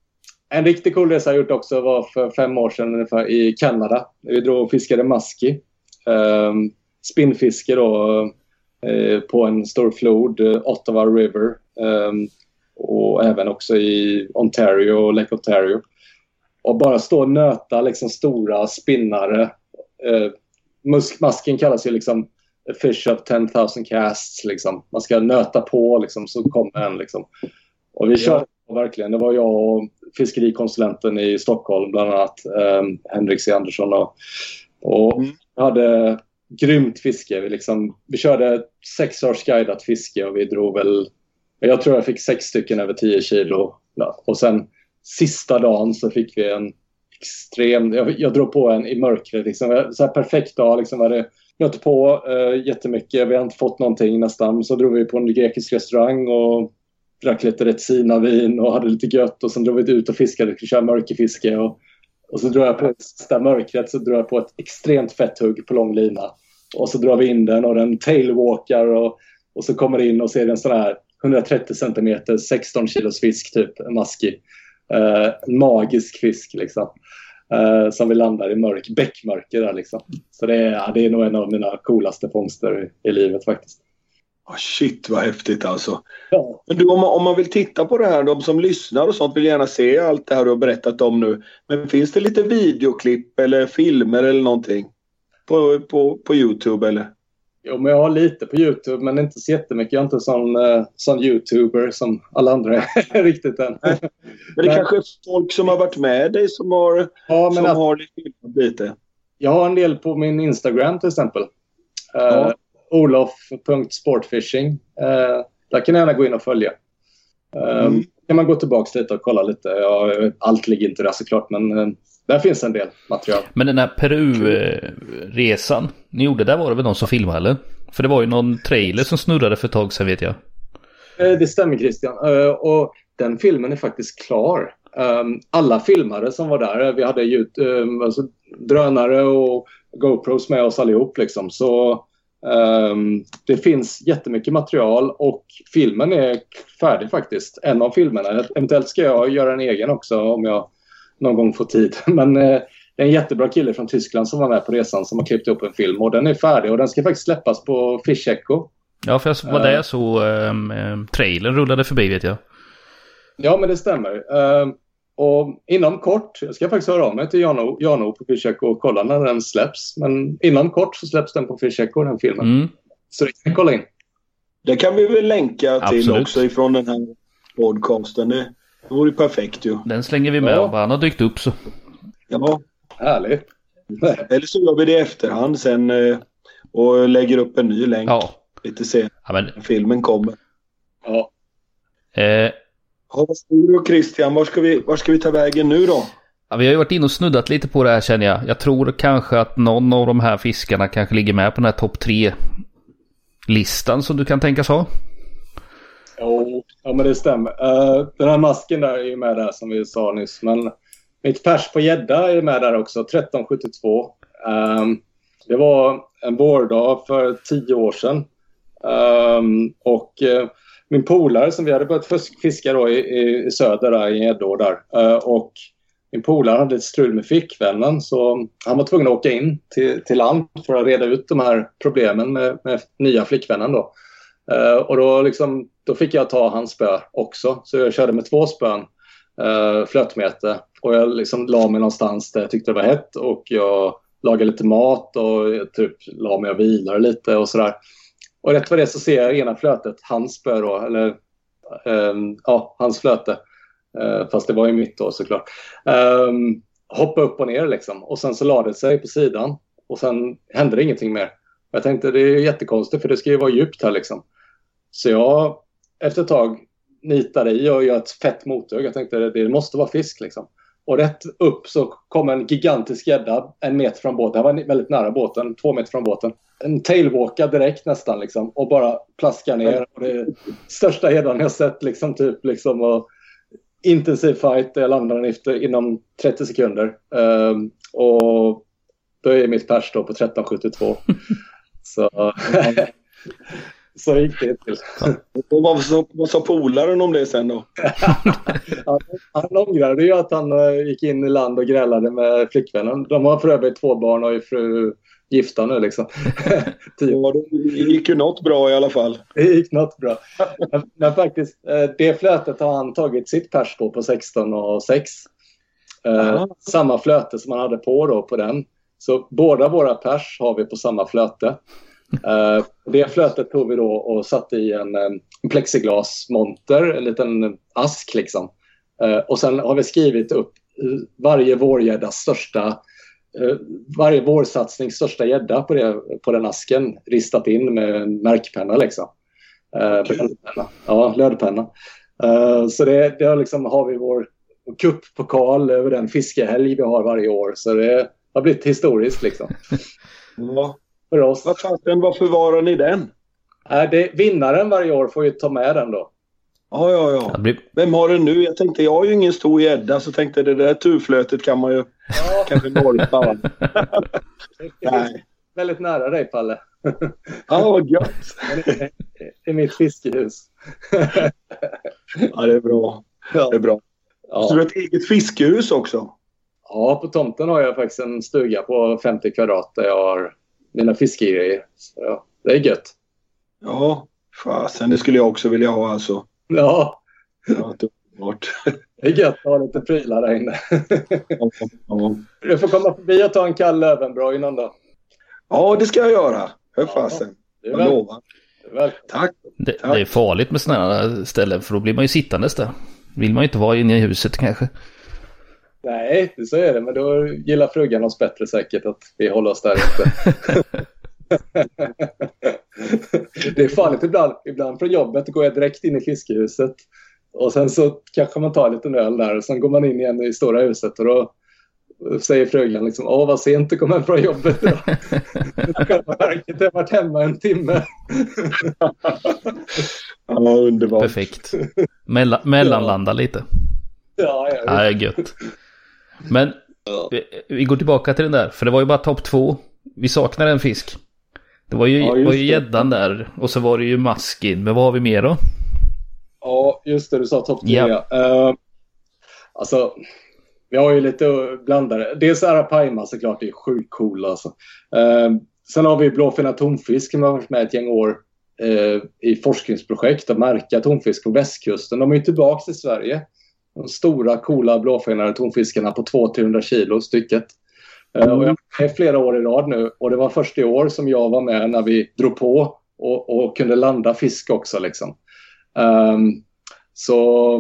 S1: en riktigt cool resa jag gjort också var för fem år sedan ungefär i Kanada. Vi drog och fiskade maski. Um, spinnfiske då eh, på en stor flod, eh, Ottawa River. Um, och även också i Ontario och Lake Ontario. Och bara stå och nöta liksom stora spinnare. Eh, masken kallas ju liksom a fish of 10,000 casts. Liksom. Man ska nöta på liksom, så kommer en. Liksom. Och vi körde verkligen. Det var jag och fiskerikonsulenten i Stockholm bland annat. Eh, Henrik C Andersson. Och, och
S2: Mm.
S1: hade grymt fiske. Vi, liksom, vi körde sex års guidat fiske och vi drog väl... Jag tror jag fick sex stycken över 10 kilo. Och sen sista dagen så fick vi en extrem... Jag, jag drog på en i mörkret. Liksom, så här perfekt dag. Liksom, hade nött på eh, jättemycket. Vi har inte fått någonting nästan. Så drog vi på en grekisk restaurang och drack lite Retsina-vin och hade lite gött. Och sen drog vi ut och fiskade. Vi skulle köra mörkerfiske. Och, och så drar jag på sista mörkret så drar jag på ett extremt fett hugg på lång lina. Och så drar vi in den och den tailwalkar och, och så kommer det in och ser en sån här 130 centimeter, 16 kilos fisk typ, en maskig. Eh, magisk fisk liksom. Eh, som vi landar i mörk, bäckmörker där liksom. Så det är, ja, det är nog en av mina coolaste fångster i, i livet faktiskt.
S2: Ah, shit vad häftigt alltså.
S1: Ja.
S2: Men du, om man, om man vill titta på det här, de som lyssnar och sånt vill gärna se allt det här du har berättat om nu. Men finns det lite videoklipp eller filmer eller någonting? På, på, på Youtube eller?
S1: Jo, men jag har lite på Youtube, men inte så jättemycket. Jag är inte sån, eh, sån YouTuber som alla andra är [laughs] riktigt än.
S2: Men det
S1: Men-
S2: kanske är folk som har varit med dig som har,
S1: Ja,
S2: som
S1: att,
S2: har filmat lite.
S1: jag har en del på min Instagram till exempel.
S2: Ja.
S1: Olof.sportfishing. Uh, där kan ni gärna gå in och följa. Uh,
S2: Mm.
S1: kan man gå tillbaka lite och kolla lite. Ja, allt ligger inte där såklart, men eh, där finns en del material.
S3: Men den här Peru-resan ni gjorde, där var det väl någon som filmade eller? För det var ju någon trailer som snurrade för ett tag sedan vet jag.
S1: Eh, Det stämmer Christian. Eh, Och den filmen är faktiskt klar. Um, Alla filmare som var där, vi hade ju um, alltså, drönare och GoPros med oss allihop. Liksom. Så um, det finns jättemycket material och filmen är färdig faktiskt. En av filmerna. Eventuellt ska jag göra en egen också om jag någon gång får tid. [laughs] Men eh, det är en jättebra kille från Tyskland som var med på resan som har klippt upp en film och den är färdig och den ska faktiskt släppas på Fish Echo.
S3: Ja, för jag var där jag såg um, trailern rullade förbi vet jag.
S1: Ja, men det stämmer. Ehm, och inom kort, jag ska faktiskt höra av mig till Jano, Jano på Fisheko och kolla när den släpps. Men inom kort så släpps den på Fisheko, den filmen.
S3: Mm.
S1: Så det kan ni kolla in.
S2: Det kan vi väl länka till
S3: Absolut.
S2: också ifrån den här podcasten. Det vore ju perfekt ju.
S3: Den slänger vi med
S1: Ja.
S3: om han har dykt upp så.
S2: Ja,
S1: Härligt. [laughs]
S2: eller så gör vi det i efterhand sen eh, och lägger upp en ny länk
S3: Ja.
S2: lite senare
S3: ja men,
S2: när filmen kommer.
S1: Ja.
S3: eh,
S2: Ja, vad säger du Christian? Var ska, vi, var ska vi ta vägen nu då?
S3: ja, vi har ju varit inne och snuddat lite på det här känner jag. Jag tror kanske att någon av de här fiskarna kanske ligger med på den här topp tre listan som du kan tänkas ha.
S1: Jo, ja, men det stämmer. Eh, den här masken där är ju med där som vi sa nyss. Men mitt pers på gädda är med där också, 1372. Ehm, det var en vårdag för tio år sedan. Ehm, och eh, min polare som vi hade börjat fiska då i, i, i söder där, i Gäddå där. Eh, och min polare hade ett strul med flickvännen så han var tvungen att åka in till, till land för att reda ut de här problemen med, med nya flickvännen då. Eh, och då, liksom, då fick jag ta hans spö också. Så jag körde med två spön, uh, flötmete. Och jag liksom la mig någonstans där jag tyckte det var hett och jag lagade lite mat och jag typ la mig och vilade lite och sådär. Och rätt vad det är så ser jag ena flötet, hans spö då, eller um, ja, hans flöte. Uh, fast det var ju mitt då såklart. Um, hoppa upp och ner liksom. Och sen så lade det sig på sidan. Och sen hände det ingenting mer. Jag tänkte det är ju jättekonstigt för det ska ju vara djupt här liksom. Så jag efter ett tag nitade i och gör ett fett mothugg. Jag tänkte det, det måste vara fisk liksom. Och rätt upp så kom en gigantisk gädda en meter från båten. Jag var väldigt nära båten, två meter från båten. En tailwalka direkt nästan liksom och bara plaska ner. Och det största gäddan jag sett liksom typ liksom. Och intensiv fight. Jag landade den efter inom 30 sekunder. Ehm, och då är mitt pers då på 1372. [laughs] så, så gick det till. [laughs]
S2: Och vad, sa, vad sa polaren om det sen då? [laughs]
S1: han, han ångrade ju att han eh, gick in i land och grälade med flickvännen. De har för övrigt två barn och är fru gifta nu liksom. [laughs]
S2: ja, det gick ju något bra i alla fall.
S1: Det gick något bra. Men, men faktiskt, eh, det flötet har han tagit sitt pers på, på 16 och 6. Eh, samma flöte som han hade på då på den. Så båda våra pers har vi på samma flöte. Eh, det flötet tog vi då och satte i en, en plexiglasmonter, en liten ask liksom. Eh, och sen har vi skrivit upp varje vårgäddas största Eh, varje vårsatsning största gädda på, på den asken ristat in med en märkpenna. Liksom. Eh, okay. Ja, lödpenna. Uh, så det, det har, liksom, har vi vår kuppokal över den fiskehelg vi har varje år. Så det har blivit historiskt liksom. [laughs]
S2: ja. För oss. Vad fasen, varför förvarar ni den?
S1: Uh, det, vinnaren varje år får ju ta med den då.
S2: Ja, ja, ja. Vem har den nu? Jag tänkte, jag har ju ingen stor gädda så tänkte det där turflötet kan man ju ja. kanske norpa. [laughs]
S1: Nej. Väldigt nära dig, Palle.
S2: ja, vad gött.
S1: I mitt fiskehus.
S2: ja, det är bra. Det är bra. Ja. Så du har ett eget fiskehus också?
S1: Ja, på tomten har jag faktiskt en stuga på 50 kvadrat där jag har mina fiskegrejer. Så ja, det är gött.
S2: Ja, fasen det skulle jag också vilja ha alltså.
S1: Ja. ja det är gött att ha lite prylar där inne. ja, ja. Du får komma förbi och ta en kall Löwenbräu innan då.
S2: Ja, det ska jag göra. Hör fasen. Ja, jag lovar. Tack.
S3: Det, Tack. det är farligt med sådana här ställen för då blir man ju sittandes där. Vill man ju inte vara inne i huset kanske.
S1: Nej, så är det. Men då gillar frugan oss bättre säkert att vi håller oss där ute. [laughs] det är farligt ibland. Ibland från jobbet går jag direkt in i fiskehuset. Och sen så kanske man tar en liten öl där och sen går man in igen i stora huset och då säger frugan liksom Åh vad sent du kom hem från jobbet idag. [laughs] Jag har varit hemma en timme.
S2: ja, underbart.
S3: Perfekt. Mella mellanlanda
S1: ja.
S3: lite.
S1: Ja, ja.
S3: Ja, gött. Men vi, vi går tillbaka till den där, för det var ju bara topp två. Vi saknar en fisk. Det var ju, ja, var ju gäddan där och så var det ju maskin. Men vad har vi mer då?
S1: Ja, just det. Du sa topp tre. Ja. Uh, alltså, vi har ju lite blandade. Dels Arapaima såklart, det är sjukt cool alltså. Uh, sen har vi blåfina tonfisk som har varit med ett gäng år uh, i forskningsprojekt att märka tonfisk på västkusten. De är ju tillbaka i Sverige. De stora coola blåfenade tonfiskarna på 200-300 kilo stycket. Mm. Och jag med flera år i rad nu och det var först i år som jag var med när vi drog på och, och kunde landa fisk också. Liksom. Um, så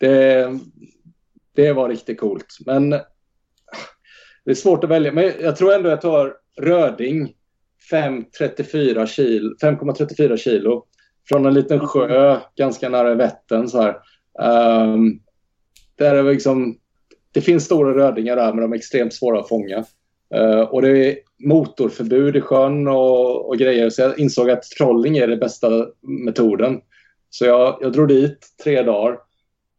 S1: det, det var riktigt coolt. Men det är svårt att välja. Men jag tror ändå jag tar röding 5,34 kilo, kilo från en liten sjö ganska nära Vättern. Så här. Um, där är liksom det finns stora rödingar där men de är extremt svåra att fånga. Uh, och det är motorförbud i sjön och, och, grejer så jag insåg att trolling är den bästa metoden. Så jag, jag drog dit tre dagar,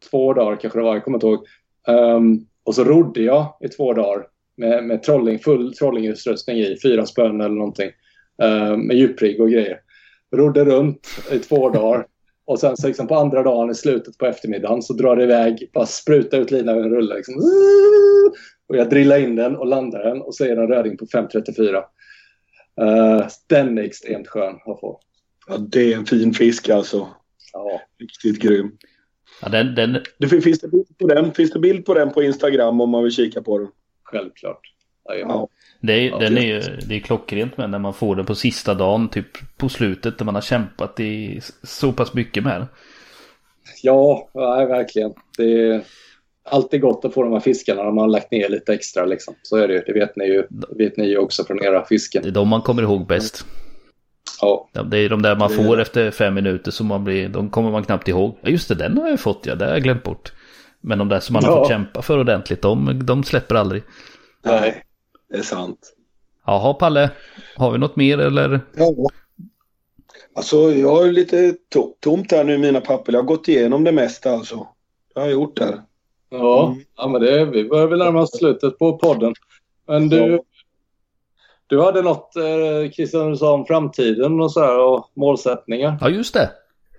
S1: två dagar kanske det var, jag kommer inte ihåg. Um, och så rodde jag i två dagar med, med trolling, full trollingutrustning i, fyra spön eller någonting. Uh, med djuprigg och grejer. Rodde runt i två dagar och sen så liksom på andra dagen i slutet på eftermiddagen så drar det iväg, bara sprutar ut linan ur en rulle. Liksom. Och jag drillar in den och landar den och så är det en röding på 5.34. Uh, eh, den är extremt skön att få.
S2: Ja, det är en fin fisk alltså.
S1: Ja.
S2: Riktigt grym.
S3: Ja, den, den...
S2: Det, finns, det bild på den? finns det bild på den på Instagram om man vill kika på den?
S1: Självklart.
S3: Ja. Det är, ja, den är ju det är klockrent med när man får den på sista dagen, typ på slutet när man har kämpat i så pass mycket med den.
S1: Ja, ja verkligen. Det är alltid gott att få de här fiskarna när man har lagt ner lite extra. Liksom. Så är det Det vet ni ju, vet ni ju också från era fisken.
S3: Det är de man kommer ihåg bäst.
S1: Ja.
S3: Det är de där man får efter fem minuter som man blir, de kommer man knappt ihåg. Ja just det, den har jag fått ja, det har jag glömt bort. Men de där som man ja. har fått kämpa för ordentligt, de, de släpper aldrig.
S2: Nej, är sant.
S3: Jaha, Palle. Har vi något mer eller?
S2: Ja. Alltså, jag har lite to tomt här nu i mina papper. Jag har gått igenom det mesta alltså. Det har jag gjort där.
S1: Ja, mm. ja men det, vi börjar väl närma oss slutet på podden. Men du, Du hade något eh, Christian du sa om framtiden och så här och målsättningar.
S3: Ja, just det.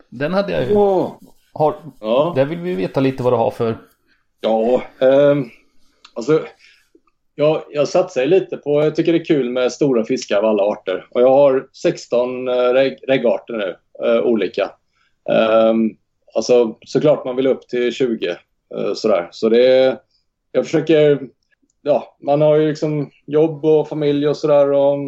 S3: Den hade jag ju.
S2: Åh,
S3: Har,
S1: Ja,
S3: där vill vi veta lite vad du har för...
S1: ja ehm, alltså jag, jag satsar lite på, jag tycker det är kul med stora fiskar av alla arter. Och jag har 16 eh, reg, reggarter nu, eh, olika. Um, alltså såklart man vill upp till 20 eh, sådär. Så det jag försöker, ja man har ju liksom jobb och familj och sådär och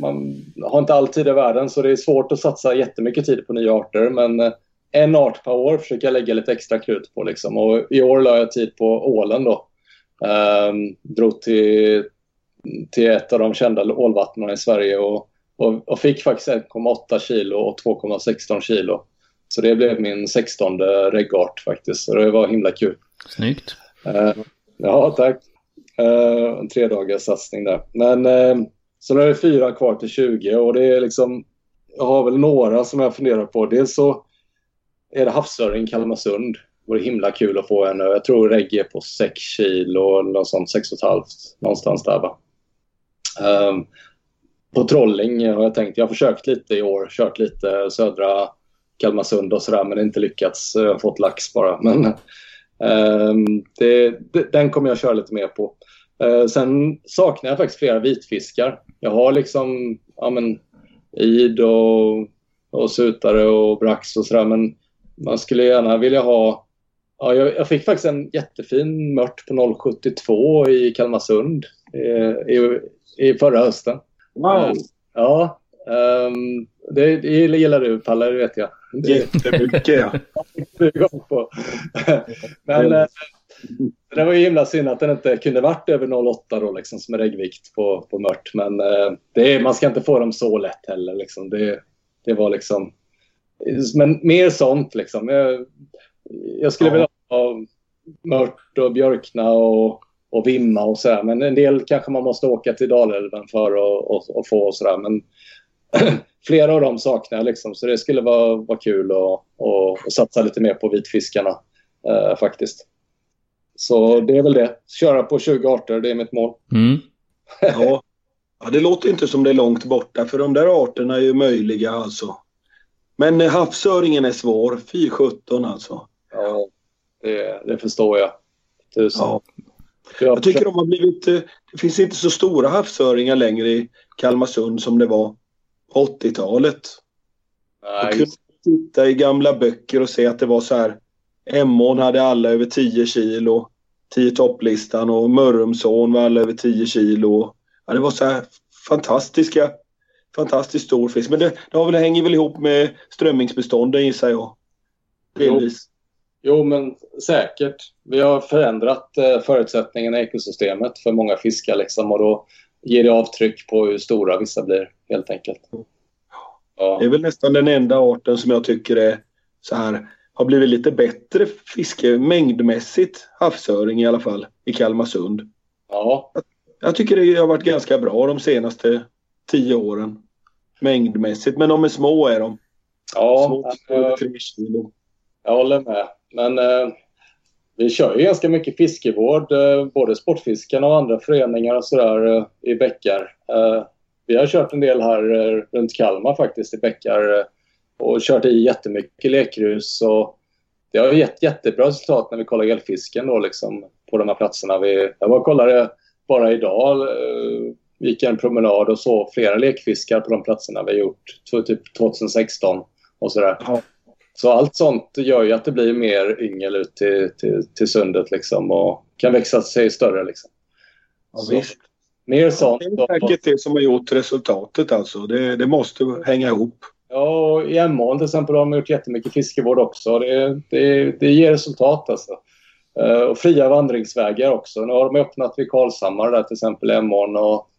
S1: man har inte all tid i världen så det är svårt att satsa jättemycket tid på nya arter men eh, en art per år försöker jag lägga lite extra krut på liksom. Och i år la jag tid på ålen då. Um, drog till, till ett av de kända ålvattnen i Sverige och, och, och fick faktiskt 1,8 kilo och 2,16 kilo. Så det blev min 16 reggart faktiskt. Så det var himla kul.
S3: Snyggt.
S1: Eh, ja, tack. Uh, en tredagars satsning där. Men uh, så nu är det fyra kvar till 20 och det är liksom... Jag har väl några som jag funderar på. Dels så är det havsöring Kalmarsund. Vore himla kul att få en. Jag tror regg är på 6 kilo eller något sånt, 6,5 någonstans där va. Um, på trolling har jag tänkt. Jag har försökt lite i år, kört lite södra Kalmarsund och sådär men inte lyckats. Jag har fått lax bara. [laughs] Men um, det, det, den kommer jag köra lite mer på. Uh, sen saknar jag faktiskt flera vitfiskar. Jag har liksom ja, men, id och, och sutare och brax och sådär men man skulle gärna vilja ha Ja, jag, jag, fick faktiskt en jättefin mört på 0,72 i Kalmarsund i, i, i förra hösten.
S2: wow.
S1: Ja, um, det, det gillar du Palle, det vet jag. Det
S2: Jättemycket ja. [laughs]
S1: på. [laughs] Men eh, det var ju himla synd att den inte kunde varit över 0,8 då liksom som är reggvikt på, på mört. Men eh, det är, man ska inte få dem så lätt heller liksom. Det, det var liksom... Men mer sånt liksom. Jag, jag skulle
S2: Ja.
S1: vilja ha mört och björkna och, och vimma och sådär. Men en del kanske man måste åka till Dalälven för att och, och få och sådär. Men [clears throat] flera av dem saknar jag liksom. Så det skulle vara, vara kul att och, och satsa lite mer på vitfiskarna eh, faktiskt. Så det är väl det. Köra på 20 arter, det är mitt mål.
S3: Mm. [laughs]
S2: Ja. ja, det låter inte som det är långt borta för de där arterna är ju möjliga alltså. Men havsöringen är svår, fy 17 alltså.
S1: Ja, det, det förstår jag. Tusen.
S2: Ja.
S1: Jag
S2: tycker de har blivit, eh, det finns inte så stora havsöringar längre i Kalmarsund som det var på 80-talet. Jag kunde titta i gamla böcker och se att det var så här. Emån hade alla över 10 kilo. 10 topplistan och Mörrumsån var alla över 10 kilo. Ja, det var så här fantastiska, fantastiskt stor fisk. Men det, det har väl, hänger väl ihop med strömmingsbestånden gissar jag. Delvis.
S1: Jo, men säkert. Vi har förändrat eh, förutsättningarna i ekosystemet för många fiskar liksom, och då ger det avtryck på hur stora vissa blir helt enkelt. Ja,
S2: Det är väl nästan den enda arten som jag tycker är så här har blivit lite bättre fiske mängdmässigt havsöring i alla fall i Kalmarsund.
S1: ja,
S2: Jag tycker det har varit ganska bra de senaste tio åren. Mängdmässigt, men de är små är de.
S1: ja
S2: Små,
S1: eh,
S2: två, tre kilo.
S1: jag håller med. Men eh, vi kör ju ganska mycket fiskevård, eh, både Sportfiskarna och andra föreningar och sådär eh, i bäckar. Eh, vi har kört en del här eh, runt Kalmar faktiskt i bäckar eh, och kört i jättemycket lekrus och det har gett jättebra resultat när vi kollar elfisken då liksom på de här platserna. Vi, jag var och kollade bara idag, eh, gick en promenad och såg flera lekfiskar på de platserna vi har gjort, typ 2016 och sådär.
S2: Ja.
S1: Så allt sånt gör ju att det blir mer yngel ut till, till, till sundet liksom och kan växa sig större liksom.
S2: Ja,
S1: Så,
S2: visst.
S1: Mer sånt.
S2: Det är säkert det som har gjort resultatet alltså. Det, det måste hänga ihop.
S1: Ja, och i Emån till exempel har de gjort jättemycket fiskevård också. Det, det, det ger resultat alltså. Eh, och fria vandringsvägar också. Nu har de öppnat vid Karlshammar där till exempel Emån och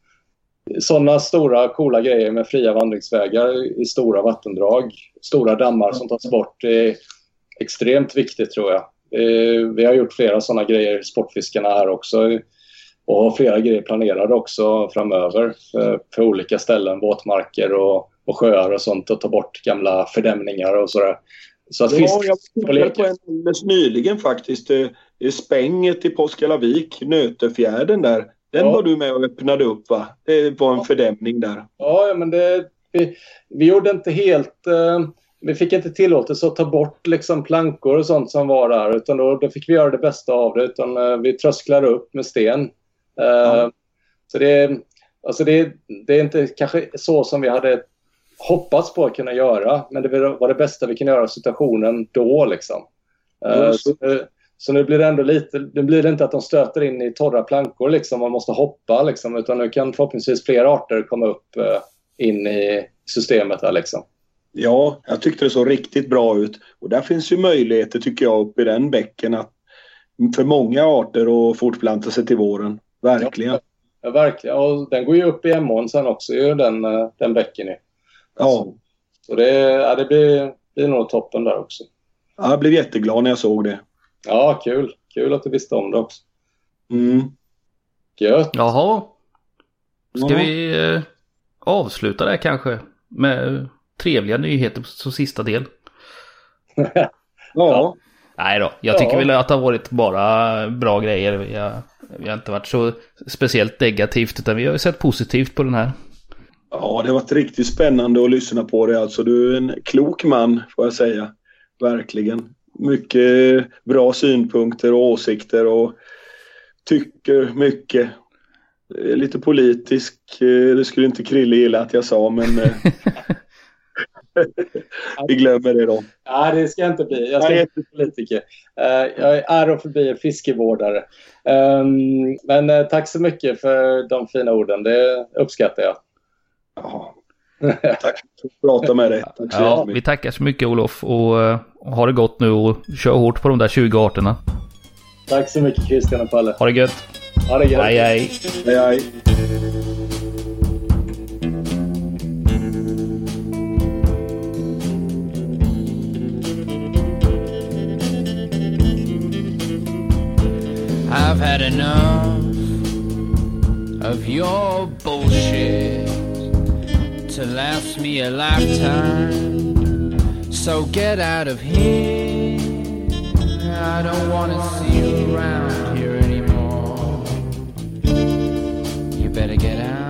S1: sådana stora coola grejer med fria vandringsvägar i stora vattendrag. Stora dammar som tas bort är extremt viktigt tror jag. Eh, Vi har gjort flera sådana grejer, Sportfiskarna här också och har flera grejer planerade också framöver för, för olika ställen, våtmarker och, och sjöar och sånt och ta bort gamla fördämningar och sådär. Så att fisk...
S2: Ja, jag tittade på en alldeles nyligen faktiskt. Är Spänget i Påskallavik, Nötefjärden där. Den
S1: Ja.
S2: var du med och öppnade upp va? Det var en fördämning där.
S1: Ja, ja, men det, vi, vi gjorde inte helt... Eh, vi fick inte tillåtelse att ta bort liksom plankor och sånt som var där. Utan då, då fick vi göra det bästa av det. Utan, eh, vi trösklade upp med sten. Eh,
S2: Ja.
S1: Så det, alltså det, det är inte kanske så som vi hade hoppats på att kunna göra. Men det var det bästa vi kunde göra i situationen då. Liksom.
S2: Ja,
S1: så,
S2: så-
S1: nu- blir det ändå lite... Nu blir det inte att de stöter in i torra plankor. Liksom, man måste hoppa. Liksom, utan nu kan förhoppningsvis fler arter komma upp eh, in i systemet. Här, liksom.
S2: Ja, jag tyckte det såg riktigt bra ut. Och där finns ju möjligheter tycker jag uppe i den bäcken att för många arter att fortplanta sig till våren. Verkligen.
S1: Ja, verkligen. Och den går ju upp i Emån sen också, ju, den, eh, den bäcken. Ju.
S2: Ja,
S1: Så det, ja, det blir, blir nog toppen där också.
S2: jag blev jätteglad när jag såg det.
S1: Ja, kul. Kul att du visste om det också.
S2: Mm.
S1: Gött.
S3: Jaha. Ska
S2: Ja.
S3: vi eh, avsluta där kanske? Med trevliga nyheter som sista del. [laughs]
S2: Ja,
S3: Nej då, jag tycker
S1: Ja.
S3: väl att det har varit bara bra grejer. Vi har, vi har inte varit så speciellt negativt utan vi har sett positivt på den här.
S2: ja, det har varit riktigt spännande att lyssna på det. Alltså, du är en klok man får jag säga. Verkligen. Mycket bra synpunkter och åsikter och tycker mycket. Eh, Lite politisk. eh, Det skulle inte Krille gilla att jag sa men eh, [laughs] vi glömmer det då.
S1: Nej, det ska jag inte bli. Jag ska
S2: Nej.
S1: inte bli politiker. Jag är och förbi en fiskevårdare. Ehm, men tack så mycket för de fina orden. Det uppskattar jag.
S2: Ja. Tack för att prata med dig. Tack så
S3: Ja, vi tackar så mycket Olof och eh, ha det gott nu och kör hårt på de där 20 arterna.
S1: Tack så mycket Christian och Palle.
S3: Ha det gött.
S1: Ha det gött.
S3: Hej hej.
S2: Hej, hej.
S4: I've had enough of your bullshit to last me a lifetime. So get out of here. I don't want to see you around here anymore. You better get out.